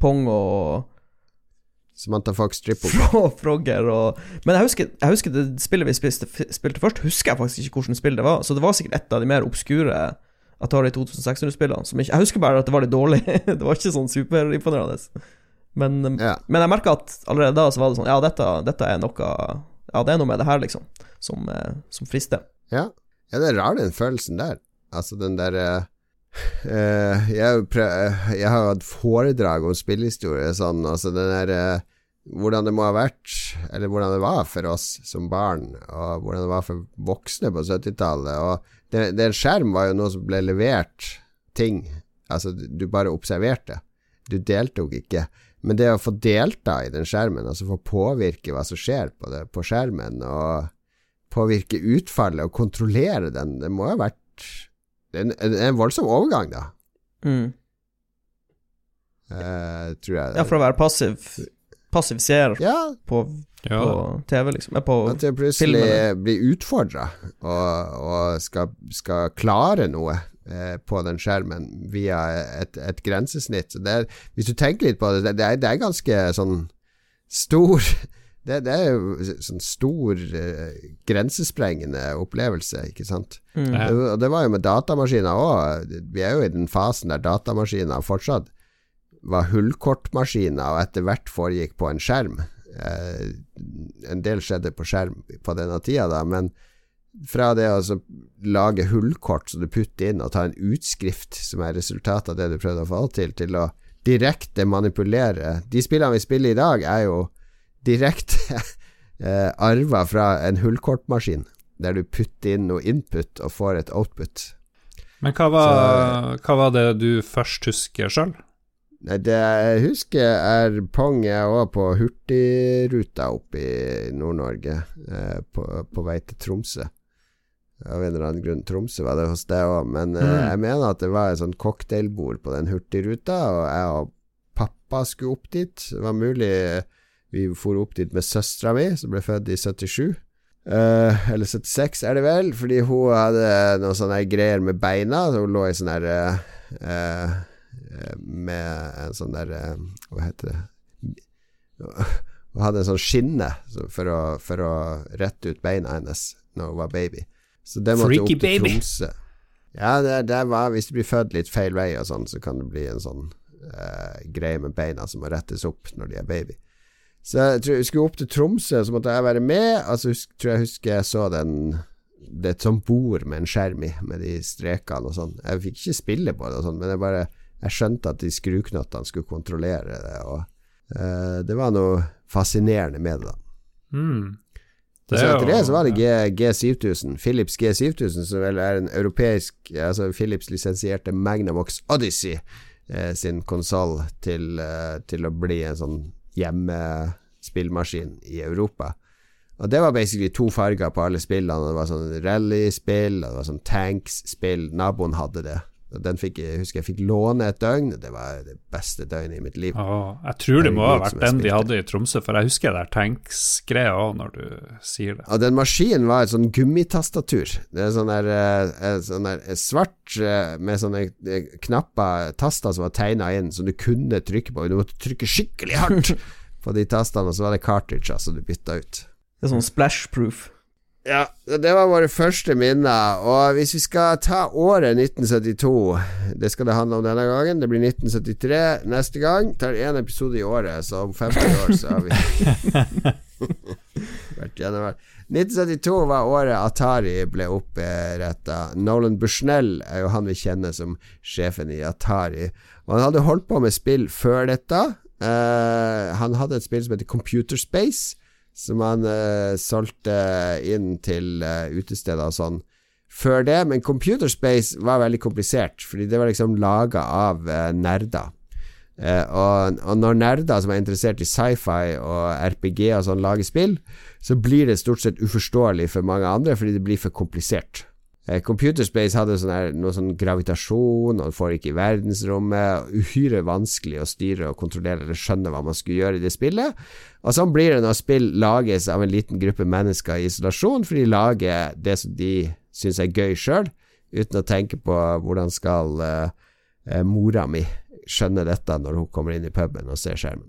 Pong og Samantha Fox Triple. Fra Frogger og Men jeg husker, jeg husker det spillet vi spilte, spilte først, husker jeg faktisk ikke hvilket spill det var. Så det var sikkert et av de mer obskure Atari 2600-spillene. Som ikke, jeg husker bare at det var litt dårlig. det var ikke sånn superimponerende. Men, Ja. men jeg merka at allerede da så var det sånn Ja, dette, dette er noe Ja, det er noe med det her, liksom, som, eh, som frister. Ja. ja, det er rar den følelsen der. Altså den der eh, eh, jeg, prøv, jeg har hatt foredrag om spillhistorie sånn, altså den der uh, Hvordan det må ha vært, eller hvordan det var for oss som barn, og hvordan det var for voksne på 70-tallet. Og det, den skjerm var jo noe som ble levert ting. Altså, du bare observerte. Du deltok ikke. Men det å få delta i den skjermen, altså få påvirke hva som skjer på, det, på skjermen, og påvirke utfallet og kontrollere den, det må ha vært Det er en, voldsom overgang, da, Mm. Uh, tror jeg. Ja, for å være passiv Passiv seer Ja, på, Ja, TV, liksom. På at jeg plutselig filmene. blir utfordra og, og skal, skal klare noe eh, på den skjermen via et, et grensesnitt. Så det er, hvis du tenker litt på det, det er, det er ganske sånn stor det, det er jo sånn stor uh, grensesprengende opplevelse, ikke sant. mm. Det, og det var jo med datamaskiner òg. Vi er jo i den fasen der datamaskiner fortsatt var hullkortmaskiner, og etter hvert foregikk på en skjerm. Eh, en del skjedde på skjerm på denne tida, da, men fra det å altså, lage hullkort som du putter inn, og ta en utskrift som er resultatet av det du prøvde å få til, til å direkte manipulere De spillene vi spiller i dag, er jo direkte eh, arva fra en hullkortmaskin, der du putter inn noe input og får et output. Men hva var, hva var det du først husker sjøl? Det jeg husker er Pong jeg var på Hurtigruta oppe i Nord-Norge, eh, på, på vei til Tromsø. Av en eller annen grunn. Tromsø var det hos deg òg, men eh, Mm. jeg mener at det var et sånt cocktailbord på den Hurtigruta, og jeg og pappa skulle opp dit. Det var mulig vi for opp dit med søstera mi, som ble født i 77. Eh, eller 76 er det vel, fordi hun hadde noen sånne greier med beina. Så hun lå i sånn her eh, eh, Med en sånn der eh, Hva heter det Hun hadde en sånn skinne for, å, for å rette ut beina hennes når hun var baby. Så det måtte Freaky opp til baby. Tromsø. Ja, det, det var, hvis du blir født litt feil vei og sånn, så kan det bli en sånn uh, greie med beina som må rettes opp når de er baby. Så jeg tror jeg skulle opp til Tromsø, så måtte jeg være med. Altså, husk, tror jeg husker jeg så den Det er et sånt bord med en skjerm i, med de strekene og sånn. Jeg fikk ikke spille på det og sånn, men jeg bare Jeg skjønte at de skruknottene skulle kontrollere det, og uh, det var noe fascinerende med det, da. Mm. Det så etter det så var det G, G7000, Philips G7000, som vel er en europeisk Altså Philips lisensierte Magnavox Odyssey eh, sin konsoll til, eh, til, å bli en sånn hjemmespillmaskin i Europa. Og det var basically to farger på alle spillene. Det var sånn rallyspill, og det var sånn tanks-spill. Naboen hadde det. Den fikk, jeg husker jeg fikk låne et døgn. Det var det beste døgnet i mitt liv. Ah, jeg tror det må ha vært den de hadde i Tromsø, for jeg husker det der tanks-greia òg, når du sier det. Og den maskinen var et sånn gummitastatur. Det er sånn der, eh, sånn der svart eh, med sånne eh, knapper, taster som var tegna inn, som du kunne trykke på. Du måtte trykke skikkelig hardt på de tastene, og så var det cartridger som du bytta ut. Det er sånn splash-proof. Ja, det var våre første minner. Og hvis vi skal ta året 1972 Det skal det handle om denne gangen. Det blir 1973 neste gang. Tar én episode i året, så om 50 år så har vi vært gjennom 1972 var året Atari ble oppretta. Nolan Bushnell er jo han vi kjenner som sjefen i Atari. Og han hadde holdt på med spill før dette. Uh, han hadde et spill som heter Computer Space som han uh, solgte inn til uh, utesteder og sånn før det. Men Computer Space var veldig komplisert, fordi det var liksom laga av uh, nerder. Og, og, når nerder som er interessert i sci-fi og RPG og sånn, lager spill, så blir det stort sett uforståelig for mange andre, fordi det blir for komplisert. Eh, Computer Space hadde sånn her, noe sånn gravitasjon, og får ikke i verdensrommet. Uhyre vanskelig å styre og kontrollere eller skjønne hva man skulle gjøre i det spillet. Og sånn blir det når spill lages av en liten gruppe mennesker i isolasjon, for de lager det som de syns er gøy sjøl, uten å tenke på hvordan skal uh, mora mi skjønne dette når hun kommer inn i puben og ser skjermen.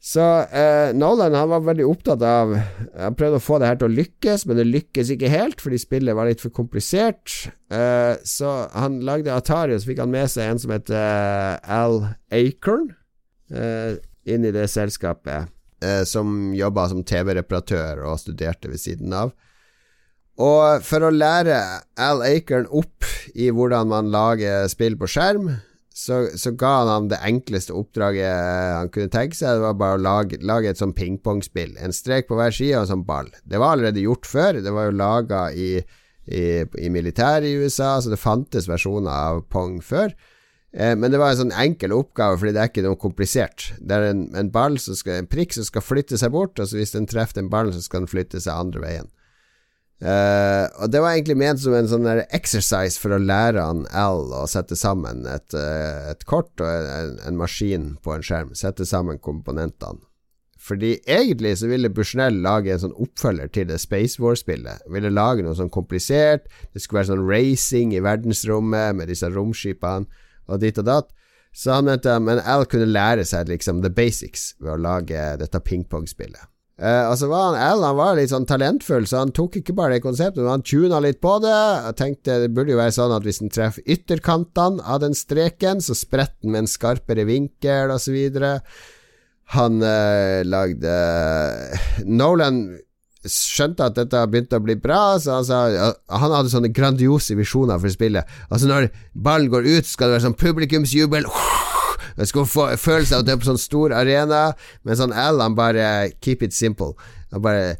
Så eh, Nolan han var veldig opptatt av Han prøvde å få det her til å lykkes, men det lykkes ikke helt fordi spillet var litt for komplisert. Eh, så han lagde Atari, og så fikk han med seg en som heter eh, Al Acorn, eh, inn i det selskapet, eh, som jobba som TV-reparatør og studerte ved siden av. Og for å lære Al Acorn opp i hvordan man lager spill på skjerm, så, så, ga han ham det enkleste oppdraget han kunne tenke seg. Det var bare å lage, lage et sånn pingpongspill. En strek på hver side og en sånn ball. Det var allerede gjort før. Det var jo laga i, i, i militæret i USA, så det fantes versjoner av pong før. Eh, men det var en sånn enkel oppgave, fordi det er ikke noe komplisert. Det er en, en, ball skal, en prikk som skal flytte seg bort, og så hvis den treffer den ballen, så skal den flytte seg andre veien. Uh, og det var egentlig ment som en sånn exercise for å lære han Al å sette sammen et, uh, et kort og en, en, maskin på en skjerm. Sette sammen komponentene. Fordi egentlig så ville Bushnell lage en sånn oppfølger til det Space War-spillet. Ville lage noe sånn komplisert. Det skulle være sånn racing i verdensrommet med disse romskipene og dit og datt. Så han mente Men Al kunne lære seg liksom the basics ved å lage dette pingpongspillet. Uh, altså var han, Al han var litt sånn talentfull, så han tok ikke bare det konseptet, men han tuna litt på det. Jeg tenkte det burde jo være sånn at hvis han treffer ytterkantene av den streken, så spretter den med en skarpere vinkel, osv. Han uh, lagde Nolan skjønte at dette begynte å bli bra, så han sa Han hadde sånne grandiose visjoner for spillet. Altså, når ballen går ut, skal det være sånn publikumsjubel. Uh, jeg skulle få følelsen av at det er på sånn stor arena, men sånn L, han bare keep it simple. Han bare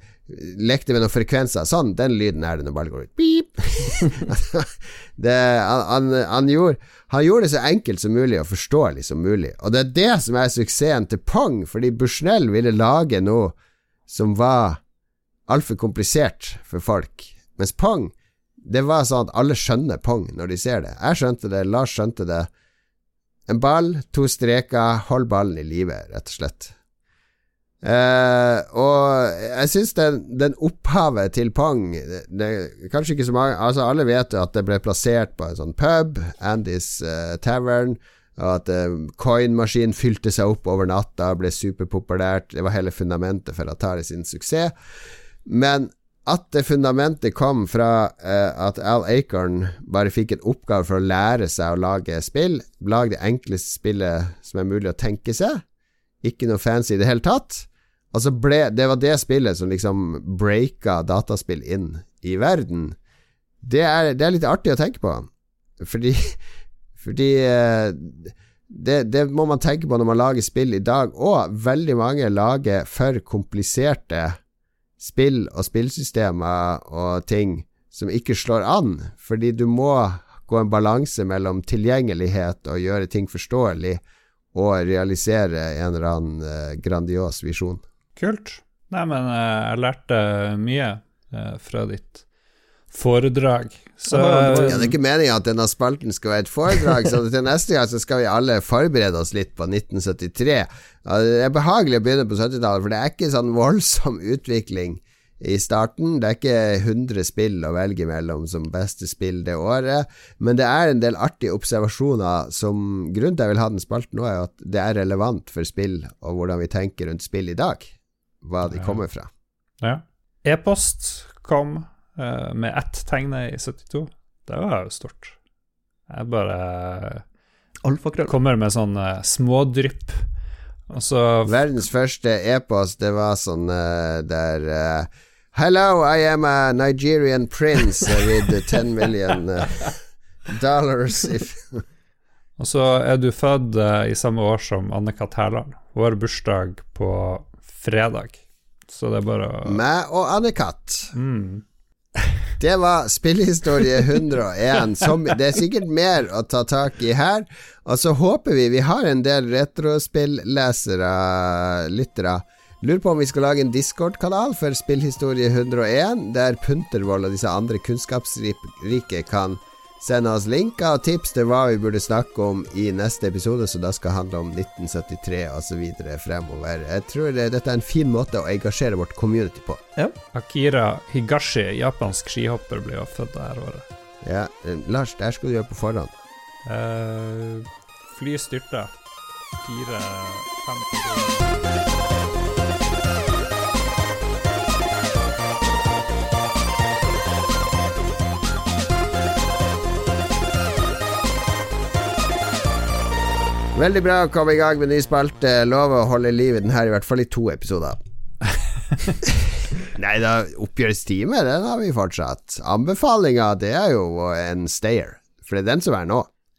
lekte med noen frekvenser. Sånn, den lyden er det når ballen går ut. Det, han, han, han, gjorde, han, gjorde, det så enkelt som mulig og forståelig som mulig. Og det er det som er suksessen til Pong, fordi Bushnell ville lage noe som var altfor komplisert for folk. Mens Pong, det var sånn at alle skjønner Pong når de ser det. Jeg skjønte det, Lars skjønte det. En ball, to streker, hold ballen i live, rett og slett. Uh, og jeg syns den, den, opphavet til Pong Kanskje ikke så mange Altså Alle vet at det ble plassert på en sånn pub, Andys uh, Tavern, og at uh, coin-maskinen fylte seg opp over natta, ble superpopulært. Det var hele fundamentet for Atari sin suksess. Men at det fundamentet kom fra eh, at Al Acorn bare fikk en oppgave for å lære seg å lage spill. Lage det enkleste spillet som er mulig å tenke seg. Ikke noe fancy i det hele tatt. Og ble Det var det spillet som liksom breaka dataspill inn i verden. Det er, det er litt artig å tenke på, fordi Fordi eh, det, det må man tenke på når man lager spill i dag, og veldig mange lager for kompliserte spill og spillsystemer og ting som ikke slår an, fordi du må gå en balanse mellom tilgjengelighet og gjøre ting forståelig, og realisere en eller annen uh, grandios visjon. Kult. Nei, men uh, jeg lærte mye uh, fra ditt foredrag. Så ja, Det er ikke meninga at denne spalten skal være et foredrag, så til neste gang så skal vi alle forberede oss litt på 1973. Det er behagelig å begynne på 70-tallet, for det er ikke sånn voldsom utvikling i starten. Det er ikke 100 spill å velge mellom som beste spill det året, men det er en del artige observasjoner som Grunnen til jeg vil ha den spalten nå, er at det er relevant for spill og hvordan vi tenker rundt spill i dag. Hva de kommer fra. Ja. E-post kom med ett tegn i 72. Det var jo stort. Jeg bare Alfakrøll. kommer med sånn uh, smådrypp. Og så Verdens første e-post, det var sånn uh, der uh, Hello, I am a Nigerian prince with 10 million dollars if Og så er du født i samme år som Anne-Kat. Hærland. Hun har bursdag på fredag. Så det er bare å Meg og Anne-Kat. mm. Det var spillehistorie 101. Som, det er sikkert mer å ta tak i her. Og så håper vi Vi har en del retrospillesere, lyttere. Lurer på om vi skal lage en Discord-kanal for Spillhistorie 101, der Puntervold og disse andre kunnskapsrike kan sende oss linker og tips til hva vi burde snakke om i neste episode, som da skal handle om 1973 osv. fremover. Jeg tror dette er en fin måte å engasjere vårt community på. Ja. Akira Higashi, japansk skihopper, ble jo født dette året. Ja, Lars, det her skal du gjøre på forhånd. Uh, fly styrta. Fire, fem Veldig bra å komme i gang med ny spalte. Lover å holde liv i den her i hvert fall i to episoder. Nei da, oppgjørstime, den har vi fortsatt. Anbefalinga, det er jo en stayer. For det er den som er nå.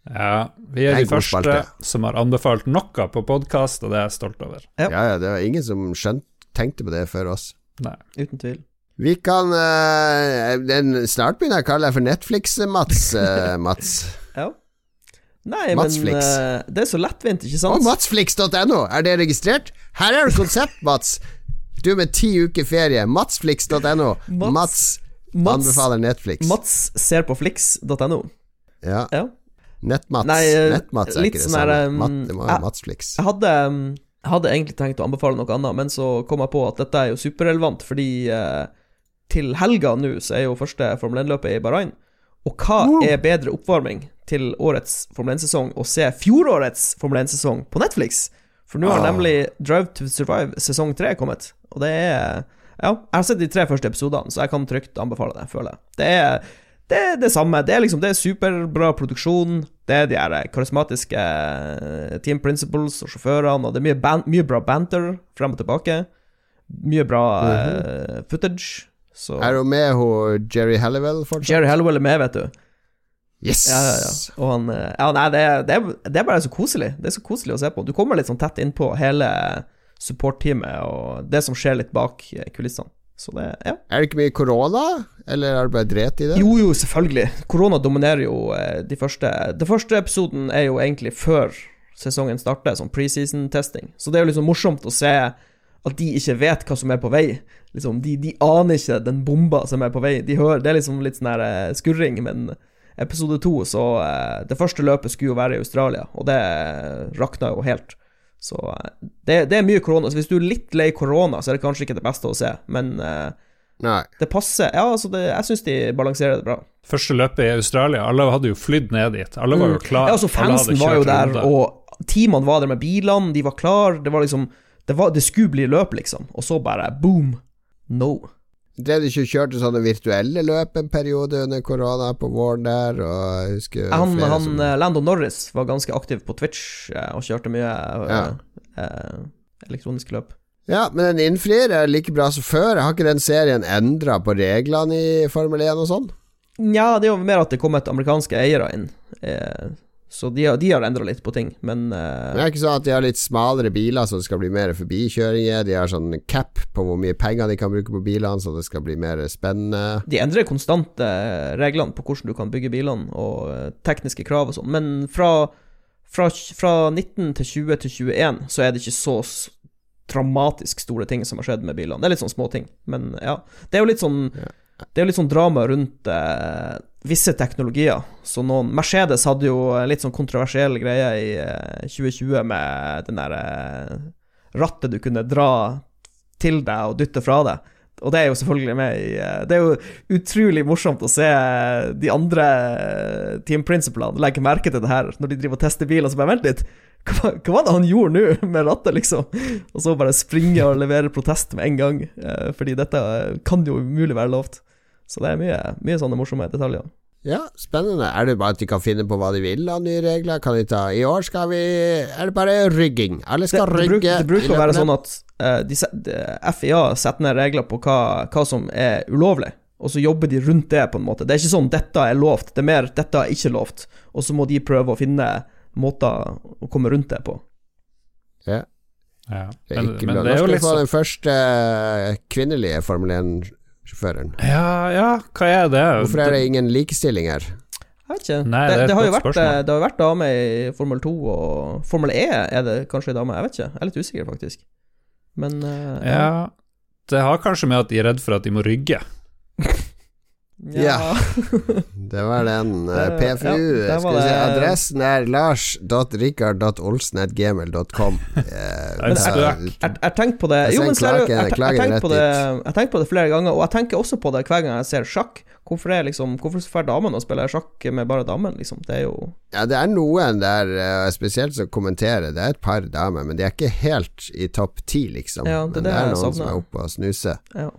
Ja, vi er er de første spalte. som har anbefalt noe på podkast, og det er jeg stolt over. Ja. Ja, ja, det var ingen som skjønt, tenkte på det før oss. Nei. Uten tvil. Vi kan uh, den, Snart begynner jeg å kalle deg for Netflix-Mats, eh, Mats. Ja. Nei, Mats men eh, det er så lettvint, ikke Og sant? matsflix.no, er det registrert? Her er det konsept, Mats. Du med ti uker ferie. Matsflix.no. Mats- Mats Mats, anbefaler Netflix. Mats ser på flix.no. Ja. Ja. Nettmats. Nei, eh, Nettmats er ikke det sånn samme. her, um, Mat, det må være Matsflix. Jeg hadde, hadde egentlig tenkt å anbefale noe annet, men så kom jeg på at dette er jo superrelevant, fordi uh, til helga nå så er jo første Formel 1-løpet i Bahrain. Og hva er bedre oppvarming til årets Formel 1-sesong å se fjorårets Formel 1-sesong på Netflix? For nå har Ah. nemlig Drive to Survive sesong tre kommet, og det er Ja, jeg har sett de tre første episodene, så jeg kan trygt anbefale det, føler jeg. Det er det er det samme. Det er liksom Det er superbra produksjon. Det er de her karismatiske eh, team principles og sjåførene, og det er mye, ban mye bra banter frem og tilbake. Mye bra eh, footage. Så Er hun med hun Jerry Halliwell fortsatt? Jerry Hallowell er med, vet du. Yes! Ja, ja, ja. Og han eh, Ja, nei, det, det, det er bare så koselig. Det er så koselig å se på. Du kommer litt sånn tett innpå hele support-teamet og det som skjer litt bak eh, kulissene. Så det Ja. Er det ikke mye korona, eller er det bare dret i det? Jo, jo, selvfølgelig. Korona dominerer jo eh, de første Den første episoden er jo egentlig før sesongen starter, sånn preseason-testing. Så det er jo liksom morsomt å se at de ikke vet hva som er på vei. Liksom, de, de aner ikke den bomba som er på vei. De hører, det er liksom litt sånn her eh, skurring, men episode to, så eh, Det første løpet skulle jo være i Australia, og det rakna jo helt. Så eh, det, det er mye korona. Så hvis du er litt lei korona, så er det kanskje ikke det beste å se, men eh, Nei. det passer. Ja, altså, det, jeg syns de balanserer det bra. Første løpet i Australia, alle hadde jo flydd ned dit. Alle var jo klare. Ja, altså Fansen var jo der, og teamene var der med bilene, de var klar Det var liksom Det, var, det skulle bli løp, liksom, og så bare boom. No. Drev du ikke og kjørte sånne virtuelle løp en periode under korona på våren der? Og jeg husker Han, han som eh, Lando Norris var ganske aktiv på Twitch eh, og kjørte mye eh, Ja. eh, elektroniske løp. Ja, men den innfrir er like bra som før. Har ikke den serien endra på reglene i Formel 1 og sånn? Nja, det er jo mer at det kom et amerikanske eiere inn, eh, så de, har- har endra litt på ting, men Men eh, det er ikke sånn at de har litt smalere biler, så det skal bli mer forbikjøringer. De har sånn cap på hvor mye penger de kan bruke på bilene, så det skal bli mer spennende. de endrer konstant eh, reglene på hvordan du kan bygge bilene, og eh, tekniske krav og sånn, men fra, fra, fra 19 til 20 til 21 så er det ikke så dramatisk store ting som har skjedd med bilene. Det er litt sånn småting, men ja. Det er jo litt sånn Det er jo litt sånn drama rundt eh, visse teknologier. Så noen Mercedes hadde jo en litt sånn kontroversiell greie i eh, 2020 med den der eh, rattet du kunne dra til deg og dytte fra deg. Og det er jo selvfølgelig med i eh, Det er jo utrolig morsomt å se de andre eh, team principlene legge merke til det her når de driver og tester biler. Så bare vent litt, hva, hva var det han gjorde nå med rattet, liksom? Og så bare springe og levere protest med en gang, eh, fordi dette kan jo umulig være lovt. Så det er mye, mye sånne morsomme detaljer. Ja, spennende. Er det bare at de kan finne på hva de vil av nye regler? Kan de ta I år skal vi Er det bare rygging? Alle Det, skal det, rygge. bruker, det bruker å være sånn at uh, de, de, FIA setter ned regler på hva, hva som er ulovlig, og så jobber de rundt det, på en måte. Det er ikke sånn 'dette er lovt', det er mer 'dette er ikke lovt', og så må de prøve å finne måter å komme rundt det på. Ja. Ja. Det er ikke men men det er jo skal vi litt få sånn den første eh, kvinnelige Formel 1-sjåføren. Ja, ja, hva er det? Hvorfor er det ingen likestilling her? Jeg vet ikke. Nei, det, det det, har jo vært, spørsmål. det har vært dame i Formel 2, og Formel E er det kanskje dame, jeg vet ikke. Jeg er litt usikker, faktisk. Men eh, Ja, det har kanskje med at de er redd for at de må rygge. Ja. Det var den. eh, PFU. ja, var vi si, Adressen er lars.rikard.olsen.gmail.com. Eh, Jeg jeg tenker på det Jeg Jo, men klagen- jeg, jeg, tenker på det, jeg tenker på det flere ganger, og jeg tenker også på det hver gang jeg ser sjakk. Hvorfor er liksom Hvorfor får damene å spille sjakk med bare damen, liksom? Det er jo Ja, det er noen der, eh, spesielt som kommenterer. Det er et par damer, men de er ikke helt i topp ti, liksom. Ja, det men det det er noen som er oppe og snuser. Ja.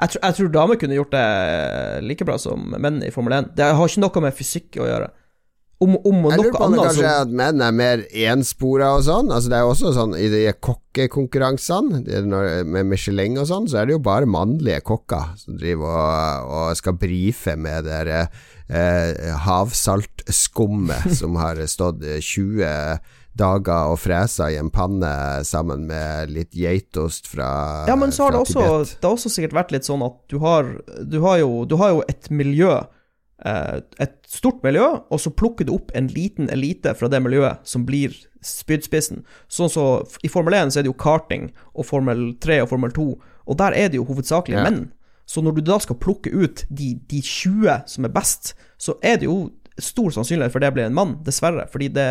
Jeg, tror- jeg tror damer kunne gjort det like bra som menn i Formel 1. Det har ikke noe med fysikk å gjøre. Om, om Jeg lurer på om det kanskje er at menn er mer enspora og sånn. Altså Det er jo også sånn i de kokkekonkurransene med Michelin og sånn, så er det jo bare mannlige kokker som driver og, og skal brife med det der, eh, havsaltskummet som har stått eh, 20 dager og fresa i en panne sammen med litt geitost fra, Ja, men så har det også Det har også sikkert vært litt sånn at du har Du har jo, du har jo et miljø eh, Et stort miljø, og så plukker du opp en liten elite fra det miljøet som blir spydspissen. Sånn så I Formel 1 så er det jo karting og Formel 3 og Formel 2, og der er det jo hovedsakelig Ja. menn. Så når du da skal plukke ut de, de 20 som er best, så er det jo stor sannsynlighet for det blir en mann, dessverre. Fordi det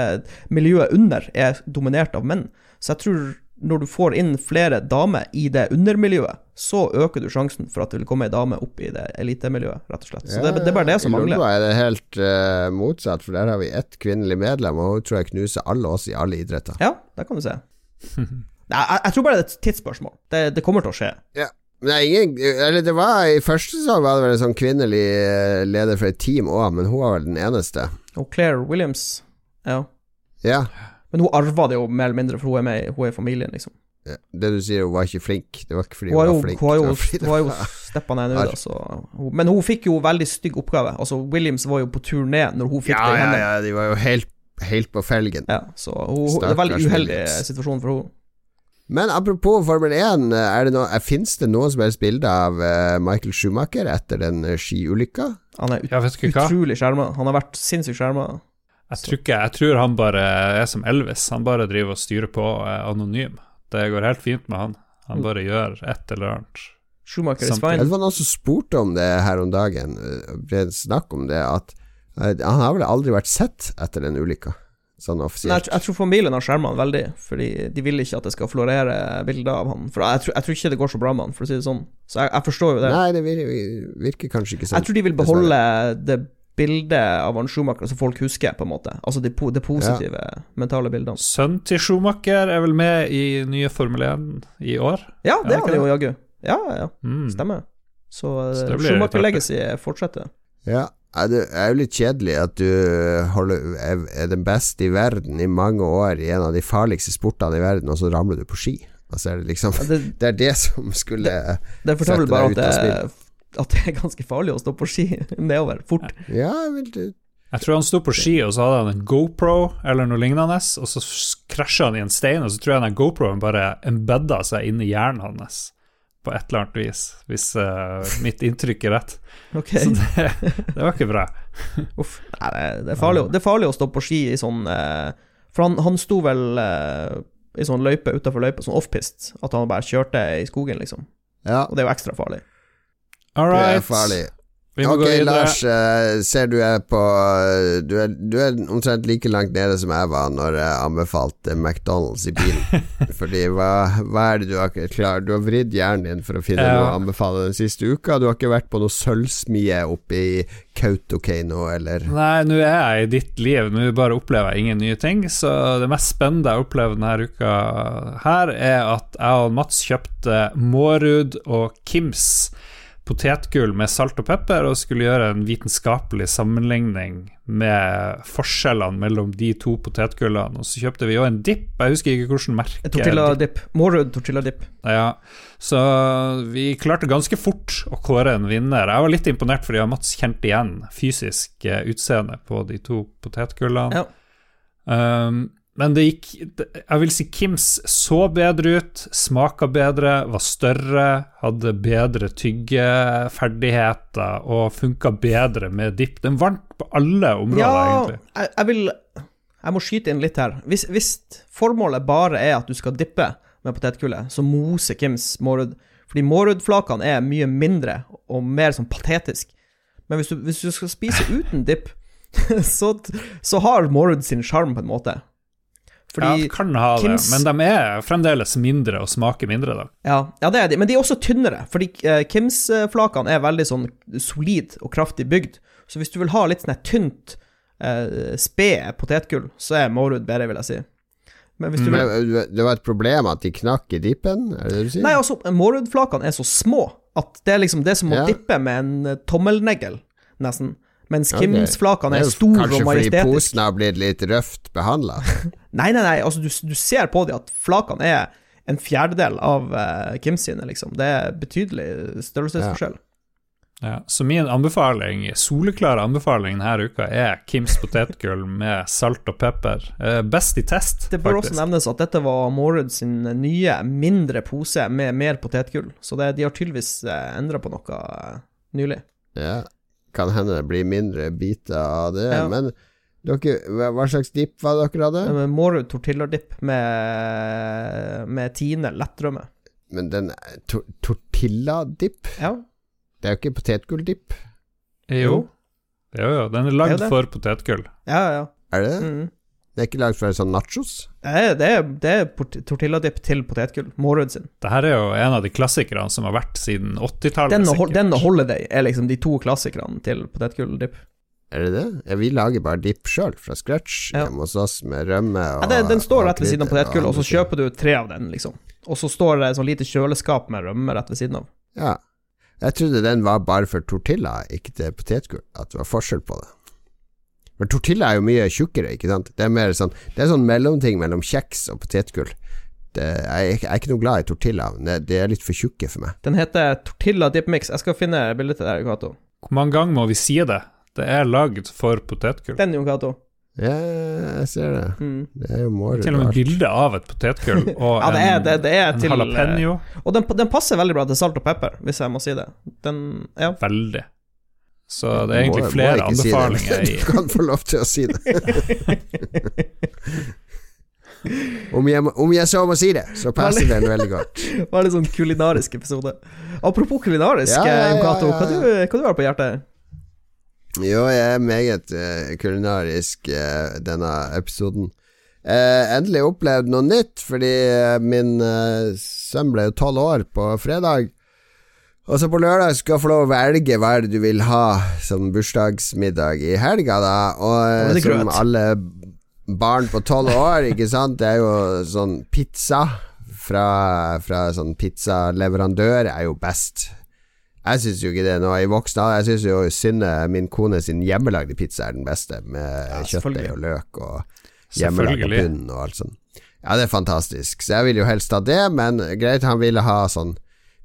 miljøet under er dominert av menn. Så jeg tror når du får inn flere damer i det undermiljøet, så øker du sjansen for at det vil komme ei dame opp i det elitemiljøet, rett og slett. Så det, det er bare det som I mangler. Lolbua er det helt uh, motsatt, for der har vi ett kvinnelig medlem, og hun tror jeg knuser alle oss i alle idretter. Ja, der kan du se. Nei, jeg, jeg tror bare det er et tidsspørsmål. Det, det kommer til å skje. Ja. Er ingen Eller det var i første sesong var det vel en sånn kvinnelig eh, leder for et team òg, men hun var vel den eneste. Og Claire Williams, ja. Ja. Men hun arva det jo mer eller mindre, for hun er med hun er i familien, liksom. ja. Det du sier, hun var ikke flink. Det var ikke fordi Hun hun, har jo, var flink. hun har jo, var hun har jo steppa ned nå, Ar- da, så hun, Men hun fikk jo veldig stygg oppgave. Altså, Williams var jo på turné når hun fikk ja, det i ja, hendene. ja, de var jo helt, helt på felgen. Ja, så hun, hun, det en veldig uheldig situasjon for henne. Men apropos Formel 1, er det noe, finnes det noen som helst bilde av eh, Michael Schumacher etter den eh, skiulykka? Han er ut, utrolig skjerma. Han har vært sinnssykt skjerma. Jeg tror, ikke, jeg tror han bare er som Elvis. Han bare driver og styrer på og er anonym. Det går helt fint med han. Han bare gjør et eller annet. Schumacher is Samtidig. fine. Det var noen som spurte om det her om dagen, eh, ble det snakk om det, at eh, han har vel aldri vært sett etter den ulykka, sånn Nei, jeg, offisielt. tror- jeg tror familien har skjerma han veldig, fordi de vil ikke at det skal florere bilder av han. For jeg tror, jeg tror ikke det går så bra med han, for å si det sånn. Så jeg, jeg forstår jo det. Nei, det virker, virker kanskje ikke sånn. Jeg tror de vil beholde det bildet av han Schumacher som folk husker, på en måte. Altså de, po- det positive, mentale bildene. Sønnen til Schumacher er vel med i nye Formel 1 i år? Ja, det er han jo jaggu. Ja, ja, ja. Mm. Stemmer. Så, Så det blir Schumacher. Legacy fortsetter. Ja, det er jo litt kjedelig at du holder, er, den beste i verden i mange år i en av de farligste sportene i verden, og så ramler du på ski. Altså er det liksom Ja, det, Det er det som skulle det det Sette deg ut av spill. at det er ganske farlig å stå på ski nedover fort. Ja, jeg vil Jeg tror han sto på ski, og så hadde han en GoPro eller noe lignende, og så krasja han i en stein, og så tror jeg den GoProen bare embedda seg inn i hjernen hans på et eller annet vis, hvis uh, mitt inntrykk er rett. Okay. Så det, det var ikke bra. uff. Nei, det, er- farlig, det er farlig å stå på ski i sånn uh, For han, han sto vel uh, i sånn løype utafor løypa, sånn offpist, at han bare kjørte i skogen, liksom. Ja, Og det er jo ekstra farlig. All det er farlig. Ok. Lars, eh, ser du er på du er, du er omtrent like langt nede som jeg var når jeg anbefalte McDonald's i bilen. Fordi hva, hva er det du har klart Du har vridd hjernen din for å finne Ja. noe å anbefale den siste uka. Du har ikke vært på noe sølvsmie oppe i Kautokeino eller Nei, nå er jeg i ditt liv, nå bare opplever jeg ingen nye ting. Så det mest spennende jeg har opplevd denne uka her, er at jeg og Mats kjøpte Mårud og Kims potetgull med salt og pepper, og skulle gjøre en vitenskapelig sammenligning med forskjellene mellom de to potetgullene. Og så kjøpte vi jo en dipp, jeg husker ikke hvilket merke. Tortilla dip. Mårud tortilla dip. Ja, så vi klarte ganske fort å kåre en vinner. Jeg var litt imponert fordi Mats kjente igjen fysisk eh, utseende på de to potetgullene. Ja. Um, men det gikk Jeg vil si Kims så bedre ut, smaka bedre, var større, hadde bedre tyggeferdigheter og funka bedre med dipp. Den vant på alle områder, Ja, egentlig. jeg, jeg vil Jeg må skyte inn litt her. Hvis, hvis formålet bare er at du skal dippe med potetgullet, så moser Kims Mårud. Fordi Mårud-flakene er mye mindre og mer sånn patetisk. Men hvis du, hvis du skal spise uten dipp, så, så har Mårud sin sjarm, på en måte. Fordi ja, kan ha Kims- det, men de er fremdeles mindre og smaker mindre, da. Ja, ja, det er de, men de er også tynnere. Fordi uh, Kims-flakene er veldig sånn solid og kraftig bygd. Så hvis du vil ha litt sånn tynt, uh, sped potetgull, så er Morud bedre, vil jeg si. Men hvis du vil Men, eh, Det var et problem at de knakk i dippen? Er det det du sier? Nei, altså, Morud-flakene er så små at det er liksom det er som å Ja. dippe med en eh, tommelnegl, nesten. Mens. Kims-flakene Det er store og Kanskje fordi majestetiske. posen har blitt litt røft behandla? Nei, nei, nei, altså, du, du ser på dem at flakene er en fjerdedel av uh, Kims sine, liksom. Det er betydelig størrelsesforskjell. Ja, så min anbefaling, soleklare anbefaling denne uka er Kims potetgull med salt og pepper. Uh, best i test, Det bør også nevnes at dette var Mårud sin nye, mindre pose med mer potetgull. Så det, de har tydeligvis uh, endra på noe uh, nylig. Ja, kan hende det blir mindre biter av det. Ja. Men dere, hva slags dipp var det dere hadde? Eh, Mårud tortilladip med, med Tine lettrømme. Men den to tortilladipp? Ja. Det er jo ikke potetgulldipp, Jo. Jo, jo, den er lagd for potetgull. Ja, ja. er det det? Mm. Det er ikke lagd for sånn nachos? Det er, det er, det er tortilladipp tortilladip til potetgull. Mårud sin. Dette er jo en av de klassikerne som har vært siden 80-tallet. Den og, hol- sikkert. den og Holiday er liksom de to klassikerne til potetgulldip. Er det det? Ja, vi lager bare dipp sjøl, fra scratch, Ja. hjemme hos oss, med rømme og Ja, den, den står og rett ved siden av potetgullet, og, og så kjøper du tre av den, liksom. Og så står det et sånn lite kjøleskap med rømme rett ved siden av. Ja. Jeg trodde den var bare for tortilla, ikke til potetgull. At det var forskjell på det. Men tortilla er jo mye tjukkere, ikke sant. Det er mer sånn Det er sånn mellomting mellom kjeks og potetgull. Det, jeg, jeg er ikke noe glad i tortilla. Det, det er litt for tjukke for meg. Den heter Tortilla Dip Mix. Jeg skal finne bildet til deg, Cato. Hvor mange ganger må vi si det? Det er lagd for potetgull. Den, Jon Cato. Ja, jeg ser det. Mm. Det er jo måret Til og med bilde av et potetgull og Ja, det er, en, det, det er en til jalapeño. Og den, den passer veldig bra til salt og pepper, hvis jeg må si det. Den Ja. Veldig. Så det er egentlig må flere si anbefalinger men i Du kan få lov til å si det. om, jeg, om jeg så må si det, så passer den veldig godt. Det var litt sånn kulinarisk episode. Apropos kulinarisk, Ja, ja, eh, ja, Cato, ja, hva, ja. du, hva du har på hjertet? Jo, jeg er meget eh, kulinarisk eh, denne episoden. Eh, endelig opplevd noe nytt, fordi min sønn ble jo tolv år på fredag. Og så på lørdag skal jeg få lov å velge hva du vil ha som bursdagsmiddag i helga, da. Og som alle barn på tolv år, ikke sant, det er jo sånn pizza fra, fra sånn pizzaleverandør er jo best. Jeg syns jo ikke det nå i voksen alder. Jeg syns jo Synne, min kone sin hjemmelagde pizza er den beste, med kjøttdeig og løk og hjemmelagd bunn og alt sånt. Ja, det er fantastisk. Så jeg vil jo helst ha det, men greit, han ville ha sånn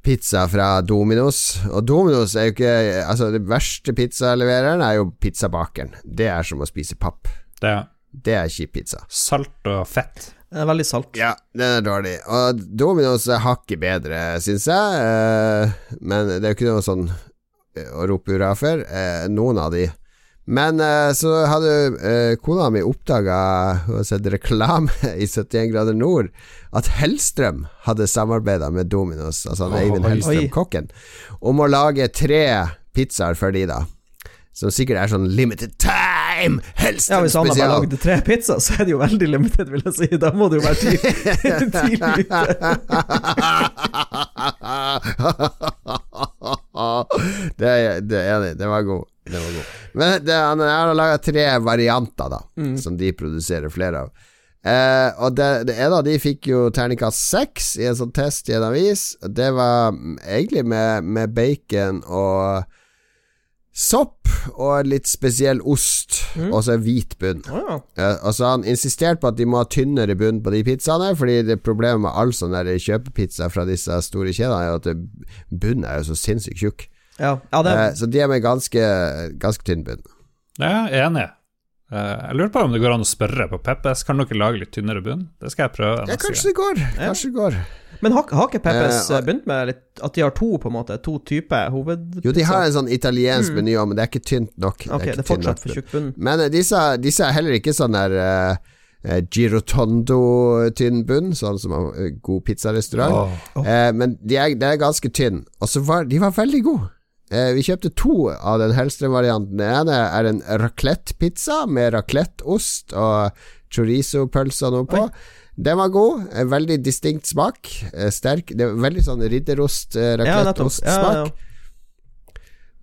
pizza fra Dominos. Og Dominos er jo ikke Altså, det verste pizzalevereren er jo pizzabakeren. Det er som å spise papp. Det er Det er kjip pizza. salt og fett. Det er veldig salt. Ja, den er dårlig. Og Dominos er hakket bedre, syns jeg. Eh, Men det er jo ikke noe sånn eh, å rope hurra for. eh, Noen av de. Men så hadde eh, kona mi oppdaga Hun har sett reklame i 71 grader nord at Hellstrøm hadde samarbeida med Dominos, altså han Eivind Hellstrøm, kokken, om å lage tre pizzaer for de, da. Som sikkert er sånn limited time! Ja, Hellstrøm Hvis han har bare lagd tre pizzaer, så er det jo veldig limited, vil jeg si. Da må det jo være tidlig, ute. det, er- det enig, den var god. Det var god. Men det, han har laga tre varianter, da, som de produserer flere av. Eh, og det, det ene av de fikk jo terningkast seks i en sånn test i en avis. Det var mm, egentlig med, med bacon og sopp og en litt spesiell ost, og så en hvit bunn. Å ja. og så har Han insistert på at de må ha tynnere bunn på de pizzaene, fordi det problemet med all sånn der kjøpepizza fra disse store kjedene er jo at bunnen er jo så sinnssykt tjukk. Ja, ja det, Eh, så de er med ganske, ganske tynn bunn. Ja, jeg er enig. Eh, jeg lurer på om det går an å spørre på Peppes. Kan dere lage litt tynnere bunn? Det skal jeg prøve. Ja, kanskje det går. Kanskje det går. men har, har ikke Peppes eh, begynt med litt At de har to, på en måte? To typer hovedpizza? Jo, de har en sånn italiensk meny òg, men det er ikke tynt nok. Ok, det ikke er tynn fortsatt nok for tjukk bunn. Men uh, disse, disse er heller ikke sånn der eh, Girotondo-tynn bunn, sånn som en god pizzarestaurant. Oh. Eh, men de er, de er ganske tynne. Og så var de var veldig gode. Eh, vi kjøpte to av den Hellstrøm-varianten. Den ene er en raclette-pizza med raclette-ost og chorizo-pølser noe på. Den var god. En veldig distinkt smak. Eh, sterk. Det er veldig sånn ridderost, eh, Ja.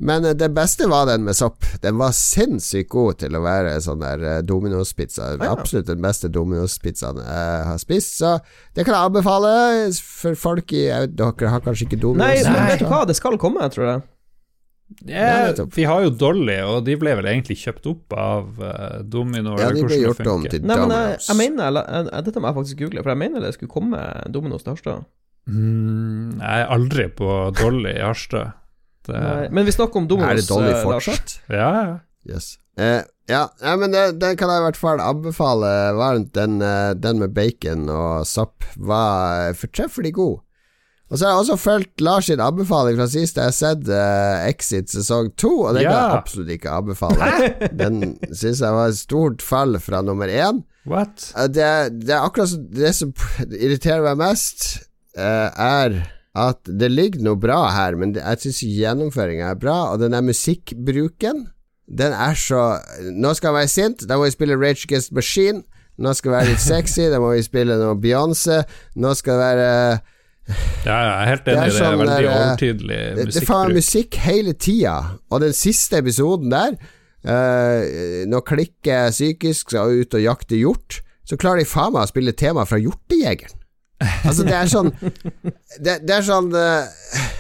Men eh, det beste var den med sopp. Den var sinnssykt god til å være sånn der eh, Domino's-pizza. Absolutt den beste Domino's-pizzaen jeg har spist. Så det kan jeg anbefale for folk i Dere har kanskje ikke Domino's? Nei, men vet du hva, det skal komme, jeg tror jeg. Ja, vi har jo Dolly, og de ble vel egentlig kjøpt opp av uh, Domino? Ja, de ble gjort om til Nei, men jeg, jeg mener eller, jeg, Dette må jeg faktisk google, for jeg mener det skulle komme Dominos til Harstad. Mm, jeg er aldri på Dolly i Harstad. Det, Men vi snakker om Dominos. Er det Dolly eh, Lars. fortsatt? ja, ja. Yes. Eh, ja, ja, men det, den kan jeg i hvert fall anbefale varmt. Den, eh, den med bacon og sopp var fortreffelig god. Og så har jeg også fulgt Lars sin anbefaling fra sist jeg har sett uh, Exit sesong to, og den kan jeg absolutt ikke anbefale. Den syns jeg var et stort fall fra nummer én. What? Eh, Det, det er akkurat Det som irriterer meg mest, uh, er at det ligger noe bra her, men jeg syns gjennomføringa er bra, og den der musikkbruken Den er så Nå skal jeg være sint, da må vi spille Rage Against Machine. Nå skal det være litt sexy, da må vi spille noe Beyoncé. Nå skal det være Ja, jeg er helt Det er enig, det. Er, sånn veldig eh, overtydelig det, det får musikk hele tida, og den siste episoden der uh, Når Klikke psykisk skal ut og jakte hjort, så klarer de faen meg å spille tema fra Hjortejegeren. Altså, det er sånn Det, det er sånn eh,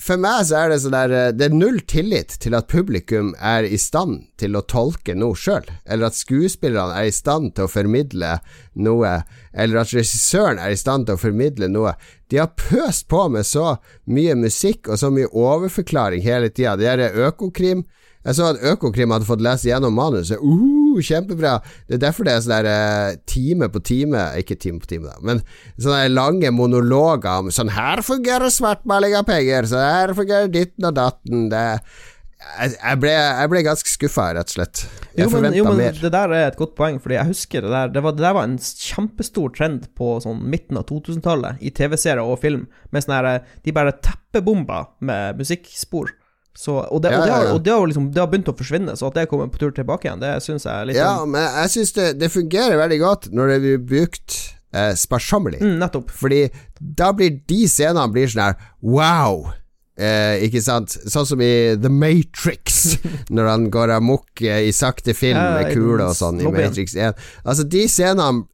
For meg så er det sånn der eh, Det er null tillit til at publikum er i stand til å tolke noe sjøl, eller at skuespillerne er i stand til å formidle noe, eller at regissøren er i stand til å formidle noe. De har pøst på med så mye musikk og så mye overforklaring hele tida. Det er Økokrim Jeg så at Økokrim hadde fått lese gjennom manuset. Uh, kjempebra! Det er derfor det er sånn der eh, time på time Ikke time på time, da, men sånne lange monologer om sånn Her fungerer svartmaling av penger, sånn her fungerer ditten og datten. Det jeg, ble, jeg ble ganske skuffa, rett og slett. Jeg forventa jo, men mer. det der er et godt poeng, Fordi jeg husker det der Det, var, det der var en kjempestor trend på sånn midten av 2000-tallet, i TV-serier og film, med sånne her De bare teppebomba med musikkspor. Så, og, det, og, det har, og det har liksom Det har begynt å forsvinne, så at det kommer på tur tilbake igjen, det syns jeg er litt Ja, sånn- men jeg syns det, det fungerer veldig godt når det blir brukt eh, sparsommelig. mm, Nettopp. Fordi da blir de scenene blir sånn her wow. Eh, ikke sant? Sånn som i The Matrix, når han går amok eh, i sakte film med kule og sånn i. Matrix 1. Altså, de scenene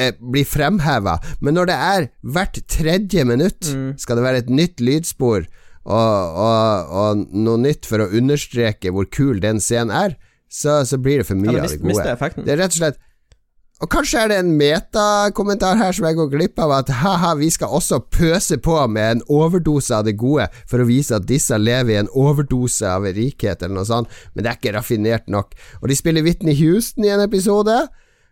eh, blir fremheva, men når det er hvert tredje minutt Mm. skal det være et nytt lydspor, og, og, og noe nytt for å understreke hvor kul den scenen er, så, så blir det for mye Ja, av det mist- gode. Det er rett og slett Og kanskje er det en metakommentar her som jeg går glipp av, at ha-ha, vi skal også pøse på med en overdose av det gode for å vise at disse lever i en overdose av rikhet, eller noe sånt, men det er ikke raffinert nok. Og de spiller Whitney Houston i en episode.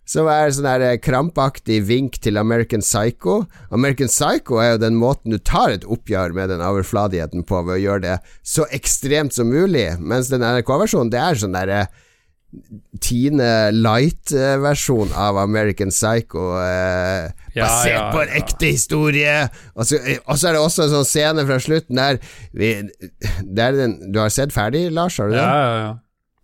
Som er sånn her eh, krampaktig vink til American Psycho. American Psycho er jo den måten du tar et oppgjør med den overfladigheten på, ved å gjøre det så ekstremt som mulig, mens den NRK-versjonen, det er sånn derre Tine Light-versjon av American Psycho, eh, Ja, basert ja, på en ekte historie. Og så, og så er det også en sånn scene fra slutten der vi, det er den, Du har sett ferdig, Lars? Har du det? Ja, ja, ja.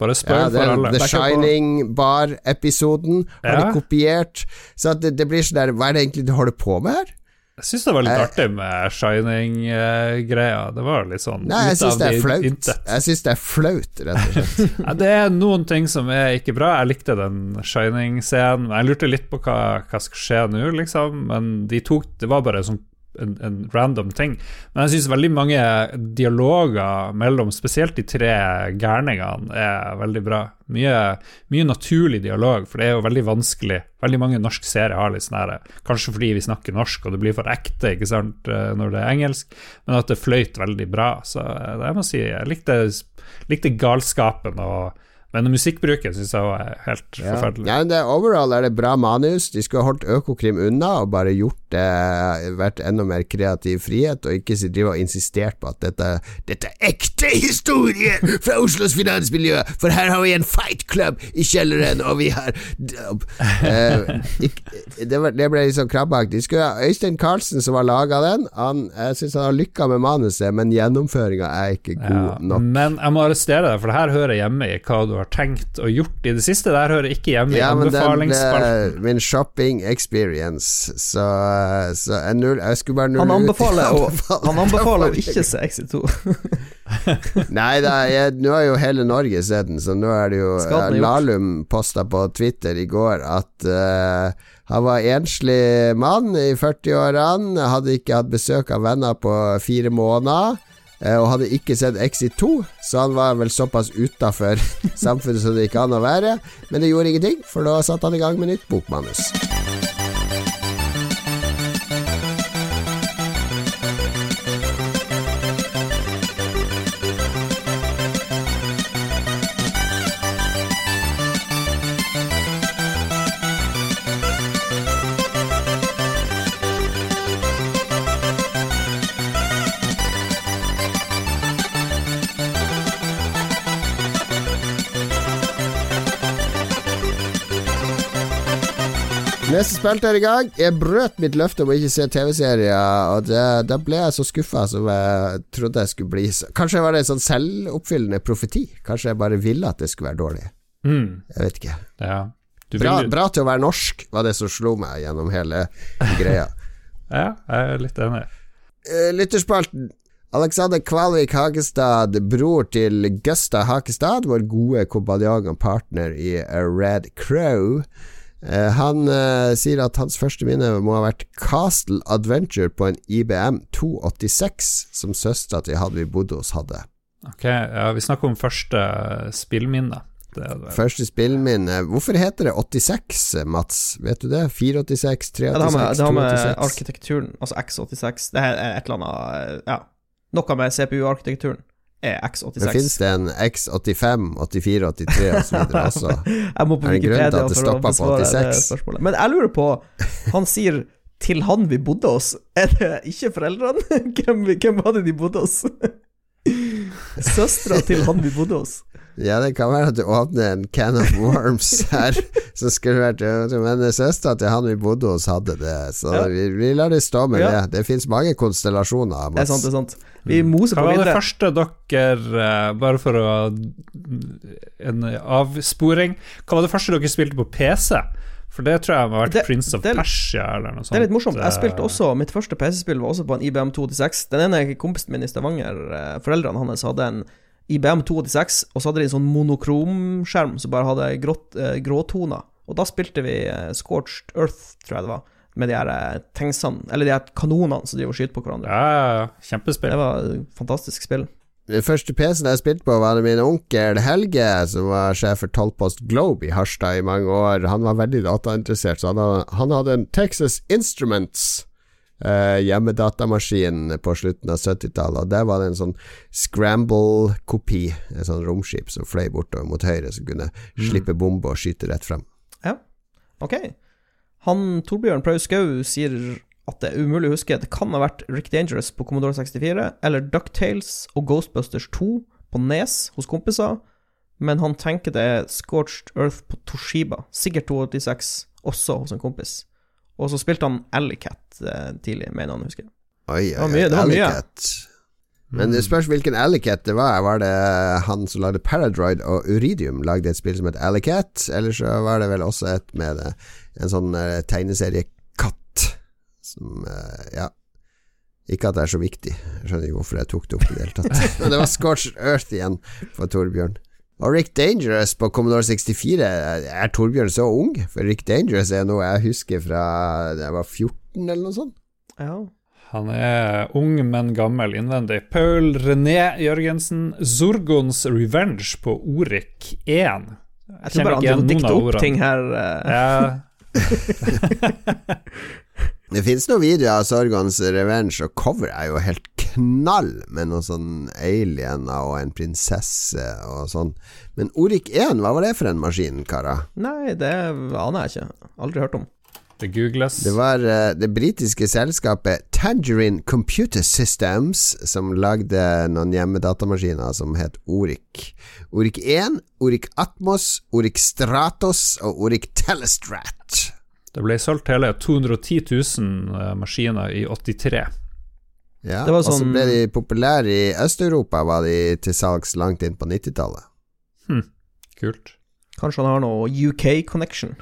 Bare spør Ja, det for alle. The Shining Bar-episoden har Ja. de kopiert. Så at det, det blir sånn der Hva er det egentlig du holder på med her? Jeg syns det var litt Eh, artig med Shining-greia. Det var litt sånn Nei, jeg syns det er flaut. intet. Jeg syns det er flaut, rett og slett. Ja, det er noen ting som er ikke bra. Jeg likte den Shining-scenen. Jeg lurte litt på hva, hva skal skje nå, liksom. Men de tok Det var bare sånn en, en random ting. Men jeg syns veldig mange dialoger mellom spesielt de tre gærningene er veldig bra. Mye, mye naturlig dialog, for det er jo veldig vanskelig. Veldig mange norske serier har litt sånn her Kanskje fordi vi snakker norsk og det blir for ekte ikke sant, eh, når det er engelsk, men at det fløyt veldig bra. Så eh, jeg må si jeg likte, likte galskapen og Men musikkbruken syns jeg var helt Ja. forferdelig. Ja, men det, overall er det bra manus. De skulle holdt Økokrim unna og bare gjort det Vært enda mer kreativ frihet, og ikke drive og insistert på at dette, dette er ekte historier fra Oslos finansmiljø, for her har vi en fight club i kjelleren, og vi har uh, det, var, det ble skulle ha Øystein Carlsen, som har laga den, han, jeg syns han har lykka med manuset, men gjennomføringa er ikke god Ja, nok. men jeg må arrestere deg, for det her hører hjemme i hva du har tenkt og gjort i det siste. Der hører ikke hjemme Ja, i anbefalingsspalten. min shopping experience, så, så jeg, null, jeg skulle bare nulle Han ut- anbefaler, å, anbefaler- han anbefaler å ikke se Exit 2. Nei, da, jeg, nå har jo hele Norge sett den, så nå er det jo Skaden er. Lahlum posta på Twitter i går at uh, han var enslig mann i 40-årene, hadde ikke hatt besøk av venner på fire måneder. Eh, Og hadde ikke sett Exit 2, så han var vel såpass utafor samfunnet som det gikk an å være. Men det gjorde ingenting, for da satte han i gang med nytt bokmanus. Neste spilt er i gang. Jeg brøt mitt løfte om å ikke se TV-serier, og det, da ble jeg så skuffa som jeg trodde jeg skulle bli. Kanskje var det en sånn selvoppfyllende profeti? Kanskje jeg bare ville at det skulle være dårlig? Mm, Jeg vet ikke. ja. Du Bra, bra til å være norsk, var det som slo meg gjennom hele greia. ja, jeg er litt enig. Eh, Lytterspalten. Alexander Kvalvik Hagestad, bror til Gusta Hakestad, vår gode kompanjong og partner i Red Crow. Eh, han eh, sier at hans første minne må ha vært Castle Adventure på en IBM 286, som søstera til Hadvi bodde hos hadde. Ok, ja, Vi snakker om første spillminne. Det er det. Første spillminne Hvorfor heter det 86, Mats? Vet du det? 486, 386, Ja, det har med, det har med arkitekturen, altså X86. Det er et eller annet Ja, noe med CPU-arkitekturen er X86. Men finnes det en X85, 84, 83 osv. også? Jeg må på Er det grunn til at det stopper på 86? spørsmålet. Men jeg lurer på Han sier 'til han vi bodde hos'. Er det ikke foreldrene? Hvem, hvem var det de bodde hos? Søstera til han vi bodde hos. Ja, det kan være at du åpner en can of worms her, som skulle vært Men søstera til han vi bodde hos, hadde det, så Ja. vi, vi lar det stå med Ja. det. Det fins mange konstellasjoner. Det er sant, det er sant. Vi moser Hva var det første dere eh, Bare for å En avsporing. Hva var det første dere spilte på PC? For det tror jeg må ha vært Det- Prince of det- Persia eller noe sånt. Det er litt morsomt. Jeg eh, spilte også Mitt første PC-spill var også på en IBM 286. Den ene kompisen min i Stavanger, eh, foreldrene hans, hadde en IBM 286, og så hadde de en sånn monokromskjerm som bare hadde grått, eh, gråtoner. Og da spilte vi eh, Scorched Earth, tror jeg det var. med de her eh, tanksene, eller de her kanonene som driver og skyter på hverandre. Ja, ja, ja. Det var et fantastisk spill. Den første PC-en jeg spilte på, var det min onkel Helge, som var sjef for Tollpost Globe i Harstad i mange år. Han var veldig datainteressert, så han hadde, han hadde en Texas Instruments eh, hjemmedatamaskin på slutten av 70-tallet, og der var det en sånn scramble-kopi, et sånn romskip som fløy bortover mot høyre, som kunne slippe bombe og skyte rett frem. Ja, ok. Han Torbjørn Praus Skau sier at det er umulig å huske. Det kan ha vært Rick Dangerous på Commodore 64, eller Ducktales og Ghostbusters 2 på Nes hos kompiser, men han tenker det er Scorched Earth på Toshiba, sikkert 286, også hos en kompis. Og så spilte han Alleycat eh, tidlig, mener han å huske. Oi, oi, oi. Alleycat. Men det spørs hvilken Alleycat det var. Var det han som lagde Paradroid og Uridium lagde et spill som het Alleycat? Eller så var det vel også et med en sånn uh, tegneseriekatt som eh, Ja. Ikke at det er så viktig. Jeg skjønner ikke hvorfor jeg tok det opp i det hele tatt. Men det var Scorch Earth igjen for Torbjørn. Og Rick Dangerous på Commodore 64 Er Torbjørn så ung? For Rick Dangerous er noe jeg husker fra da jeg var 14 eller noe sånt. Ja. Han er ung, men gammel innvendig. Paul René Jørgensen, Zorgons Revenge på Orik 1. Jeg tror bare han dikter opp ting her. eh. Ja, Det finnes noen videoer av Sorgons Revenge, og cover er jo helt knall, med noen sånn aliener og en prinsesse og sånn. Men Orik 1, hva var det for en maskin, karer? Nei, det aner jeg ikke. Aldri hørt om. det googles. Det var uh, det britiske selskapet Tangerine Computer Systems som lagde noen hjemmedatamaskiner som het Orik. Orik 1, Orik Atmos, Orik Stratos og Orik Telestrat. Det ble solgt hele 210 000 eh, maskiner i 83. Ja, Det var Og så sånn- ble de populære i Øst-Europa, var de til salgs langt inn på 90-tallet. Kult. Kanskje han har noe UK connection,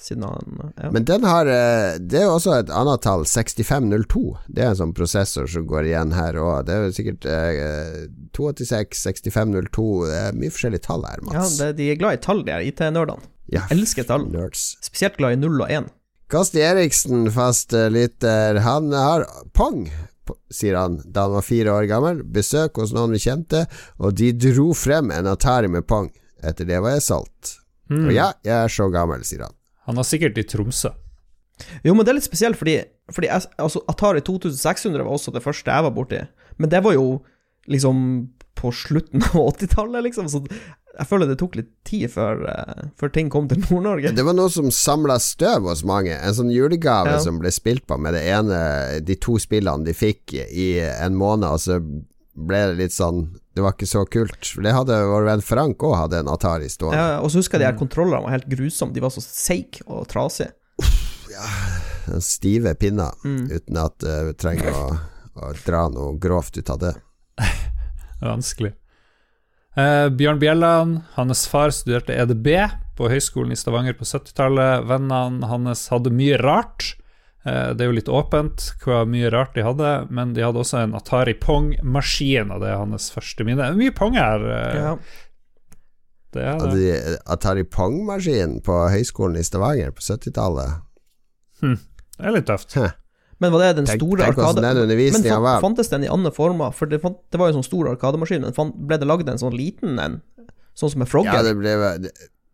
siden han ja. Men den har eh, Det er jo også et annet tall, 6502. Det er en sånn prosessor som går igjen her òg. Det er jo sikkert eh, 286, 6502 Det er mye forskjellige tall her, ja, Mats. det, de er glad i tall, de her IT-nerdene. Ja, Elsker tall. nerds. Spesielt glad i 0 og 1. Kasti Eriksen, fast eh, lytter, han har pong, sier han da han var fire år gammel. Besøk hos noen vi kjente, og de dro frem en Atari med pong. Etter det var jeg solgt. Mm. Og ja, jeg er så gammel, sier han. Han var sikkert i Tromsø. Jo, men det er litt spesielt, fordi, fordi jeg, altså, Atari 2600 var også det første jeg var borti. Men det var jo liksom på slutten av 80-tallet, liksom. Så jeg føler det tok litt tid før, uh, før ting kom til Nord-Norge. Det var noe som samla støv hos mange. En sånn julegave Ja. som ble spilt på med det ene De to spillene de fikk i en måned, og så ble det litt sånn Det var ikke så kult. For det hadde vår venn Frank òg hadde en Atari stående. Ja, og så husker jeg de her kontrollene var helt grusomme. De var så seige og trasige. Ja, Stive pinner, Mm. uten at eh, vi trenger å, å dra noe grovt ut av det. Vanskelig. Eh, Bjørn Bjelland, hans far studerte EDB på Høgskolen i Stavanger på 70-tallet. Vennene hans hadde mye rart. Eh, det er jo litt åpent hva mye rart de hadde, men de hadde også en Atari Pong-maskin, og det er hans første minne. Mye Pong her. eh, Ja. Det er det. de Atari Pong-maskin på Høgskolen i Stavanger på 70-tallet. Det er litt tøft. Huh. Men var det den store tenk arkade... den Men fantes den i andre former? For det, fant, det var jo en sånn stor arkademaskin, men fant, ble det lagd en sånn liten en? Sånn som med Frogger? Ja, det, ble, det,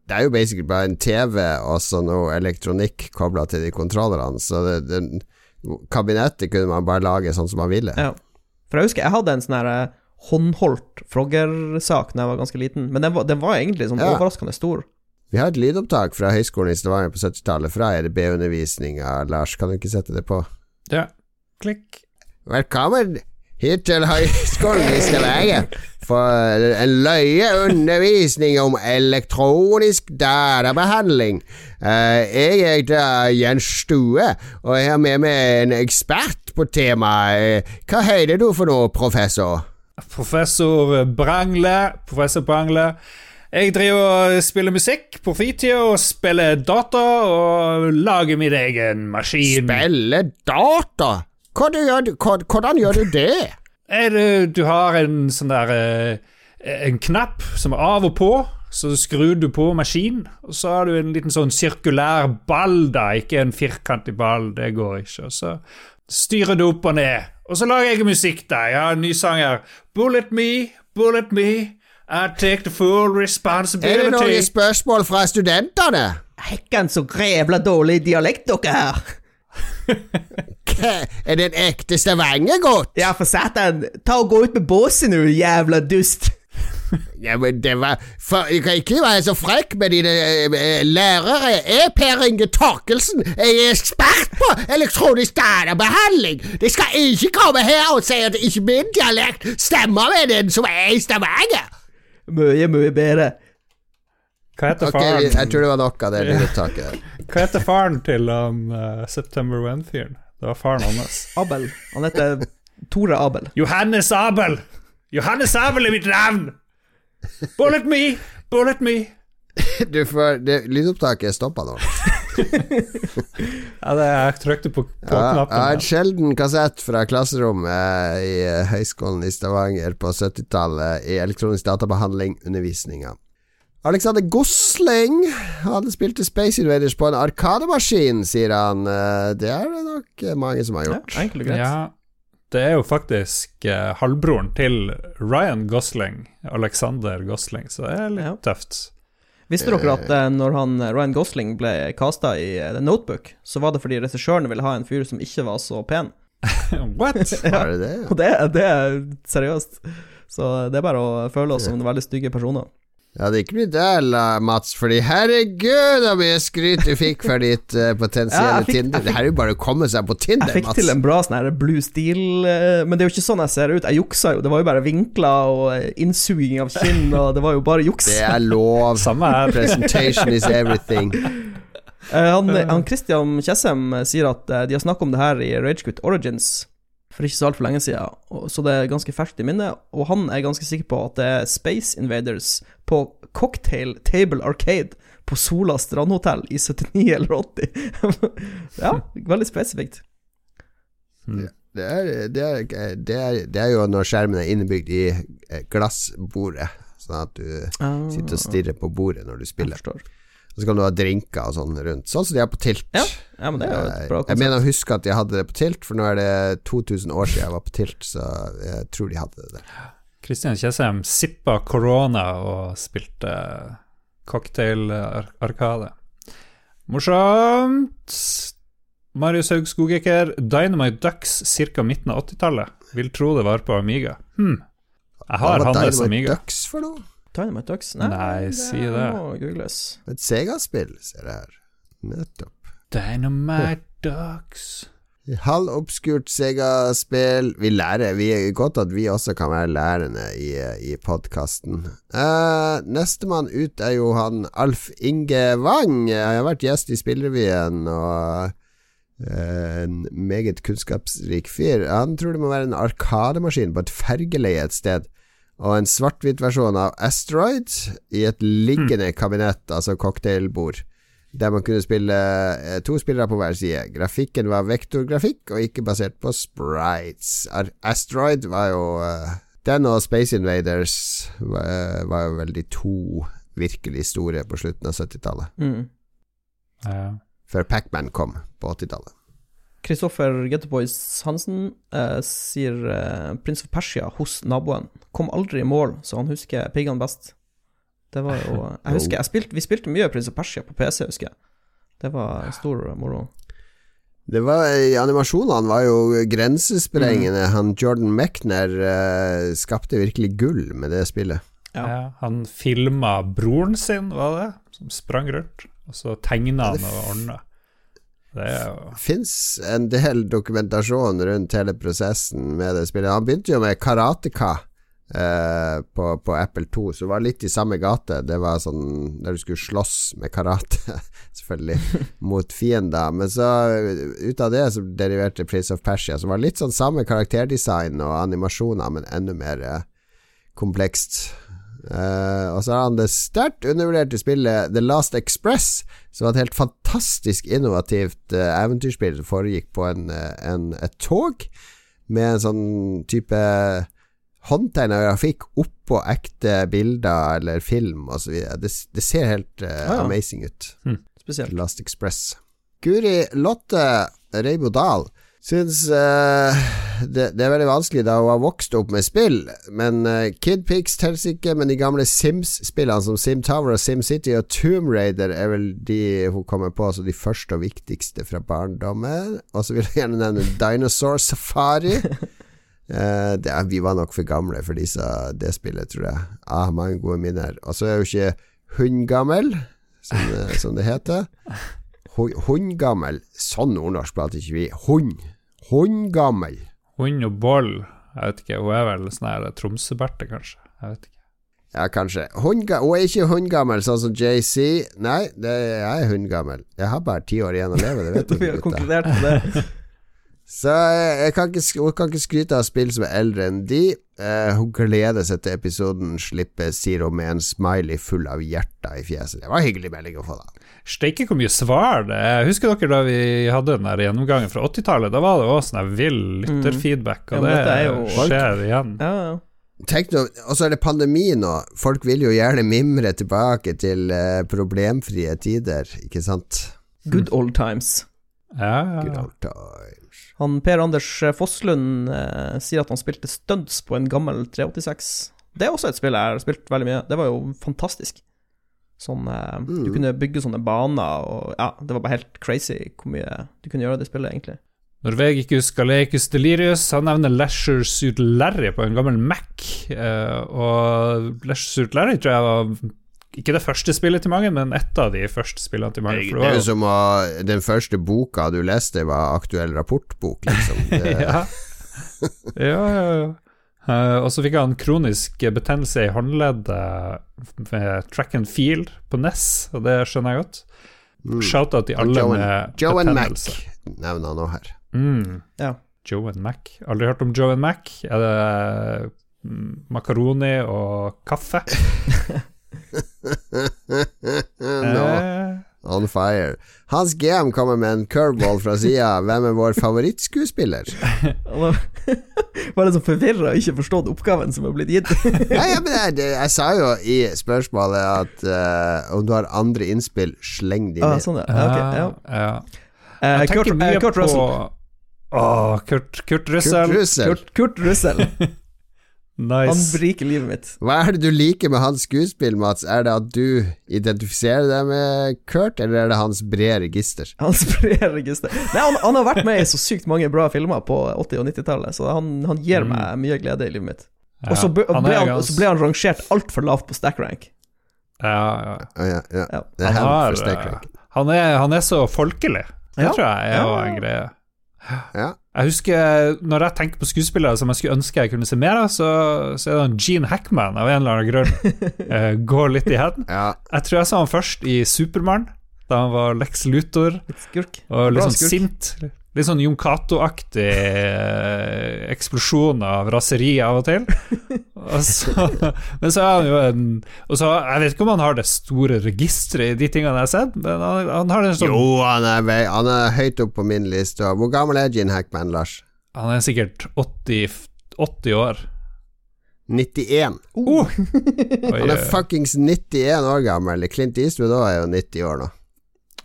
det er jo basically bare en TV og så noe elektronikk kobla til de kontrollerne, så det, det, kabinettet kunne man bare lage sånn som man ville. Ja. For jeg husker jeg hadde en sånn her eh, håndholdt Frogger-sak da jeg var ganske liten, men den var, den var egentlig sånn Ja. overraskende stor. Vi har et lydopptak fra Høgskolen i Stavanger på 70-tallet, fra RB-undervisninga. Lars, kan du ikke sette det på? Ja. Klikk. Velkommen hit til Høgskolen i Stavanger for en løye undervisning om elektronisk databehandling. Eh, jeg heter Jens Stue, og jeg har med meg en ekspert på temaet. Eh, Hva heter du for noe, professor? Professor Brangle. Professor Brangle. Jeg driver og spiller musikk på fritida og spiller data og lager min egen maskin. Spille data? Hvordan gjør du? Er det, du har en sånn der eh, En knapp som er av og på, Så skrur du på maskinen, og så har du en liten sånn sirkulær ball, da, ikke en firkantig ball. Det går ikke. Og så styrer du opp og ned. Og så lager jeg musikk, da. Jeg har en ny sang her. Bullet me, bullet me. I take the full responsibility. Er det noen spørsmål fra studentene? Hekken så grevla dårlig dialekt dere her. Er det en ekte stavangergodt? Ja, for satan. Ta og Gå ut med båsen, du jævla dust. Ja, men det var for, Du kan ikke være så frekk med dine eh, lærere. Jeg, Per Inge Torkelsen, jeg er ekspert på elektronisk databehandling. De skal ikke komme her og si at ikke min dialekt stemmer med den som er i Stavanger. Mye, mye bedre. Hva heter faren? Jeg tror det var nok av det lydopptaket. Hva heter faren til han uh, September When-fyren? Det var faren hans. Abel. Han heter Tore Abel. Johannes Abel! Johannes Abel er mitt navn! Bullet me! Bullet me! Du får det, Lydopptaket stoppa nå. Ja, det, jeg trykte på, på Ja, knappen. ja, har en sjelden kassett fra klasserommet i eh, Høgskolen i Stavanger på 70-tallet i elektronisk databehandling, undervisninga. Alexander Gosling hadde spilt Space Invaders på en arkademaskin, sier han. Eh, Det er det nok eh, mange som har Ja, gjort. enkelt og greit. ja, det er jo faktisk eh, halvbroren til Ryan Gosling, Alexander Gosling, så det er litt Ja. tøft. Visste dere at eh, når han, eh, Ryan Gosling ble casta i eh, The Notebook, så var det fordi regissøren ville ha en fyr som ikke var så pen? What? Var det det? Og det, det er seriøst. Så det er bare å føle oss som veldig stygge personer. Ja, det ikke blitt der, Mats, fordi herregud så mye skryt du fikk for ditt uh, potensielle ja, fikk- Tinder. fikk- Det her er jo bare å komme seg på Tinder, Mats. Jeg fikk Mats. til en bra sånn her blue steel uh, Men det er jo ikke sånn jeg ser ut. Jeg juksa jo. Det var jo bare vinkler og eh, innsuging av kinn, og det var jo bare juks. Det er lov. Samme her. Presentation is everything. Uh, han, han Christian Tjessem sier at de har snakket om det her i Ragequit Origins for ikke så altfor lenge siden, så det er ganske ferskt i minnet. Og han er ganske sikker på at det er Space Invaders på Cocktail Table Arcade på Sola strandhotell i 79 eller 80. ja, veldig spesifikt. Det er, det, er, det, er, det er jo når skjermen er innebygd i glassbordet, sånn at du sitter og stirrer på bordet når du Jeg spiller. forstår. Så kan du ha drinker og sånn rundt, sånn som de har på Tilt. Ja, ja, men det er jo et bra jeg mener å huske at de hadde det på Tilt, for nå er det 2000 år siden jeg var på Tilt, så jeg tror de hadde det der. Kristian Kjessem sippa korona og spilte cocktail-arkade. Morsomt! Marius Haug Skogeker, Dynamite Ducks ca. midten av 80-tallet. Vil tro det var på Amiga. Hm. Jeg har Hva var Dynamite Ducks for noe? Dynamite Ducks? Nei, si det. må googles. Et Sega-spill, ser jeg her. Nettopp. Dynamite Ducks Halvobskurt Sega-spill. Vi lærer. Vi er godt at vi også kan være lærende i, i podkasten. Uh, Nestemann ut er jo han Alf Inge Wang. Jeg har vært gjest i Spillrevyen og eh, en meget kunnskapsrik fyr. Han tror det må være en arkademaskin på et fergeleie et sted. Og en svart-hvitt-versjon av Asteroid i et liggende kabinett, altså cocktailbord der man kunne spille eh, to spillere på hver side. Grafikken var vektorgrafikk og ikke basert på sprites. Asteroid var jo eh, Den og Space Invaders var, eh, var jo vel de to virkelig store på slutten av 70-tallet. Mm. Ja. Før Pacman kom på 80-tallet. Kristoffer Getterboys Hansen eh, sier eh, 'Prins of Persia hos naboen. Kom aldri i mål, så han husker piggene best. Det var jo Jeg husker jeg spilte, Vi spilte mye Prins of Persia på PC, husker jeg. Det var stor moro. Det var, eh, Animasjonene var jo grensesprengende. Han Jordan Mechner eh, skapte virkelig gull med det spillet. Ja. Ja, han filma broren sin, var det, som sprang rundt, og så tegna han og ordna. Det jo fins en del dokumentasjon rundt hele prosessen med det spillet. Han begynte jo med Karateka eh, på, på Apple 2, så det var litt i samme gate. Det var sånn der du skulle slåss med karate, selvfølgelig, mot fiender. Men så, ut av det, så deriverte Prince of Persia, som var litt sånn samme karakterdesign og animasjoner, men enda mer eh, komplekst. Eh, og så har han det sterkt undervurderte spillet The Last Express, som var et helt fantastisk innovativt uh, eventyrspill som foregikk på en, eh, en, et tog, med en sånn type håndtegna grafikk oppå ekte bilder eller film osv. Det, det ser helt eh, ja. amazing ut. Spesielt. The Last Express. Guri Lotte Reibo Dahl syns uh, det, det er veldig vanskelig da hun har vokst opp med spill, men uh, Kid Pics teller ikke, men de gamle Sims-spillene som Sim Tower og Sim City og Tomb Raider er vel de hun kommer på som de første og viktigste fra barndommen. Og så vil jeg gjerne nevne Dinosaur Safari. Uh, det vi var nok for gamle for disse, det spillet, tror jeg. Ah, mange gode minner. Og så er jo ikke hundgammel, som, som det heter. Hu- Hundgammel. Sånn nordnorsk prater ikke vi. Hund. Hundgammel. Hund og boll. Jeg vet ikke, hun er vel sånn her Tromsø-Berthe, kanskje. Jeg vet ikke. Ja, kanskje. Hundga hun er ikke hundgammel, sånn som JC. Nei, det, jeg er hundgammel. Jeg har bare ti år igjen å leve, det vet du. Vi har konkludert på det. Så eh, jeg kan ikke, hun kan ikke skryte av spill som er eldre enn de. Eh, hun gleder seg til episoden slippes, sier hun med en smiley full av hjerter i fjeset. Det var en hyggelig melding å få, da. Steike hvor mye svar det er. Husker dere da vi hadde den der gjennomgangen fra 80-tallet? Da var det også sånn vill lytterfeedback, og ja, det jo- skjer igjen. Ja, ja. Tenk nå, Og så er det pandemi nå. Folk vil jo gjerne mimre tilbake til uh, problemfrie tider, ikke sant? Good old times. Ja, Good ja. old times. Han Per Anders Fosslund uh, sier at han spilte stunts på en gammel 386. Det er også et spill jeg har spilt veldig mye. Det var jo fantastisk. Sånn mm. Du kunne bygge sånne baner, og ja, det var bare helt crazy hvor mye du kunne gjøre i det spillet, egentlig. Norvegicus Galecus Delirius Han nevner Leisure Suit Larry på en gammel Mac. Uh, og Leisure Suit Larry tror jeg var ikke det første spillet til mange, men ett av de første spillene til mange. Det er som å Den første boka du leste, var aktuell rapportbok, liksom. Det, ja. ja, ja, ja. Eh, og så fikk han kronisk betennelse i håndleddet med track and field på NES, og det skjønner jeg godt. mm. Shout-out til alle Joe med and, Joe and Mac nevner han òg her. Mm. Ja. Joe Mac. Aldri hørt om Joe Mac? Er det mm, makaroni og kaffe? no. Eh, on fire. Hans GM kommer med en curveball fra sida. Hvem er vår favorittskuespiller? Var det så forvirra og ikke forstått oppgaven som er blitt gitt. Ja, ja, men jeg, det, jeg sa jo i spørsmålet at uh, om du har andre innspill, sleng de ah, med. sånn, ja. Okay, ja. Uh, Eh, Jeg Kurt, tenker mye eh, Kurt på Russell. Åh, Kurt, Kurt Russell. Kurt Russell. Kurt, Kurt Russell. Han briker livet mitt. Hva er det du liker med hans skuespill, Mats? Er det at du identifiserer deg med Kurt, eller er det hans brede register? Hans brede register. Nei, han, han har vært med i så sykt mange bra filmer på 80- og 90-tallet, så han, han gir Mm. meg mye glede i livet mitt. Ja, Og så ble, han ble, han, så ble han rangert altfor lavt på stack rank. ja, ja. Ja, ja. Er Han, har, eh, han, er, han er så folkelig. Det Ja. tror jeg er Ja. en greie. Ja. Jeg husker Når jeg tenker på skuespillere som jeg skulle ønske jeg kunne se mer av, så, så er det en Gene Hackman av en eller annen grunn uh, går litt i heden. ja. Jeg tror jeg så han først i Supermann, da han var Lex Luthor Litt skurk. og litt Bra sånn skurk. sint. Litt sånn Jon Cato-aktig eh, eksplosjon av raseri av og til. Og så, men så er han jo en og så, Jeg vet ikke om han har det store registeret i de tingene jeg har sett, men han, han har en sånn Jo, han er, han er høyt opp på min liste. Hvor gammel er Gene Hackman, Lars? Han er sikkert 80, 80 år. 91. Oh! Han er fuckings 91 år gammel. Clint Eastwood òg er jo 90 år nå.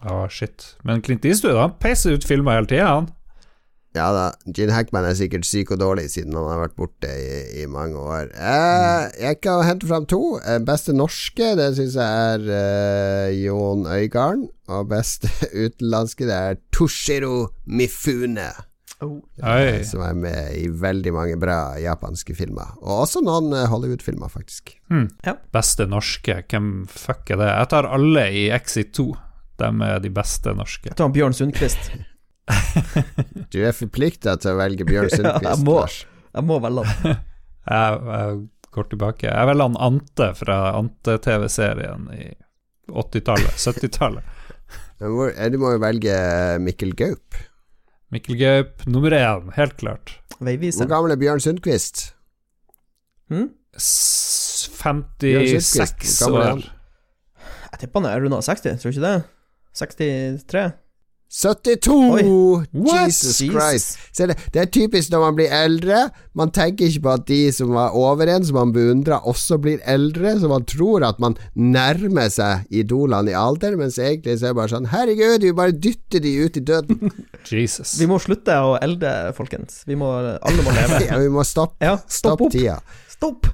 Å, shit. Men Clint Eastwood han peiser ut filmer hele tida, han. Ja da, Gene Hackman er sikkert syk og dårlig siden han har vært borte i, i mange år. Eh, jeg kan hente fram to. Eh, beste norske, det syns jeg er eh, Jon Øigarden. Og beste utenlandske, det er Toshiro Mifune. Oh. Er, Som er med i veldig mange bra japanske filmer. Og også noen eh, Hollywood-filmer, faktisk. Beste norske, hvem fuck er det? Jeg tar alle i Exit 2. De er de beste norske. Jeg tar Bjørn Sundquist. Du er forplikta til å velge Bjørn Ja, jeg må. Jeg må velge han. Jeg, jeg går tilbake. Jeg velger han Ante fra Ante-TV-serien i 80-tallet, 70-tallet. Men hvor, eh, du må jo velge Mikkel Gaup. Mikkel Gaup nummer én, helt klart. Hvor gammel er Bjørn Sundquist? Hm? Sundquist, 56 hvor er år. Jeg tipper han er runda 60, tror du ikke det? 63? 72! What? Jesus. Christ. Det, det er typisk når man blir eldre. Man tenker ikke på at de som var over en, som man beundrer, også blir eldre. Så man tror at man nærmer seg idolene i alder, mens egentlig så er det bare sånn Herregud, vi bare dytter de ut i døden. Jesus. Vi må slutte å elde, folkens. Vi må, alle må leve. ja, vi må stoppe Ja, stopp stopp tida. Stopp!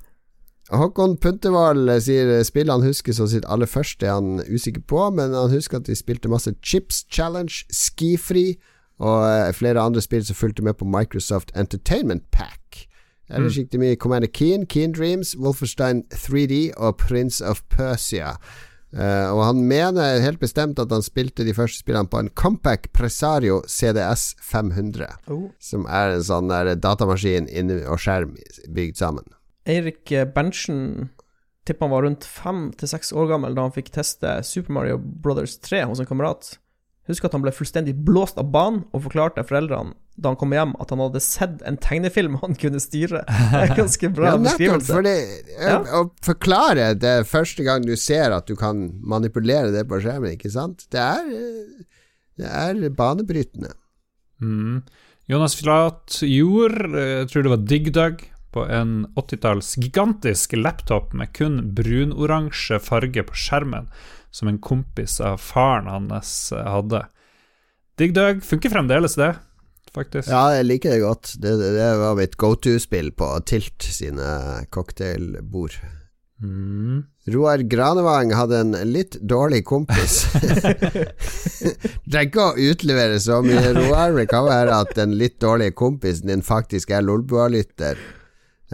Håkon Puntervall sier spillet han husker som sitt aller første, er han usikker på, men han husker at de spilte masse Chips Challenge, Skifri og eh, flere andre spill som fulgte med på Microsoft Entertainment Pack. Ellers gikk det mye Commander Keen, Keen Dreams, Wolferstein 3D og Prince of Persia. Uh, og han mener helt bestemt at han spilte de første spillene på en Compact Presario CDS 500, Oh. som er en sånn der datamaskin og skjerm bygd sammen. Eirik Berntsen tipper han var rundt fem til seks år gammel da han fikk teste Super Mario Brothers 3 hos en kamerat. Husker at han ble fullstendig blåst av banen og forklarte foreldrene da han kom hjem at han hadde sett en tegnefilm han kunne styre. Det er ganske bra Ja, beskrivelse. Fordi, det, Ja. å, forklare det første gang du ser at du kan manipulere det på skjermen, ikke sant? Det er, eh, det er banebrytende. Mm. Jonas Flat gjorde, eh, jeg tror det var DigDug, på en 80-talls gigantisk laptop med kun brunoransje farge på skjermen, som en kompis av faren hans hadde. hadde. DigDug funker fremdeles, det, faktisk. Ja, jeg liker det godt. Det, det, det var mitt go to-spill på Tilt sine cocktailbord. Mm. Roar Granevang hadde en litt dårlig kompis. Trenger ikke å utlevere så mye, Roar. Det kan være at den litt dårlige kompisen din faktisk er Lolbua-lytter.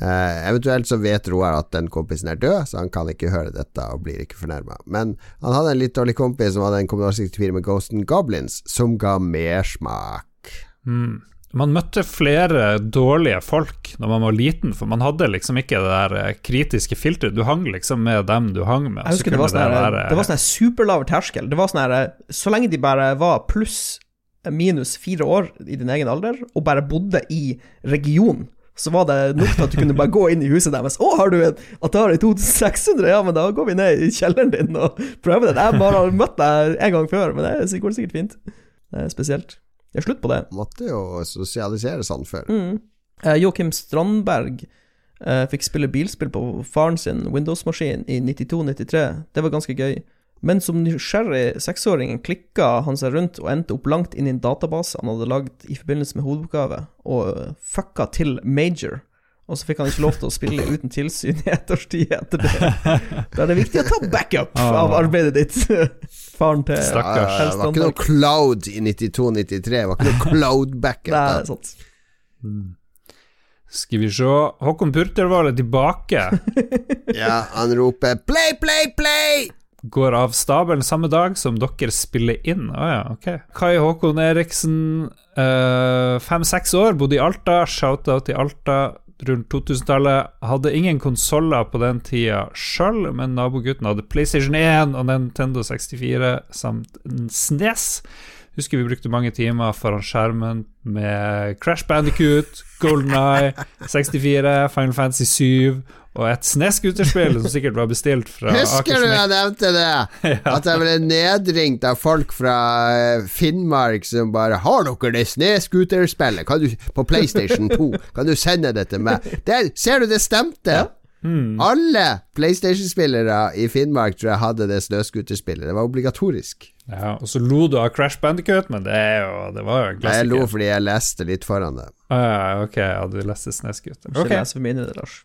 Eh, eventuelt så vet Roar at den kompisen er død, så han kan ikke høre dette og blir ikke fornærma. Men han hadde en litt dårlig kompis som hadde en Commodore 64 med Ghost and Goblins, som ga mersmak. Mm. Man møtte flere dårlige folk når man var liten, for man hadde liksom ikke det der eh, kritiske filteret. Du hang liksom med dem du hang med. Jeg så husker det var sånn her, det var sånn her superlav terskel. Det var sånn her Så lenge de bare var pluss minus fire år i din egen alder, og bare bodde i regionen, så var det nok til at du kunne bare gå inn i huset deres. 'Å, har du en Atari 2600?' Ja, men da går vi ned i kjelleren din og prøver den. Jeg bare har møtt deg en gang før, men det går sikkert fint. Det er spesielt. Det er slutt på det. Måtte jo sosialisere sånn før. Mm. Eh, Joakim Strandberg eh, fikk spille bilspill på faren sin Windows-maskin i 92-93. Det var ganske gøy. Men som nysgjerrig seksåring klikka han seg rundt og endte opp langt inn i en database han hadde lagd i forbindelse med hovedoppgave, og fucka til major. Og så fikk han ikke lov til å spille uten tilsyn i et års tid etter det. Da er det viktig å ta backup av arbeidet ditt. Faren til Stakkars. Ja, det var ikke noe cloud i 92-93. Det var ikke noe cloud backup. Det er sant. Skal vi se Håkon Purtervold er tilbake. Ja, han roper 'play, play, play'! Går av stabelen samme dag som dere spiller inn. Å ja, ok. Kai Håkon Eriksen, eh, fem-seks år, bodde i Alta. Shout-out i Alta rundt 2000-tallet. Hadde ingen konsoller på den tida sjøl, men nabogutten hadde PlayStation 1 og Nintendo 64 samt SNES. Husker vi brukte mange timer foran skjermen med Crash Bandicoot, Golden Eye, 64, Final Fantasy 7 og et SNES-skuterspill som sikkert var bestilt fra Husker du jeg nevnte det? At jeg ble nedringt av folk fra eh, Finnmark som bare 'Har dere det SNES-skuterspillet på PlayStation 2? Kan du sende det til meg?' Der, ser du, det stemte! Alle PlayStation-spillere i Finnmark tror jeg hadde det snøscooterspillet. Det var obligatorisk. Ja, og så lo du av Crash Bandicoot, men det, er jo, det var jo en Jeg lo fordi jeg leste litt foran det. Ah, ok, ja, du leste Sneskuter. Ikke Ok. lese for mine, det, Lars.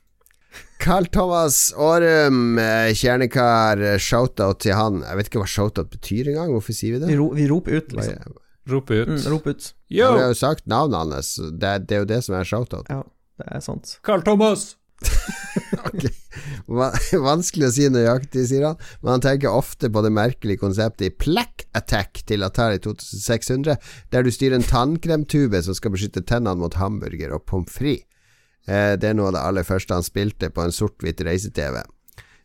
Carl Thomas Aarum, eh, kjernekar, eh, shoutout til han. Jeg vet ikke hva shoutout betyr engang, hvorfor sier vi Vi, det? ro, vi roper ut, liksom. Roper ut. Mm, rop ut. Yo, Vi har jo sagt navnet hans, det, det er jo det som er shoutout. Ja, det er sant. Carl Thomas! Ok. Vanskelig å si nøyaktig, sier han, men han tenker ofte på det merkelige konseptet i Plack Attack til Atari 2600, der du styrer en tannkremtube som skal beskytte tennene mot hamburger og pommes frites. Eh, det er noe av det aller første han spilte på en sort-hvitt reise-TV.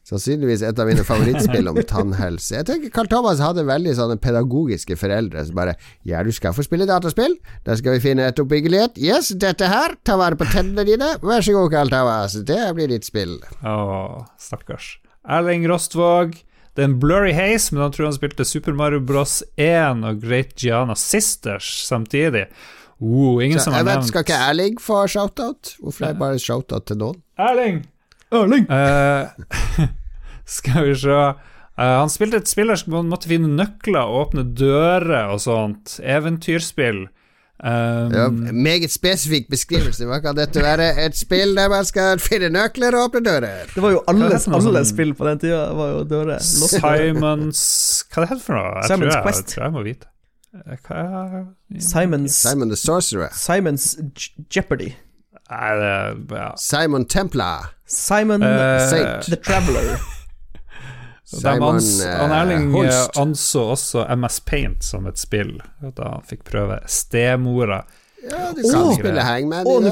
Sannsynligvis et av mine favorittspill om tannhelse. Jeg tenker Carl Thomas hadde veldig sånne pedagogiske foreldre som bare Ja, du skal få spille dataspill. Da skal vi finne et oppbyggelighet. Yes, dette her. Ta vare på tennene dine. Vær så god, Carl Thomas. Det blir ditt spill. Å, stakkars. Erling Rostvåg. Det er en blurry haze, men han tror han spilte Super Mario Bros. 1 og Great Giana Sisters samtidig. Oh, ingen Så som har nevnt Skal ikke Erling få shoutout? Hvorfor er det bare shoutout til noen? Erling! Erling! Uh, skal vi se Uh, Han spilte et spill der man måtte finne nøkler og åpne dører og sånt. Eventyrspill. Um, Ja, meget spesifikk beskrivelse. Hva kan dette være? Et spill der man skal finne nøkler og åpne dører? Det var jo alle, alle sånn- spill på den tida. Var jo dører. Simons Hva det heter det for noe? Jeg Simon's tror jeg, Quest. Jeg tror jeg må vite. Hva er, Simons Simon the Sorcerer. Simons Je- Jeopardy. Nei, det ja. Simon Templar. Simon uh, Saint. The Traveler. Simon ans, han Erling eh, eh, Holst. anså også MS Paint som et spill, da han fikk prøve stemora. Ja, du kan Åh. spille Hangman oh, sånn eh.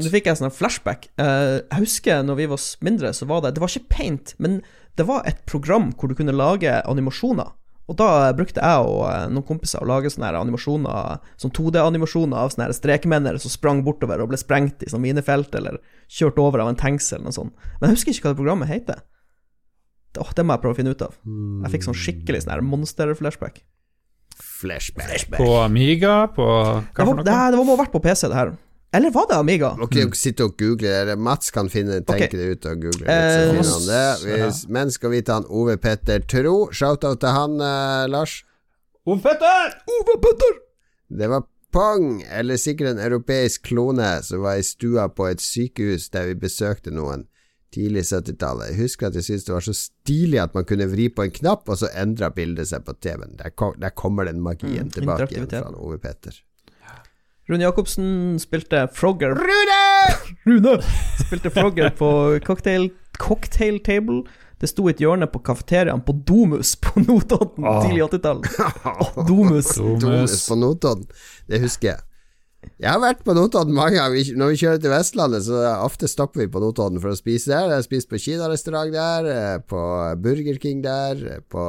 Nå fikk jeg sånn flashback. Uh, jeg husker når vi var mindre, så var det Det var ikke paint, men det var et program hvor du kunne lage animasjoner. Og da brukte jeg og eh, noen kompiser å lage sånne her animasjoner Sånn 2D-animasjoner av sånne her strekmennere som sprang bortover og ble sprengt i sånn minefelt, eller kjørt over av en tanks eller noe sånt. Men jeg husker ikke hva det programmet heter. Åh, det må jeg prøve å finne ut av. Jeg fikk sånn skikkelig sånn her monster-flashback. Flashback. På Amiga, på hva Det, for var- noe? det, det må ha vært på PC, det her. Eller var det Amiga? Ok, mm. dere sitte og google det. Mats kan finne, tenke okay. det ut og google Eh, litt. Så finner han det. Hvis, Men skal vi ta han Ove Petter Tro? Shout-out til han, eh, Lars. Ove Petter! Ove Petter! Det var Pong, eller sikkert en europeisk klone, som var i stua på et sykehus der vi besøkte noen tidlig 70-tallet. Jeg husker at jeg syntes det var så stilig at man kunne vri på en knapp, og så endra bildet seg på TV-en. Der, kom, der kommer den magien Mm, tilbake igjen fra Ove Petter. Rune Jacobsen spilte Frogger Rune! Rune! Spilte Frogger på cocktail, cocktail table. Det sto et hjørne på kafeteriaen på Domus på Notodden Ah. tidlig 80-tall. Åh, Domus. Domus Thomas. på Notodden. Det husker jeg. Jeg har vært på Notodden mange ganger. Når vi kjører til Vestlandet, så ofte stopper vi på Notodden for å spise der. Jeg har spist på kinarestaurant der, eh, på Burger King der, eh, på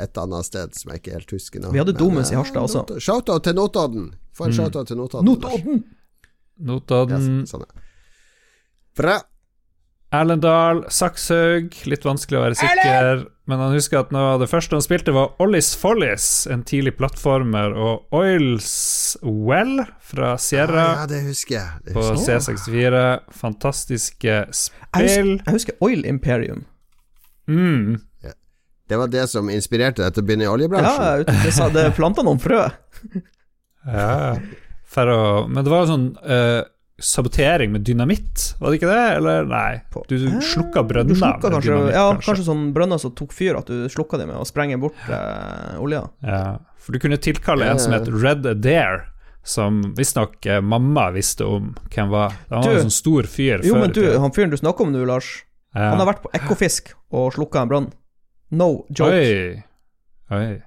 et annet sted som jeg ikke helt husker nå. Vi hadde Domus i eh, Harstad også. Not- Shoutout til Notodden. Få en Mm. shoutout til Notodden. Notodden! Notodden. Yes, sånn. Bra. Erlend Dahl, Sakshaug, litt vanskelig å være sikker, men han husker at noe av det første han spilte, var Ollis Follies, en tidlig plattformer, og Oils Well fra Sierra Ah, ja, det husker jeg. Det på husker på C64. Fantastiske Jeg spill. husker, jeg husker Oil Imperium. Mm. Det var det som inspirerte deg til å begynne i oljebransjen? Ja, det, sa- det planta noen frø. Ja. For å, men det var jo sånn eh, sabotering med dynamitt, var det ikke det? Eller nei? Du slukka brønner Du slukka kanskje, dynamitt, ja, kanskje. kanskje sånn brønner som tok fyr, at du slukka dem med å sprenge bort eh, olja. Ja, for du kunne tilkalle en som het Red Adair, som visstnok eh, mamma visste om hvem var. Han var Du- en sånn stor fyr Jo, før men du, han fyren du snakker om nå, Lars, Ja. han har vært på Ekofisk og slukka en brann. No joke. Oi. Oi.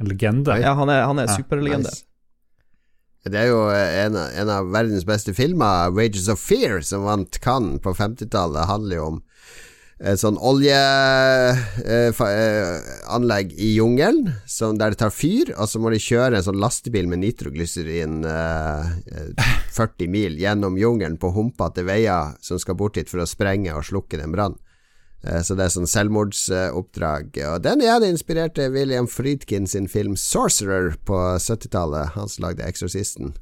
En legende. Ja, han er, han er Ja, superlegende. Nice. Det er jo eh, en, en av verdens beste filmer, 'Wages of Fear', som vant Cannes på 50-tallet. handler jo om et sånn oljeanlegg i jungelen der det tar fyr, og så må de kjøre en sånn lastebil med nitroglyserin eh, eh, 40 mil gjennom jungelen på humpete veier som skal bort hit for å sprenge og slukke den brann. Eh, Så det er sånn selvmordsoppdrag. Og den igjen inspirerte William Friedkin sin film 'Sorcerer' på 70-tallet. Han som lagde 'Eksorsisten',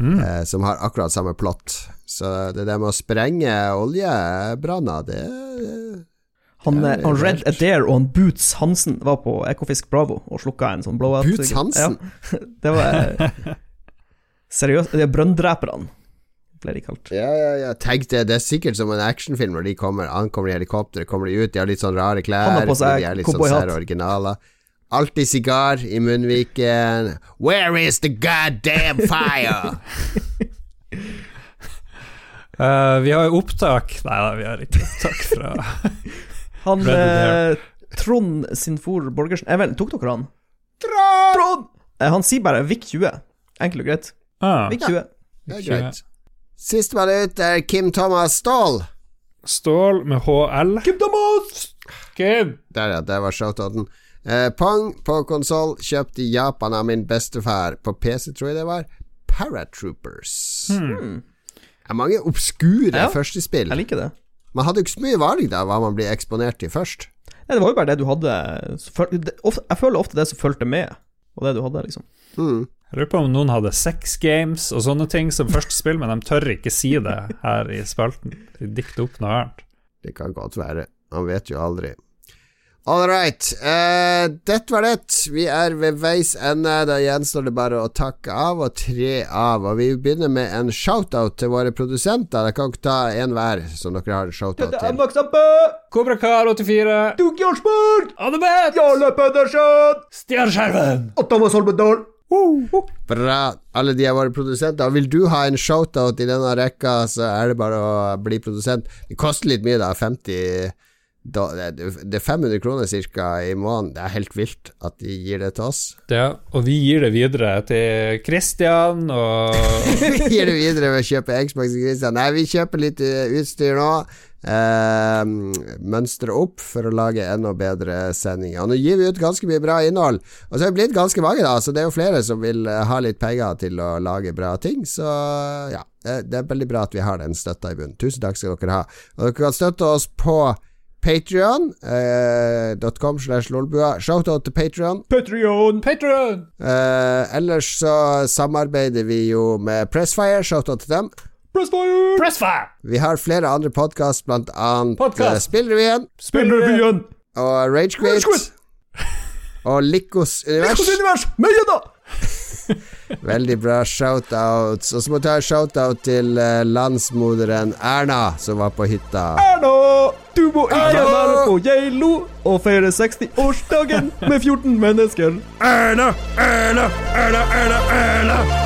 mm. som har akkurat samme plott. Så det der med å sprenge oljebranner, det Han, Ja, eh, det han, han Red Adair og han Boots Hansen var på Ekofisk Bravo og slukka en sånn blowout. Boots Hansen? Ja, det var eh, Seriøst, det er brønndreperne, ble de kalt. Ja, ja, ja. Tenk det, det er sikkert som en actionfilm når de kommer, ankommer i helikopteret, kommer de ut, de har litt sånn rare klær, Han har på seg de er litt sånn sære originaler. Alltid sigar i munnviken. Where is the goddamn fire? uh, vi har jo opptak Nei da, vi har ikke opptak fra Han eh, Trond Sinfor Borgersen eh, vel, Tok dere han? Trond! Eh, han sier bare VIK 20. Enkelt og greit. ah, VIK 20. Det er greit. Sistemann ut er Kim Thomas Ståhl. Stål med HL. Kim Thomas! Kim! Der, ja. Der var shoutouten. Eh, Pong på konsoll, kjøpt i Japan av min bestefar. På PC, tror jeg det var. Paratroopers. Hmm. Det er mange obskure Ja. førstespill. Jeg liker det. Man hadde jo ikke så mye valg da hva man blir eksponert til først. Nei, det var jo bare det du hadde det, Jeg føler ofte det som fulgte med, og det du hadde, liksom. Mm. Jeg lurer på om noen hadde sex games og sånne ting som første spill, men de tør ikke si det her i spalten. De dikter opp noe annet. Det kan godt være. Man vet jo aldri. All right. Uh, dette var det. Vi er ved veis ende. Da gjenstår det bare å takke av og tre av. Og vi begynner med en shoutout til våre produsenter. Dere kan ikke ta en hver som dere har en shoutout til. Dette Max Appe, Kobrakar 84, Duke Anne-Beth. Jarle Pedersen Stjerneskjermen. og Thomas Holmedal. Bra. Alle de er våre produsenter. Vil du ha en shoutout i denne rekka, så er det bare å bli produsent. Det koster litt mye, da. 50 da, det det er 500 kroner cirka i måneden. Det er helt vilt at de gir det til oss. Ja, og vi gir det videre til Christian og Vi gir det videre ved å kjøpe Xbox til Christian. Nei, vi kjøper litt eh, utstyr nå. Eh, mønstre opp for å lage enda bedre sendinger. Og nå gir vi ut ganske mye bra innhold. Og så er vi blitt ganske mange, da, så det er jo flere som vil eh, ha litt penger til å lage bra ting. Så ja, det, det er veldig bra at vi har den støtta i bunnen. Tusen takk skal dere ha. Og dere kan støtte oss på Patrion.com slash lolbua. Shoutout til Patrion. Patrion. Patrion! Eh, ellers så samarbeider vi jo med Pressfire. Shoutout til dem. Pressfire. Pressfire! Vi har flere andre podkast, blant annet Podcast. uh, Spillrevyen Spillrevyen. og Ragequit. Ragequit. Og Likos univers. Likos univers. Mye da. Veldig bra shoutouts. Og så må jeg ta en shoutout til uh, landsmoderen Erna, som var på hytta. Erna, du må ikke være på Geilo og feire 60-årsdagen med 14 mennesker. Erna, Erna, Erna, Erna, Erna.